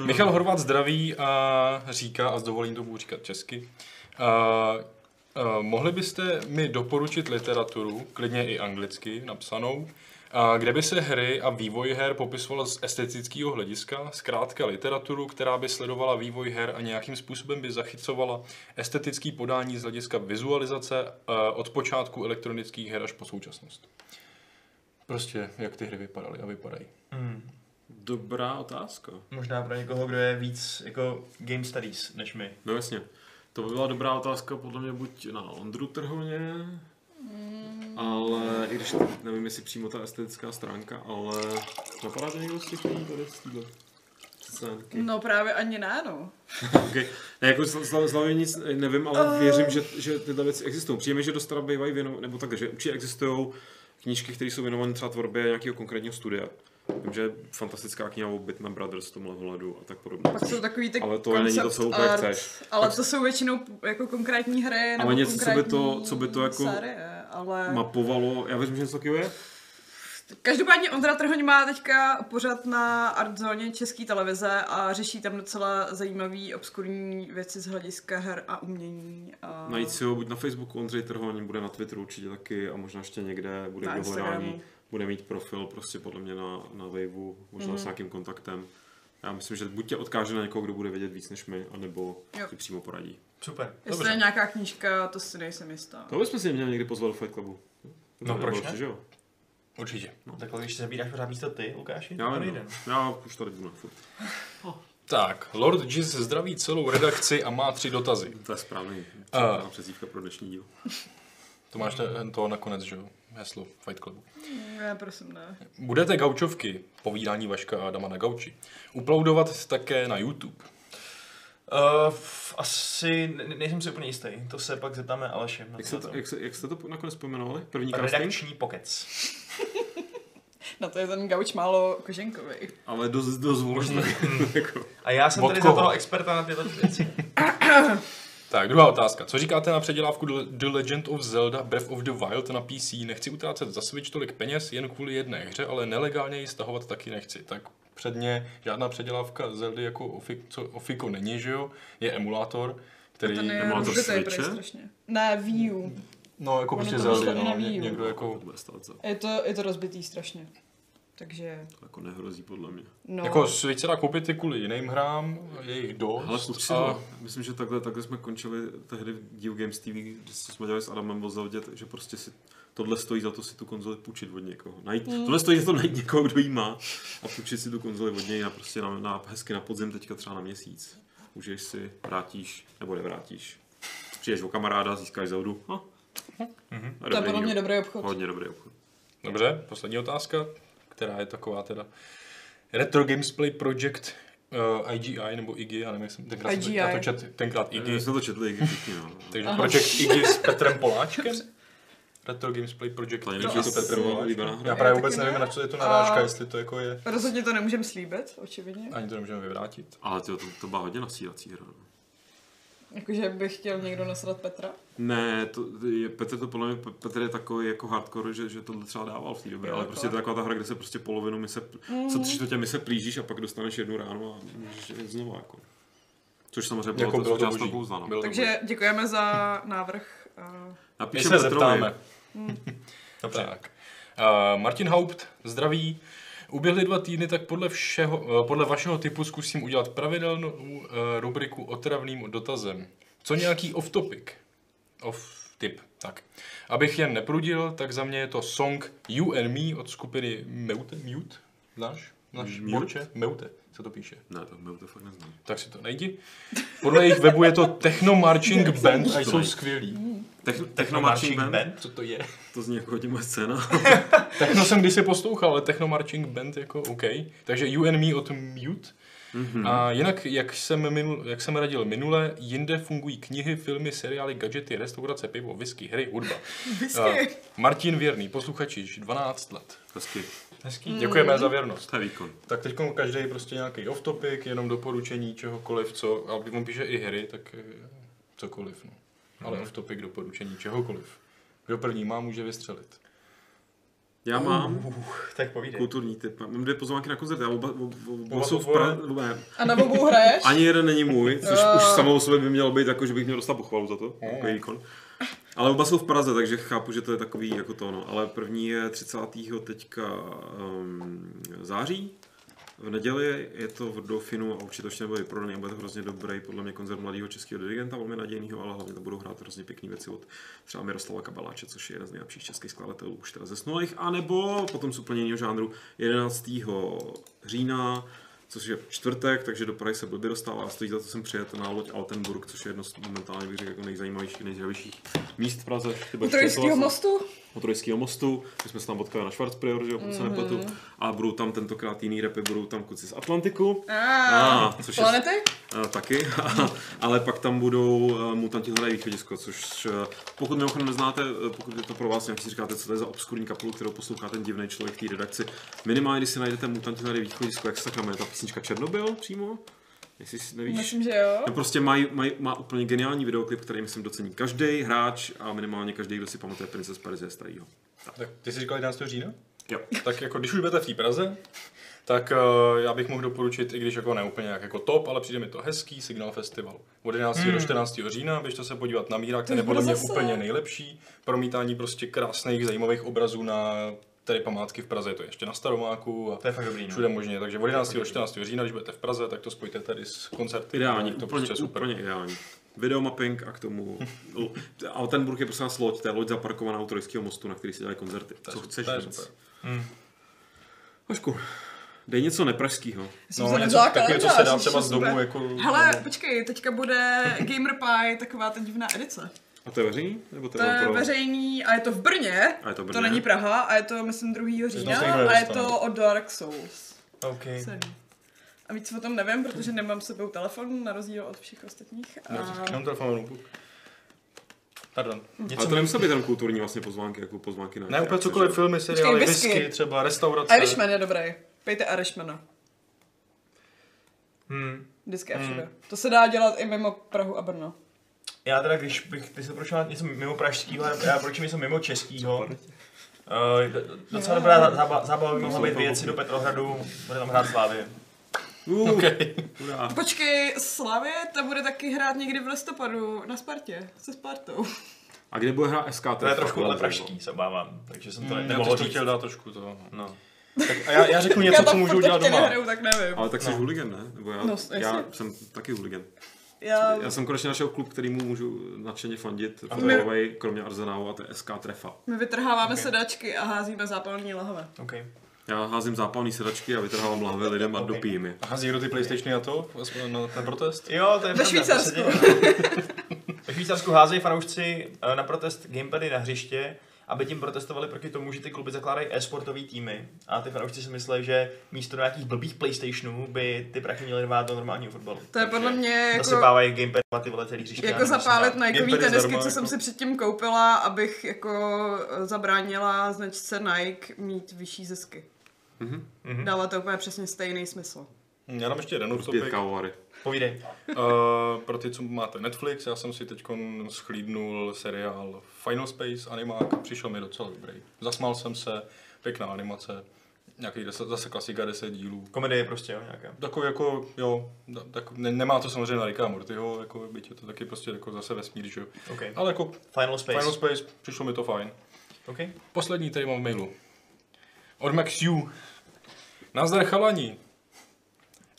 Michal Horvat zdraví a říká, a s dovolím to budu říkat česky, a, a, mohli byste mi doporučit literaturu, klidně i anglicky napsanou, a kde by se hry a vývoj her popisovala z estetického hlediska, zkrátka literaturu, která by sledovala vývoj her a nějakým způsobem by zachycovala estetický podání z hlediska vizualizace a, od počátku elektronických her až po současnost. Prostě, jak ty hry vypadaly a vypadají.
Hmm.
Dobrá otázka.
Možná pro někoho, kdo je víc jako game studies než my.
No jasně. To by byla dobrá otázka podle mě buď na Ondru Trhoně, ale i když nevím, jestli přímo ta estetická stránka, ale napadá to někdo z těch lidí tady z scénky?
No právě ani ne, no.
Okay. Ne, jako z hlavy nic nevím, ale věřím, že, že tyhle věci existují. Přijde mi, že dost bývají věnované, nebo tak, že určitě existují knížky, které jsou věnované třeba tvorbě nějakého konkrétního studia. Vím, že je fantastická kniha o Bitman Brothers v tomhle ohledu a tak podobně.
Pak jsou takový ty
Ale to není to, co úplně
art,
chceš.
Ale
Pak-
to jsou většinou jako konkrétní hry nebo
něco, co by to-
konkrétní
co by to jako
série, ale...
Mapovalo, já věřím, že něco takového je.
Každopádně Ondra Trhoň má teďka pořad na Artzóně české televize a řeší tam docela zajímavý, obskurní věci z hlediska her a umění. A...
Najít si ho buď na Facebooku Ondřej Trhoň, bude na Twitteru určitě taky a možná ještě někde bude
Na. Instagramu.
Bude mít profil prostě podle mě na, na Waveu, možná
Mhm.
s nějakým kontaktem. Já myslím, že buď tě odkáže na někoho, kdo bude vědět víc než my, anebo
Jo.
ti přímo poradí.
Super.
Jestli
Dobře.
je nějaká knížka, to si nejsem jistá.
To bychom si měli někdy pozvat do Fight Clubu.
No, proč ne?
Že jo?
Určitě.
No, takhle, když se zabíráš pořád místo ty, Lukáši,
Já
to nejde.
no. Já už tady budu na furt.
Tak, Lord Giz zdraví celou redakci a má tři dotazy.
To je správný.
A-
Uh. přezívka pro dnešní díl.
To máš te- to nakonec, že jo? Heslo Fight Clubu.
Ne, prosím, ne.
Budete gaučovky, povídání Vaška a Adama na gauči, uploadovat také na YouTube.
Uh, asi ne, nejsem si úplně jistý, to se pak zeptáme Aleše. na
Jak, se,
to.
jak, se, jak jste to nakonec pojmenovali? První casting?
Redakční pokec.
No to je ten gauč málo koženkový.
Ale dost, dost možná. jako.
A já jsem
Od
tady
koho?
za toho experta na tyto věci.
Tak, druhá otázka. Co říkáte na předělávku The- The Legend of Zelda Breath of the Wild na PC? Nechci utrácet za Switch tolik peněz jen kvůli jedné hře, ale nelegálně ji stahovat taky nechci. Tak předně žádná předělávka Zeldy jako Ofiko, co Ofiko není, že jo? Je emulátor, který...
Ten je
Emulátor Switche?
strašně. Ne, Wii U.
No, jako
Ono
prostě
to na
no. Ně, někdo
To
jako...
bude stát za.
Je to, je to rozbitý strašně. Takže,
To jako nehrozí podle mě.
no.
Jako Switch se dá koupit i kvůli jiným hrám, je jich dost.
Ale kup si
a-
to. Myslím, že takhle, takhle jsme končili tehdy v Geo Games TV, když jsme dělali s Adamem o Zeldě, že prostě si tohle stojí za to si tu konzoli půjčit od někoho. Najít, mm. Tohle stojí za to najít někoho, kdo jí má a půjčit si tu konzoli od něj na, prostě na, na, hezky na podzim teďka třeba na měsíc. Užiješ si, vrátíš, nebo nevrátíš. Přijdeš o kamaráda, získáš. No. Mm-hmm.
to je podle mě dobrý obchod.
Hodně dobrý obchod.
Dobře, poslední otázka, která je taková teda. Retro Games Play Project uh, IGI nebo IGI, já nevím, jak jsem tenkrát,
IGI.
Jsem, já to čet, tenkrát IGI,
jsme to četli všichni, no.
takže Project IGI s Petrem Poláčkem. Retro Games Play Project
To je.
Já právě vůbec nevím,
ne.
na co je to narážka,
A-
jestli to jako je,
Rozhodně to nemůžeme slíbit, očividně.
ani to nemůžeme vyvrátit.
Ale to, to, to byla hodně nasírací hra. no.
Jakože by chtěl někdo nasrat Petra.
Ne, to, je, Petr to podle mě, Petr je takový jako hardcore, že, že tohle třeba dával v té době,
Jo,
ale prostě
je.
to je taková ta hra, kde se prostě polovinu mise, mm. co tři čtvrtě mise plížíš a pak dostaneš jednu ráno a můžeš jít znova jako. Což samozřejmě bylo,
Jako
to
bylo to
součást kouzla, no.
Bylo to
Takže děkujeme za návrh. Uh,
My
Napíšeme
se
Petrovi.
zeptáme. Dobře. Tak. Uh, Martin Haupt, zdraví. Uběhly dva týdny, tak podle, všeho, eh, podle vašeho typu zkusím udělat pravidelnou uh, rubriku otravným dotazem. Co nějaký off-topic? Off-tip, tak. Abych jen neprudil, tak za mě je to song You and Me od skupiny Meute. Mute? Znáš? Znáš
Mute?
Borče? Meute se to píše.
Ne, to, my to fakt neznám.
Tak si to najdi. Podle jejich webu je to Techno Marching Band a jsou skvělí.
Techno, Techno Marching Band?
Co to je?
To zní jako hodně moje scéna.
Techno jsem kdysi poslouchal, ale Techno Marching Band jako OK. Takže You and Me od Mute.
Mhm.
A jinak, jak jsem, minul, jak jsem radil minule, jinde fungují knihy, filmy, seriály, gadgety, restaurace, pivo, whisky, hry, hudba.
Whisky.
A Martin Věrný, posluchačič, 12 let.
Hezky.
Hezký. Děkujeme za věrnost.
To je výkon.
Tak teď každý prostě nějaký off-topic, jenom doporučení čehokoliv, co, a on píše i hry, tak eh, cokoliv. No. Ale off-topic doporučení čehokoliv. Kdo první má, může vystřelit.
Já mám
Uh, tak povídej.
kulturní typ. Mám dvě pozvánky na koncert. Já oba, oba, oba
Oba
jsou v pra... ne,
A na obou hraješ?
Ani jeden není můj, což
Jo.
už samou sobě by mělo být jako, že bych měl dostat pochvalu za to. Takový výkon. Ale oba jsou v Praze, takže chápu, že to je takový jako to, no. Ale první je 30. teďka um, září. V neděli je to v Dauphinu a určitě to ještě nebude vyprodaný a bude to hrozně dobrý, podle mě koncert mladého českého dirigenta, velmi nadějného, ale hlavně to budou hrát hrozně pěkné věci od třeba Miroslava Kabaláče, což je jeden z nejlepších českých skladatelů už teda zesnulých, anebo potom z úplně jiného žánru 11. října což je čtvrtek, takže do Prahy se blbě dostává a stojí za to sem přijet na loď Altenburg, což je jedno z momentálně bych řekl jako nejzajímavějších, nejžavějších míst v Praze.
U Trojského mostu?
U Trojského mostu, my jsme se tam potkali na Schwarzprior, že jo, pokud se nepletu, a budou tam tentokrát jiný repy, budou tam kluci z Atlantiku,
Ah,
což je- a, taky, ale pak tam budou uh, Mutanti hledají východisko, což uh, pokud mimochodem neznáte, uh, pokud je to pro vás nějak si říkáte, co to je za obskurní kapelu, kterou poslouchá ten divný člověk v té redakci, minimálně když si najdete Mutanti hledají východisko, jak se tak jmenuje ta písnička Černobyl přímo, jestli si nevíš.
Myslím, že jo.
No prostě mají, mají, má úplně geniální videoklip, který myslím docení každý hráč a minimálně každý, kdo si pamatuje Princess Persie starýho.
Tak ty jsi říkal 11. října?
Jo.
Tak jako když už budete v té Praze, tak uh, já bych mohl doporučit, i když jako ne úplně jak jako top, ale přijde mi to hezký Signal Festival. Od 11. do 14. října, běžte se podívat na Mírák, ten
To
je podle mě
zase.
úplně nejlepší. Promítání prostě krásných, zajímavých obrazů na tady památky v Praze, je to ještě na Staromáku a
To je fakt dobrý, no.
všude možně. Takže od 11. do 14. října, když budete v Praze, tak to spojte tady s koncerty.
Ideální,
to
úplně,
prostě super.
úplně ideální. Videomapping a k tomu... Altenburg je prostě nás loď, to je loď zaparkovaná u Trojského mostu, na který si dělají koncerty. Co chceš
to je
víc?
super.
Hošku, dej něco nepražskýho.
Jsem
No,
se
něco takového, co se dá třeba z domu jako...
Hele, počkej, teďka bude Gamer Pie, taková ta divná edice.
A to je veřejný? Nebo to,
To
je pro...
veřejný a je to v Brně.
A je to v
To
Brně.
není Praha a je to, myslím, 2. října a je to od Dark Souls.
OK.
Celý. A víc o tom nevím, protože nemám s sebou telefon, na rozdíl od všech ostatních. A...
Jenom telefon notebook. Pardon.
Ale to nemusí být ten kulturní vlastně pozvánky, jako pozvánky na...
Ne, úplně cokoliv, filmy, seriály,
Počkej, whisky.
whisky, třeba restaurace.
Irishman je dobrý. Pejte Irishmana.
Hmm.
Vždycky a všude. To se dá dělat i mimo Prahu a Brno.
Já teda, když bych, ty se prošel něco mimo pražskýho, já proč něco mimo českýho. Uh, docela dobrá zába- zábava by mohla být věci do Petrohradu, bude tam hrát Slávě.
Uh,
Okay.
Počkej, Slavě, ta bude taky hrát někdy v listopadu na Spartě, se Spartou.
A kde bude hrát SK?
To je trošku ale pražský, se obávám, takže jsem to
Hmm,
nemohl
já
říct.
chtěl dát trošku to.
No.
Tak a já, já řeknu
Já
něco,
to
co můžu udělat doma.
nehraju, tak nevím.
Ale tak jsi hooligan, ne? Nebo já,
No,
já jsem taky hooligan.
Já,
Já jsem konečně našel klub, který mu můžu nadšeně fandit.
A
Fotbalový, kromě Arsenalu a to je SK Trefa.
my vytrháváme
Ok.
sedačky a házíme zápalní lahve.
OK.
Já házím zápalný sedačky a vytrhávám lahve lidem a
Ok.
dopijím je.
Hází někdo ty Playstationy na to, na ten protest?
Jo, to je
Ve Švýcarsku.
Ve Švýcarsku házejí fanoušci eh, na protest gamepady na hřiště, aby tím protestovali proti tomu, že ty kluby zakládají e-sportový týmy. A ty fanoušci si myslí, že místo nějakých blbých PlayStationů by ty prachy měly dbát do normálního fotbalu.
To je podle mě jako,
Zasypávají gamepad ty vole celý hřiště.
jako zapálit Nikeový tenisky, co
jako.
jsem si předtím koupila, abych jako zabránila značce Nike mít vyšší zisky.
Mhm.
Mhm.
Dává to úplně přesně stejný smysl.
Já dám ještě jeden topik.
kávovary.
Povídej.
Uh, pro ty, co máte Netflix, já jsem si teď schlídnul seriál Final Space animák, přišel mi docela dobrý. Zasmál jsem se, pěkná animace, nějaký deset, zase klasika 10 dílů.
Komedie prostě, jo, nějaká.
Takový jako, jo, tak, ne, nemá to samozřejmě na Ricka Mortyho, jako, byť je to taky prostě jako zase vesmír, že jo.
OK.
Ale jako
Final Space.
Final Space, přišlo mi to fajn.
OK.
Poslední tady mám v mailu. Od Maxiu. Nazdar chalani.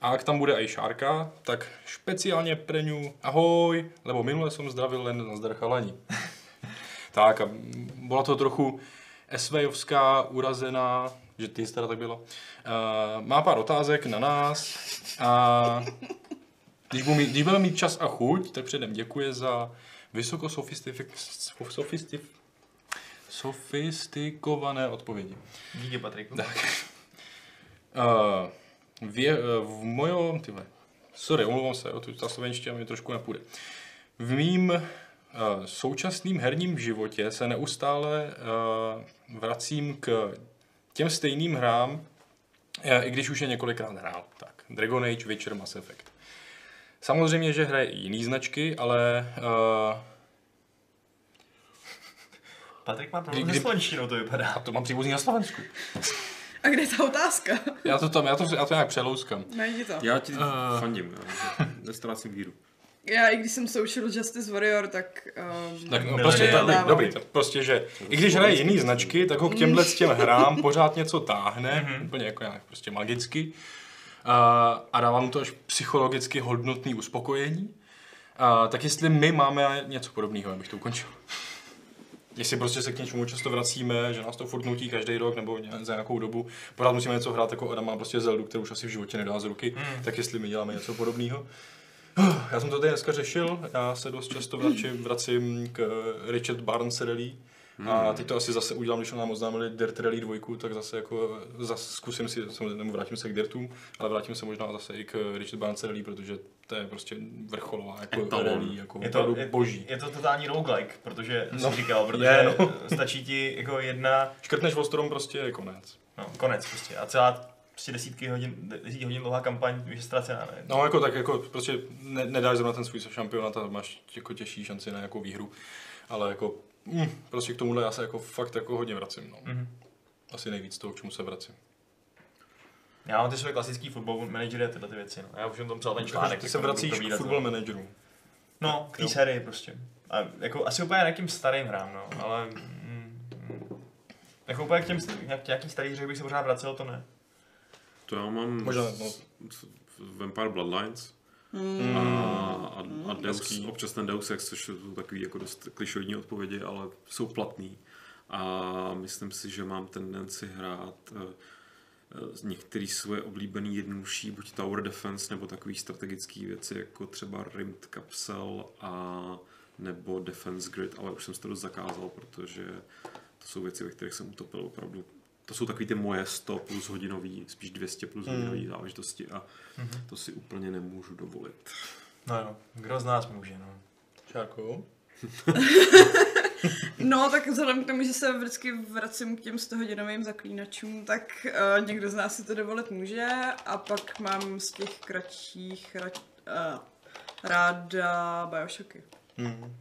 A jak tam bude i Šárka, tak speciálně preňu ahoj, lebo minule jsem zdravil len nazdar chalani. tak a byla to trochu SVovská urazená, že ty teda tak bylo. Uh, má pár otázek na nás a když, budu mít, když budeme mít čas a chuť, tak předem děkuji za vysoko sofistif, sofistikované odpovědi.
Díky, Patriku.
Tak. Uh, vě, uh, v mojo, tyhle, sorry, omlouvám se, o tu, ta slovenština mi trošku nepůjde. V mým uh, současným herním životě se neustále uh, vracím k těm stejným hrám, uh, i když už je několikrát hrál. Tak, Dragon Age, Witcher, Mass Effect. Samozřejmě, že hraje i jiný značky, ale uh,
Patrik má problém
kdy-
se slovenštinou, to vypadá.
a to mám příbuzný na Slovensku.
A kde je ta otázka?
Já to tam, já to, já to nějak přelouskám.
Najdi to.
Já ti
Eh.
fandím, já nestrácím víru.
Já, i když jsem Social Justice Warrior, tak... Um,
Tak no,
Milé
prostě,
dávám.
dobrý, tak prostě, že i když hraje jiný značky, tak ho k těmhle s těm hrám pořád něco táhne, úplně jako nějak prostě magicky. A, a dává mu to až psychologicky hodnotný uspokojení. A, tak jestli my máme něco podobného, abych to ukončil. Jestli prostě se k něčemu často vracíme, že nás to furt nutí každý rok nebo za nějakou dobu, pořád musíme něco hrát, jako Adam má prostě Zeldu, kterou už asi v životě nedá z ruky, tak jestli my děláme něco podobného. Já jsem to tady dneska řešil, já se dost často vracím, vracím k Richard Barnes rally. A teď to asi zase udělám, když nám oznámili Dirt Rally 2, tak zase jako zase zkusím si, samozřejmě nebo vrátím se k Dirtům, ale vrátím se možná zase i k Richard Barnes Rally, protože to je prostě vrcholová jako
Etalon.
rally, jako
Je to,
opravdu
je,
boží.
je to totální roguelike, protože
No,
jsi říkal, protože
je, no.
stačí ti jako jedna,
Škrtneš Vostrom prostě je konec.
no, konec prostě. A celá prostě desítky hodin, desítky hodin dlouhá kampaň už je ztracená, ne?
No jako tak jako prostě ne, nedáš zrovna ten svůj šampionát a máš jako těžší šanci na nějakou výhru. Ale jako mm, prostě k tomuhle já se jako fakt jako hodně vracím. No.
Mhm.
Asi nejvíc toho, k čemu se vracím.
Já mám ty své klasický football managery a tyhle ty věci, no. Já už jsem tom psal ten článek.
ty se vracíš k
probírat,
football
no.
manageru.
No, k té sérii prostě. A jako asi úplně nějakým starým hrám, no, ale... Mm, jako úplně k těm, nějak, nějaký starý hře bych se pořád vracel, to ne.
To já mám
Možná, no.
Vampire Bloodlines
Mm.
a, a, a Deus, občas ten Deus Ex, což jsou takový jako dost klišoidní odpovědi, ale jsou platný. A myslím si, že mám tendenci hrát eh, eh, některé svoje oblíbené jednodušší, buď Tower Defense, nebo takové strategické věci, jako třeba Rimmed Capsule a nebo Defense Grid, ale už jsem si to dost zakázal, protože to jsou věci, ve kterých jsem utopil opravdu. To jsou takový ty moje 100 plus hodinový, spíš 200 plus
Hmm.
hodinový záležitosti a to si úplně nemůžu dovolit.
No jo, kdo z nás může, no.
Šárko?
No, tak vzhledem k tomu, že se vždycky vracím k těm 100 hodinovým zaklínačům, tak uh, někdo z nás si to dovolit může. A pak mám z těch kratších ra, uh, ráda Bioshocky.
Mm.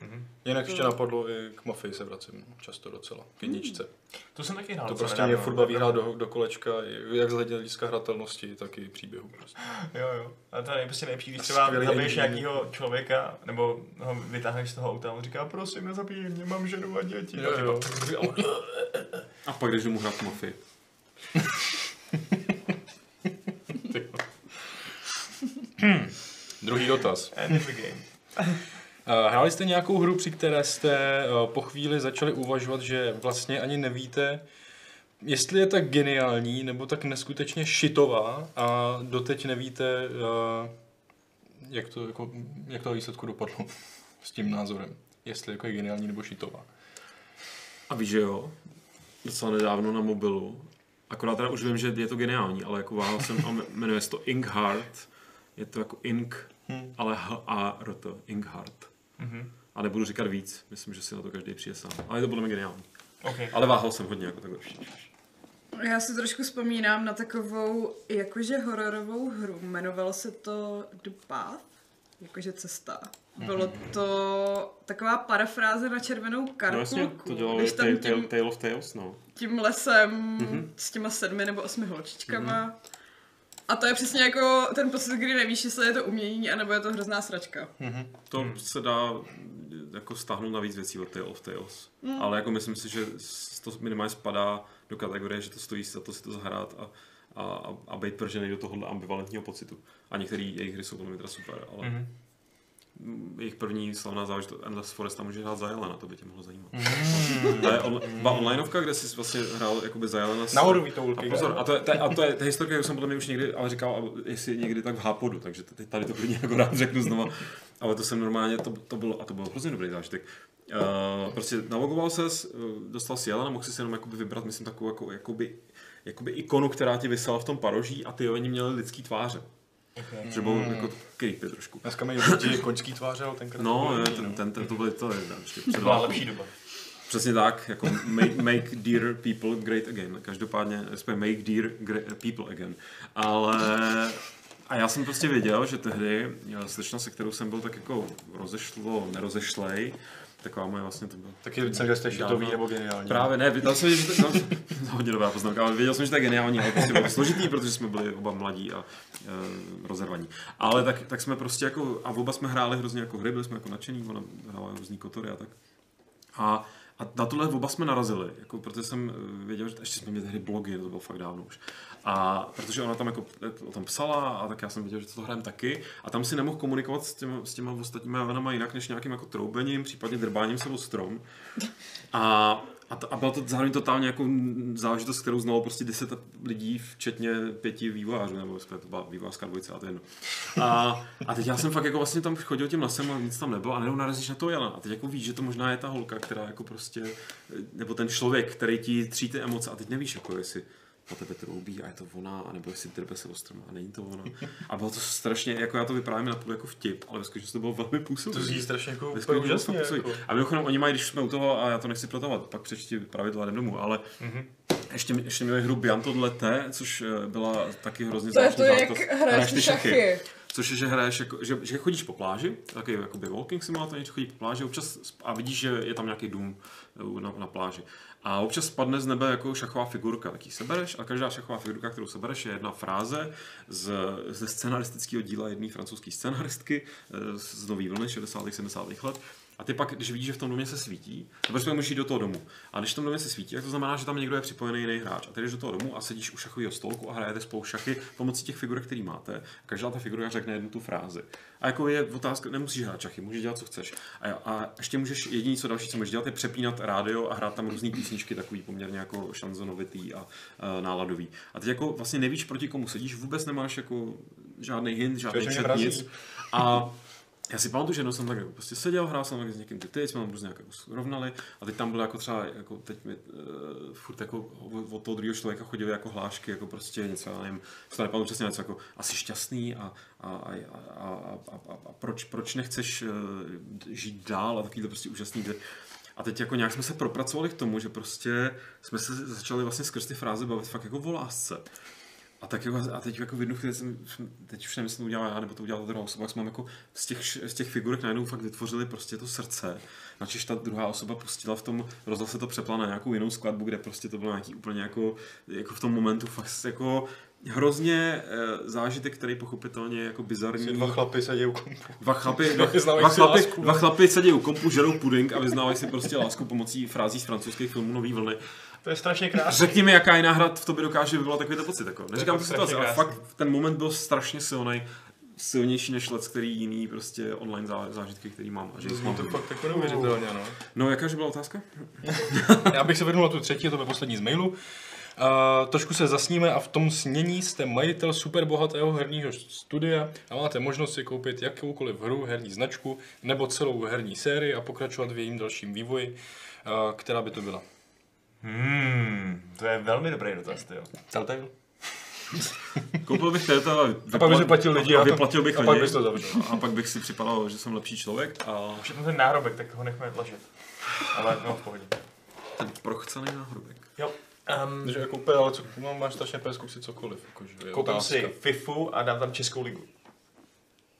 Mhm.
Jinak ještě napadlo i k Mafii se vracím často docela, k jedničce.
To jsem taky hrál.
To prostě mě furt baví hrát do, do kolečka, jak z hlediska hratelnosti, tak i příběhu. Prostě.
Jo, jo. A to je nejprve nejlepší, když třeba zabiješ nějakého člověka, nebo ho vytáhneš z toho auta a on říká, prosím, nezabíj mě, mám ženu a děti.
Jo, jo.
pak-
A pak jdeš domů hrát mafii.
Druhý dotaz.
End the game.
Eh, Hráli jste nějakou hru, při které jste eh, po chvíli začali uvažovat, že vlastně ani nevíte, jestli je tak geniální nebo tak neskutečně šitová a doteď nevíte, eh, jak to, jako, jak to výsledku dopadlo s tím názorem. Jestli jako je geniální nebo šitová.
A víš, že jo, docela nedávno na mobilu, akorát teda už vím, že je to geniální, ale jako váhal jsem, a jmenuje se to Ink Heart, je to jako Ink,
Hmm.
ale H A R T, Ink
Mhm.
A nebudu říkat víc, myslím, že si na to každý přijde sám. Ale je to podle mě geniální.
Okay.
Ale váhal jsem hodně, jako takhle.
Já si trošku vzpomínám na takovou jakože hororovou hru. Jmenovalo se to The Path, jakože cesta. Bylo to taková parafráze na červenou karkulku.
No jasně, to dělal
když tam
Tale,
tím,
Tale, Tale of Tales, no.
tím lesem
Mhm.
s těma sedmi nebo osmi holčičkama. A to je přesně jako ten pocit, kdy nevíš, jestli je to umění, anebo je to hrozná sračka.
To se dá jako stáhnout na víc věcí od Tale of Tales. Mm. Ale jako myslím si, že to minimálně spadá do kategorie, že to stojí za to si to zahrát a, a, a, být pržený do tohohle ambivalentního pocitu. A některé jejich hry jsou podle mě teda super, ale
Mhm.
Mm. jejich první slavná záležitost Endless Forest tam může hrát za Jelena, to by tě mohlo zajímat.
Mhm.
To je on, byla onlineovka, kde jsi vlastně hrál jakoby za Jelena. s-
Nahoru to
a pozor, a to je, to je, a to je, to je historka, kterou jsem podle mě už někdy ale říkal, jestli někdy tak v Hápodu, takže teď tady to klidně jako rád řeknu znova. Ale to jsem normálně, to, to bylo, a to byl hrozně dobrý zážitek. Uh, prostě nalogoval ses, uh, dostal si Jelena, mohl si jenom jakoby vybrat, myslím, takovou jako, jakoby, jakoby ikonu, která ti vysela v tom paroží a ty oni měli lidský tváře.
Okay.
Že bylo jako creepy trošku.
Dneska mají lidi koňský tváře, ale tenkrát
No,
to
je,
jiný,
ten, ten, ten, to byly to, je, ještě před
byla lepší doba.
Přesně tak, jako make, make dear people great again. Každopádně, respektive make dear gra- people again. Ale a já jsem prostě věděl, že tehdy eh, slečna, se kterou jsem byl tak jako rozešlo, nerozešlej, taková moje vlastně to bylo.
Taky jsem, že jste šitový nebo geniální.
Právě ne, dal jsem, že to, jsem- hodně dobrá poznámka, ale věděl jsem, že to je geniální, ale prostě bylo složitý, protože jsme byli oba mladí a e, rozervaní. Ale tak, tak jsme prostě jako, a oba jsme hráli hrozně jako hry, byli jsme jako nadšení, ona hrála různý kotory a tak. A, a na tohle oba jsme narazili, jako, protože jsem eh, věděl, že ještě jsme měli tehdy blogy, to bylo fakt dávno už. A protože ona tam jako eh, o tom psala, a tak já jsem věděl, že to hrajeme taky. A tam si nemohl komunikovat s těma, s těma ostatními jménama jinak, než nějakým jako troubením, případně drbáním se o strom. A, a, to, a byla to zároveň totálně jako záležitost, kterou znalo prostě 10 lidí, včetně pěti vývojářů, nebo to byla vývojářská dvojice a to je jedno. A, a teď já jsem fakt jako vlastně tam chodil tím lesem a nic tam nebylo a najednou narazíš na to Jana. A teď jako víš, že to možná je ta holka, která jako prostě, nebo ten člověk, který ti tří ty emoce a teď nevíš, jako jestli po tebe troubí a je to ona, anebo jestli drbe se ostrom a není to ona. A bylo to strašně, jako já to vyprávím na půl jako vtip, ale ve skutečnosti to bylo velmi působivé.
To zní strašně jako úplně úžasně. Jako.
působivé. A mimochodem, oni mají, když jsme u toho, a já to nechci protahovat, pak přečti pravidla a jdem domů, ale
Mhm.
ještě, ještě měli hru Bianto Dlete, což eh, byla taky hrozně
To je to,
zvláštní
jak hraješ ty šachy.
Což je, že hraješ, jako, že, že chodíš po pláži, takový jakoby walking simulator, něco chodí po pláži občas a vidíš, že je tam nějaký dům eh, na, na pláži. A občas spadne z nebe jako šachová figurka, tak ji sebereš a každá šachová figurka, kterou sebereš, je jedna fráze z, ze scenaristického díla jedné francouzské scenaristky eh, z nový vlny 60. 70. let. A ty pak, když vidíš, že v tom domě se svítí, to prostě můžeš jít do toho domu. A když v tom domě se svítí, tak to znamená, že tam někdo je připojený jiný hráč. A ty jdeš do toho domu a sedíš u šachového stolku a hrajete spolu šachy pomocí těch figurek, které máte. A každá ta figurka řekne jednu tu frázi. A jako je otázka, nemusíš hrát šachy, můžeš dělat, co chceš. A, a ještě můžeš, jediný, co další, co můžeš dělat, je přepínat rádio a hrát tam různé písničky, takový poměrně jako šanzonovitý a uh, náladový. A teď jako vlastně nevíš, proti komu sedíš, vůbec nemáš jako žádný hint, žádný
mrazí.
nic. A já si pamatuju, že jednou jsem tak jako prostě seděl, hrál jsem s někým ty ty, jsme tam různě jako srovnali a teď tam bylo jako třeba, jako teď mi uh, furt jako od toho druhého člověka chodili jako hlášky, jako prostě něco, já nevím, si to nepamatuju přesně něco jako asi šťastný a, a, a, a, a, a, a, proč, proč nechceš uh, žít dál a takovýhle prostě úžasný věc. A teď jako nějak jsme se propracovali k tomu, že prostě jsme se začali vlastně skrz ty fráze bavit fakt jako o lásce. A, tak jako, a teď jako v jednu chvíli jsem, teď už nevím, jestli to udělal já, nebo to udělala ta druhá osoba, jsme jako z těch, z těch figurek najednou fakt vytvořili prostě to srdce, načež ta druhá osoba pustila v tom, rozhlas se to přepla na nějakou jinou skladbu, kde prostě to bylo nějaký úplně jako, jako v tom momentu fakt jako hrozně uh, zážitek, který pochopitelně je jako bizarní.
Dva chlapy sedí u kompu.
Dva chlapy, dva, dva, chlapy, dva chlapy sedí u kompu, žerou puding a vyznávají si prostě lásku pomocí frází z francouzských filmů Nový vlny.
To je strašně krásné.
Řekni mi, jaká jiná hra v tobě dokáže vyvolat takovýto pocit. Jako. Neříkám tu
fakt
situaci, ale fakt ten moment byl strašně silný silnější než let, který jiný prostě online zá, zážitky, který mám. A že
Mám to fakt jako neuvěřitelně, no.
No, jakáže byla otázka?
Já bych se vrhnul na tu třetí, to bude poslední z mailu. Uh, trošku se zasníme a v tom snění jste majitel superbohatého herního studia a máte možnost si koupit jakoukoliv hru, herní značku nebo celou herní sérii a pokračovat v jejím dalším vývoji. Uh, která by to byla?
Hmm, to je velmi dobrý dotaz, ty jo.
Telltale?
Koupil bych této a,
A pak bych zaplatil lidi
a vyplatil bych
a pak
lidi.
bys to zavřel.
A pak bych si připadal, že jsem lepší člověk a
tam ten náhrobek, tak ho nechme tlačit. Ale no, v pohodě.
ten prochcený náhrobek.
Jo. Um,
Takže jako úplně, ale co, no, máš strašně pes, kup si cokoliv. Jako, že
koupím si FIFU a dám tam Českou ligu.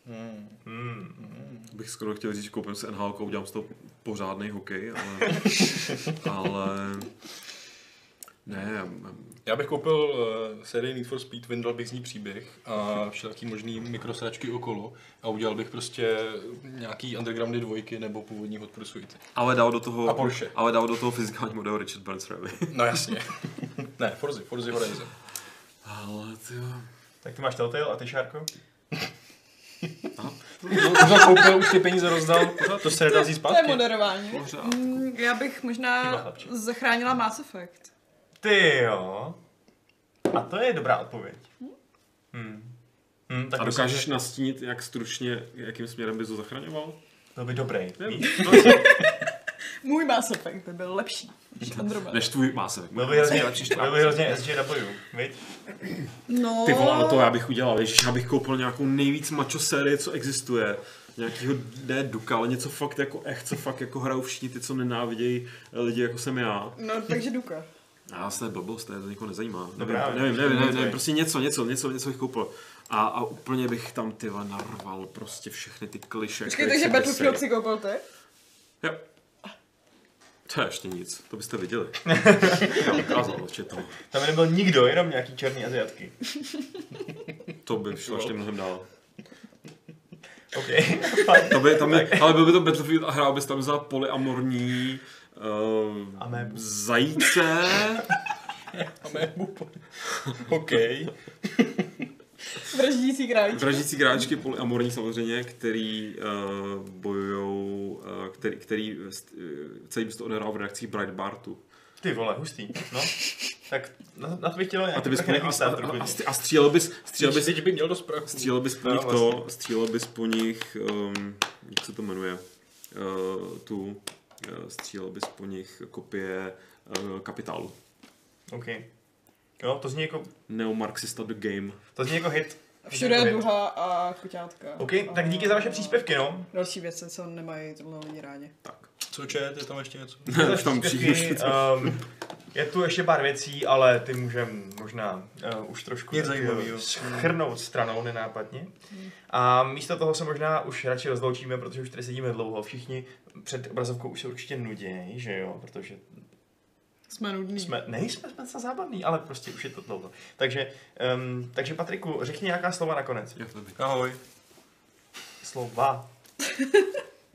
Hmm.
Hmm.
Bych skoro chtěl říct, že koupím si NHL, udělám z toho pořádný hokej, ale... ale... Ne, já-
Já bych koupil uh, sérii Need for Speed, vyndal bych z ní příběh a všelijaký možný mikrosračky okolo a udělal bych prostě nějaký undergroundy dvojky nebo původní Hot Pursuity.
ale dal do toho...
A Porsche.
Ale dal do toho fyzikální model Richard Burns Rally.
No jasně. ne, Forzy, Forzy Horizon.
ale ty.
Tak ty máš Telltale a ty Šárko?
Už jsem koupil, už ty peníze rozdal, to se nedá vzít
To je
zpátky.
moderování.
Pořád.
Mm, já bych možná zachránila Mass Effect.
Ty jo. A to je dobrá odpověď. Hmm. Hmm, tak
A
musím-
dokážeš nastínit, jak stručně, jakým směrem bys ho zachraňoval?
Byl by dobrý. víš?
Můj Mass Effect by byl lepší než Andromeda.
Než tvůj másek.
Byl by hrozně, byl by hrozně SJW, viď?
No,
Ty vole, ale to já bych udělal, ježiš, já bych koupil nějakou nejvíc macho série, co existuje. Nějakýho, ne Duka, ale něco fakt jako echt, co fakt jako hrajou všichni ty, co nenávidějí lidi jako jsem já.
no takže Duka.
A to je blbost, to nikoho nezajímá.
No
Nevím, nevím, nevím, nevím, nevím, prostě něco, něco, něco, něco bych koupil. A, a úplně bych tam ty vole, narval prostě všechny ty kliše.
Počkej, takže Battlefield si koupil ty?
Jo. To je ještě nic, to byste viděli. Já ukázal určitě to.
Tam nebyl nikdo, jenom nějaký černý aziatky.
To by šlo ještě mnohem dál.
OK.
To by, tam je, ale byl by to Battlefield a hrál bys tam za polyamorní uh,
Amébu.
zajíce.
A mému. OK.
Vraždící králičky.
Vraždící hráčky polyamorní samozřejmě, který uh, bojujou, uh, který, který uh, celý by se to odehrál v redakcích Breitbartu.
Ty vole, hustý. No. Tak na, na to bych chtěl
A ty bys po nich, a, a, a, a střílel bys, střílel bys,
Teď by měl dost prachu.
střílel bys po
No,
nich
vlastně.
to, střílel bys po nich, um, jak se to jmenuje, uh, tu, uh, střílel bys po nich kopie uh, kapitálu.
OK. Jo, to zní jako,
Neomarxista The Game.
to zní jako hit.
Všude je duha a kuťátka.
OK, tak díky za vaše příspěvky, no.
Další věci, co nemají tohle lidi rádi.
Tak.
Co čet, je tam ještě něco?
Už tam
um, je tu ještě pár věcí, ale ty můžem možná uh, už trošku eh, schrnout stranou nenápadně. A místo toho se možná už radši rozloučíme, protože už tady sedíme dlouho. Všichni před obrazovkou už se určitě nudějí, že jo, protože
Jsme nudní.
jsme, nejsme jsme docela zábavní, ale prostě už je to dlouho. Takže, um, takže Patriku, řekni nějaká slova nakonec.
Jak to by?
Ahoj.
Slova.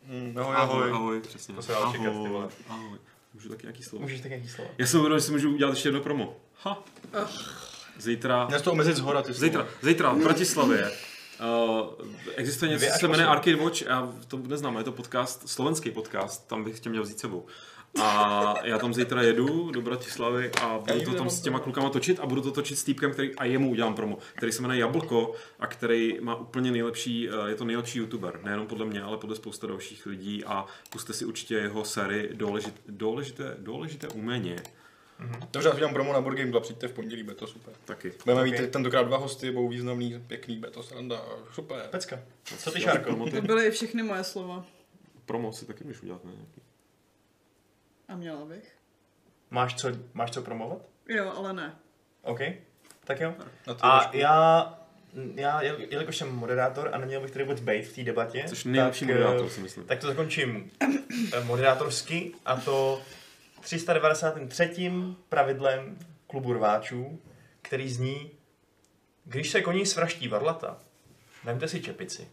Mm, ahoj,
Ahoj,
ahoj.
ahoj, přesně.
To se dá čekat, ty vole.
ahoj. Můžu taky nějaký slovo?
Můžeš tak nějaký slova.
Já jsem uvědomil, že si můžu udělat ještě jedno promo. Ha. Zítra,
jsi to omezit z hora, ty
zítra,
slova.
zítra v Bratislavě uh, existuje něco, co se jmenuje. Arcade Watch, já to neznám, je to podcast, slovenský podcast, tam bych tě měl vzít sebou. A já tam zítra jedu do Bratislavy a budu to tam s těma klukama točit a budu to točit s týpkem, který a jemu udělám promo, který se jmenuje Jablko a který má úplně nejlepší, eh, je to nejlepší youtuber, nejenom podle mě, ale podle spousta dalších lidí a puste si určitě jeho sérii důležité, důležité, důležité umění
Dobře, já udělám promo na Board Game Club, přijďte v pondělí, bude to super.
taky.
Budeme mít tentokrát dva hosty, budou významný, pěkný, bude to sranda, super.
Pecka. Co ty, Šárko?
To byly všechny moje slova.
promo si taky můžeš udělat, ne?
A měla bych.
Máš co, máš co promovat?
Jo, ale ne.
OK. Tak jo.
Na to
A já, já, jel- jelikož jsem moderátor a neměl bych tady vůbec být v té debatě,
Což nejlepší
tak,
moderátor,
eh,
si myslím.
Tak to zakončím eh, moderátorsky a to 393. pravidlem klubu rváčů, který zní Když se koní svraští varlata, vemte si čepici.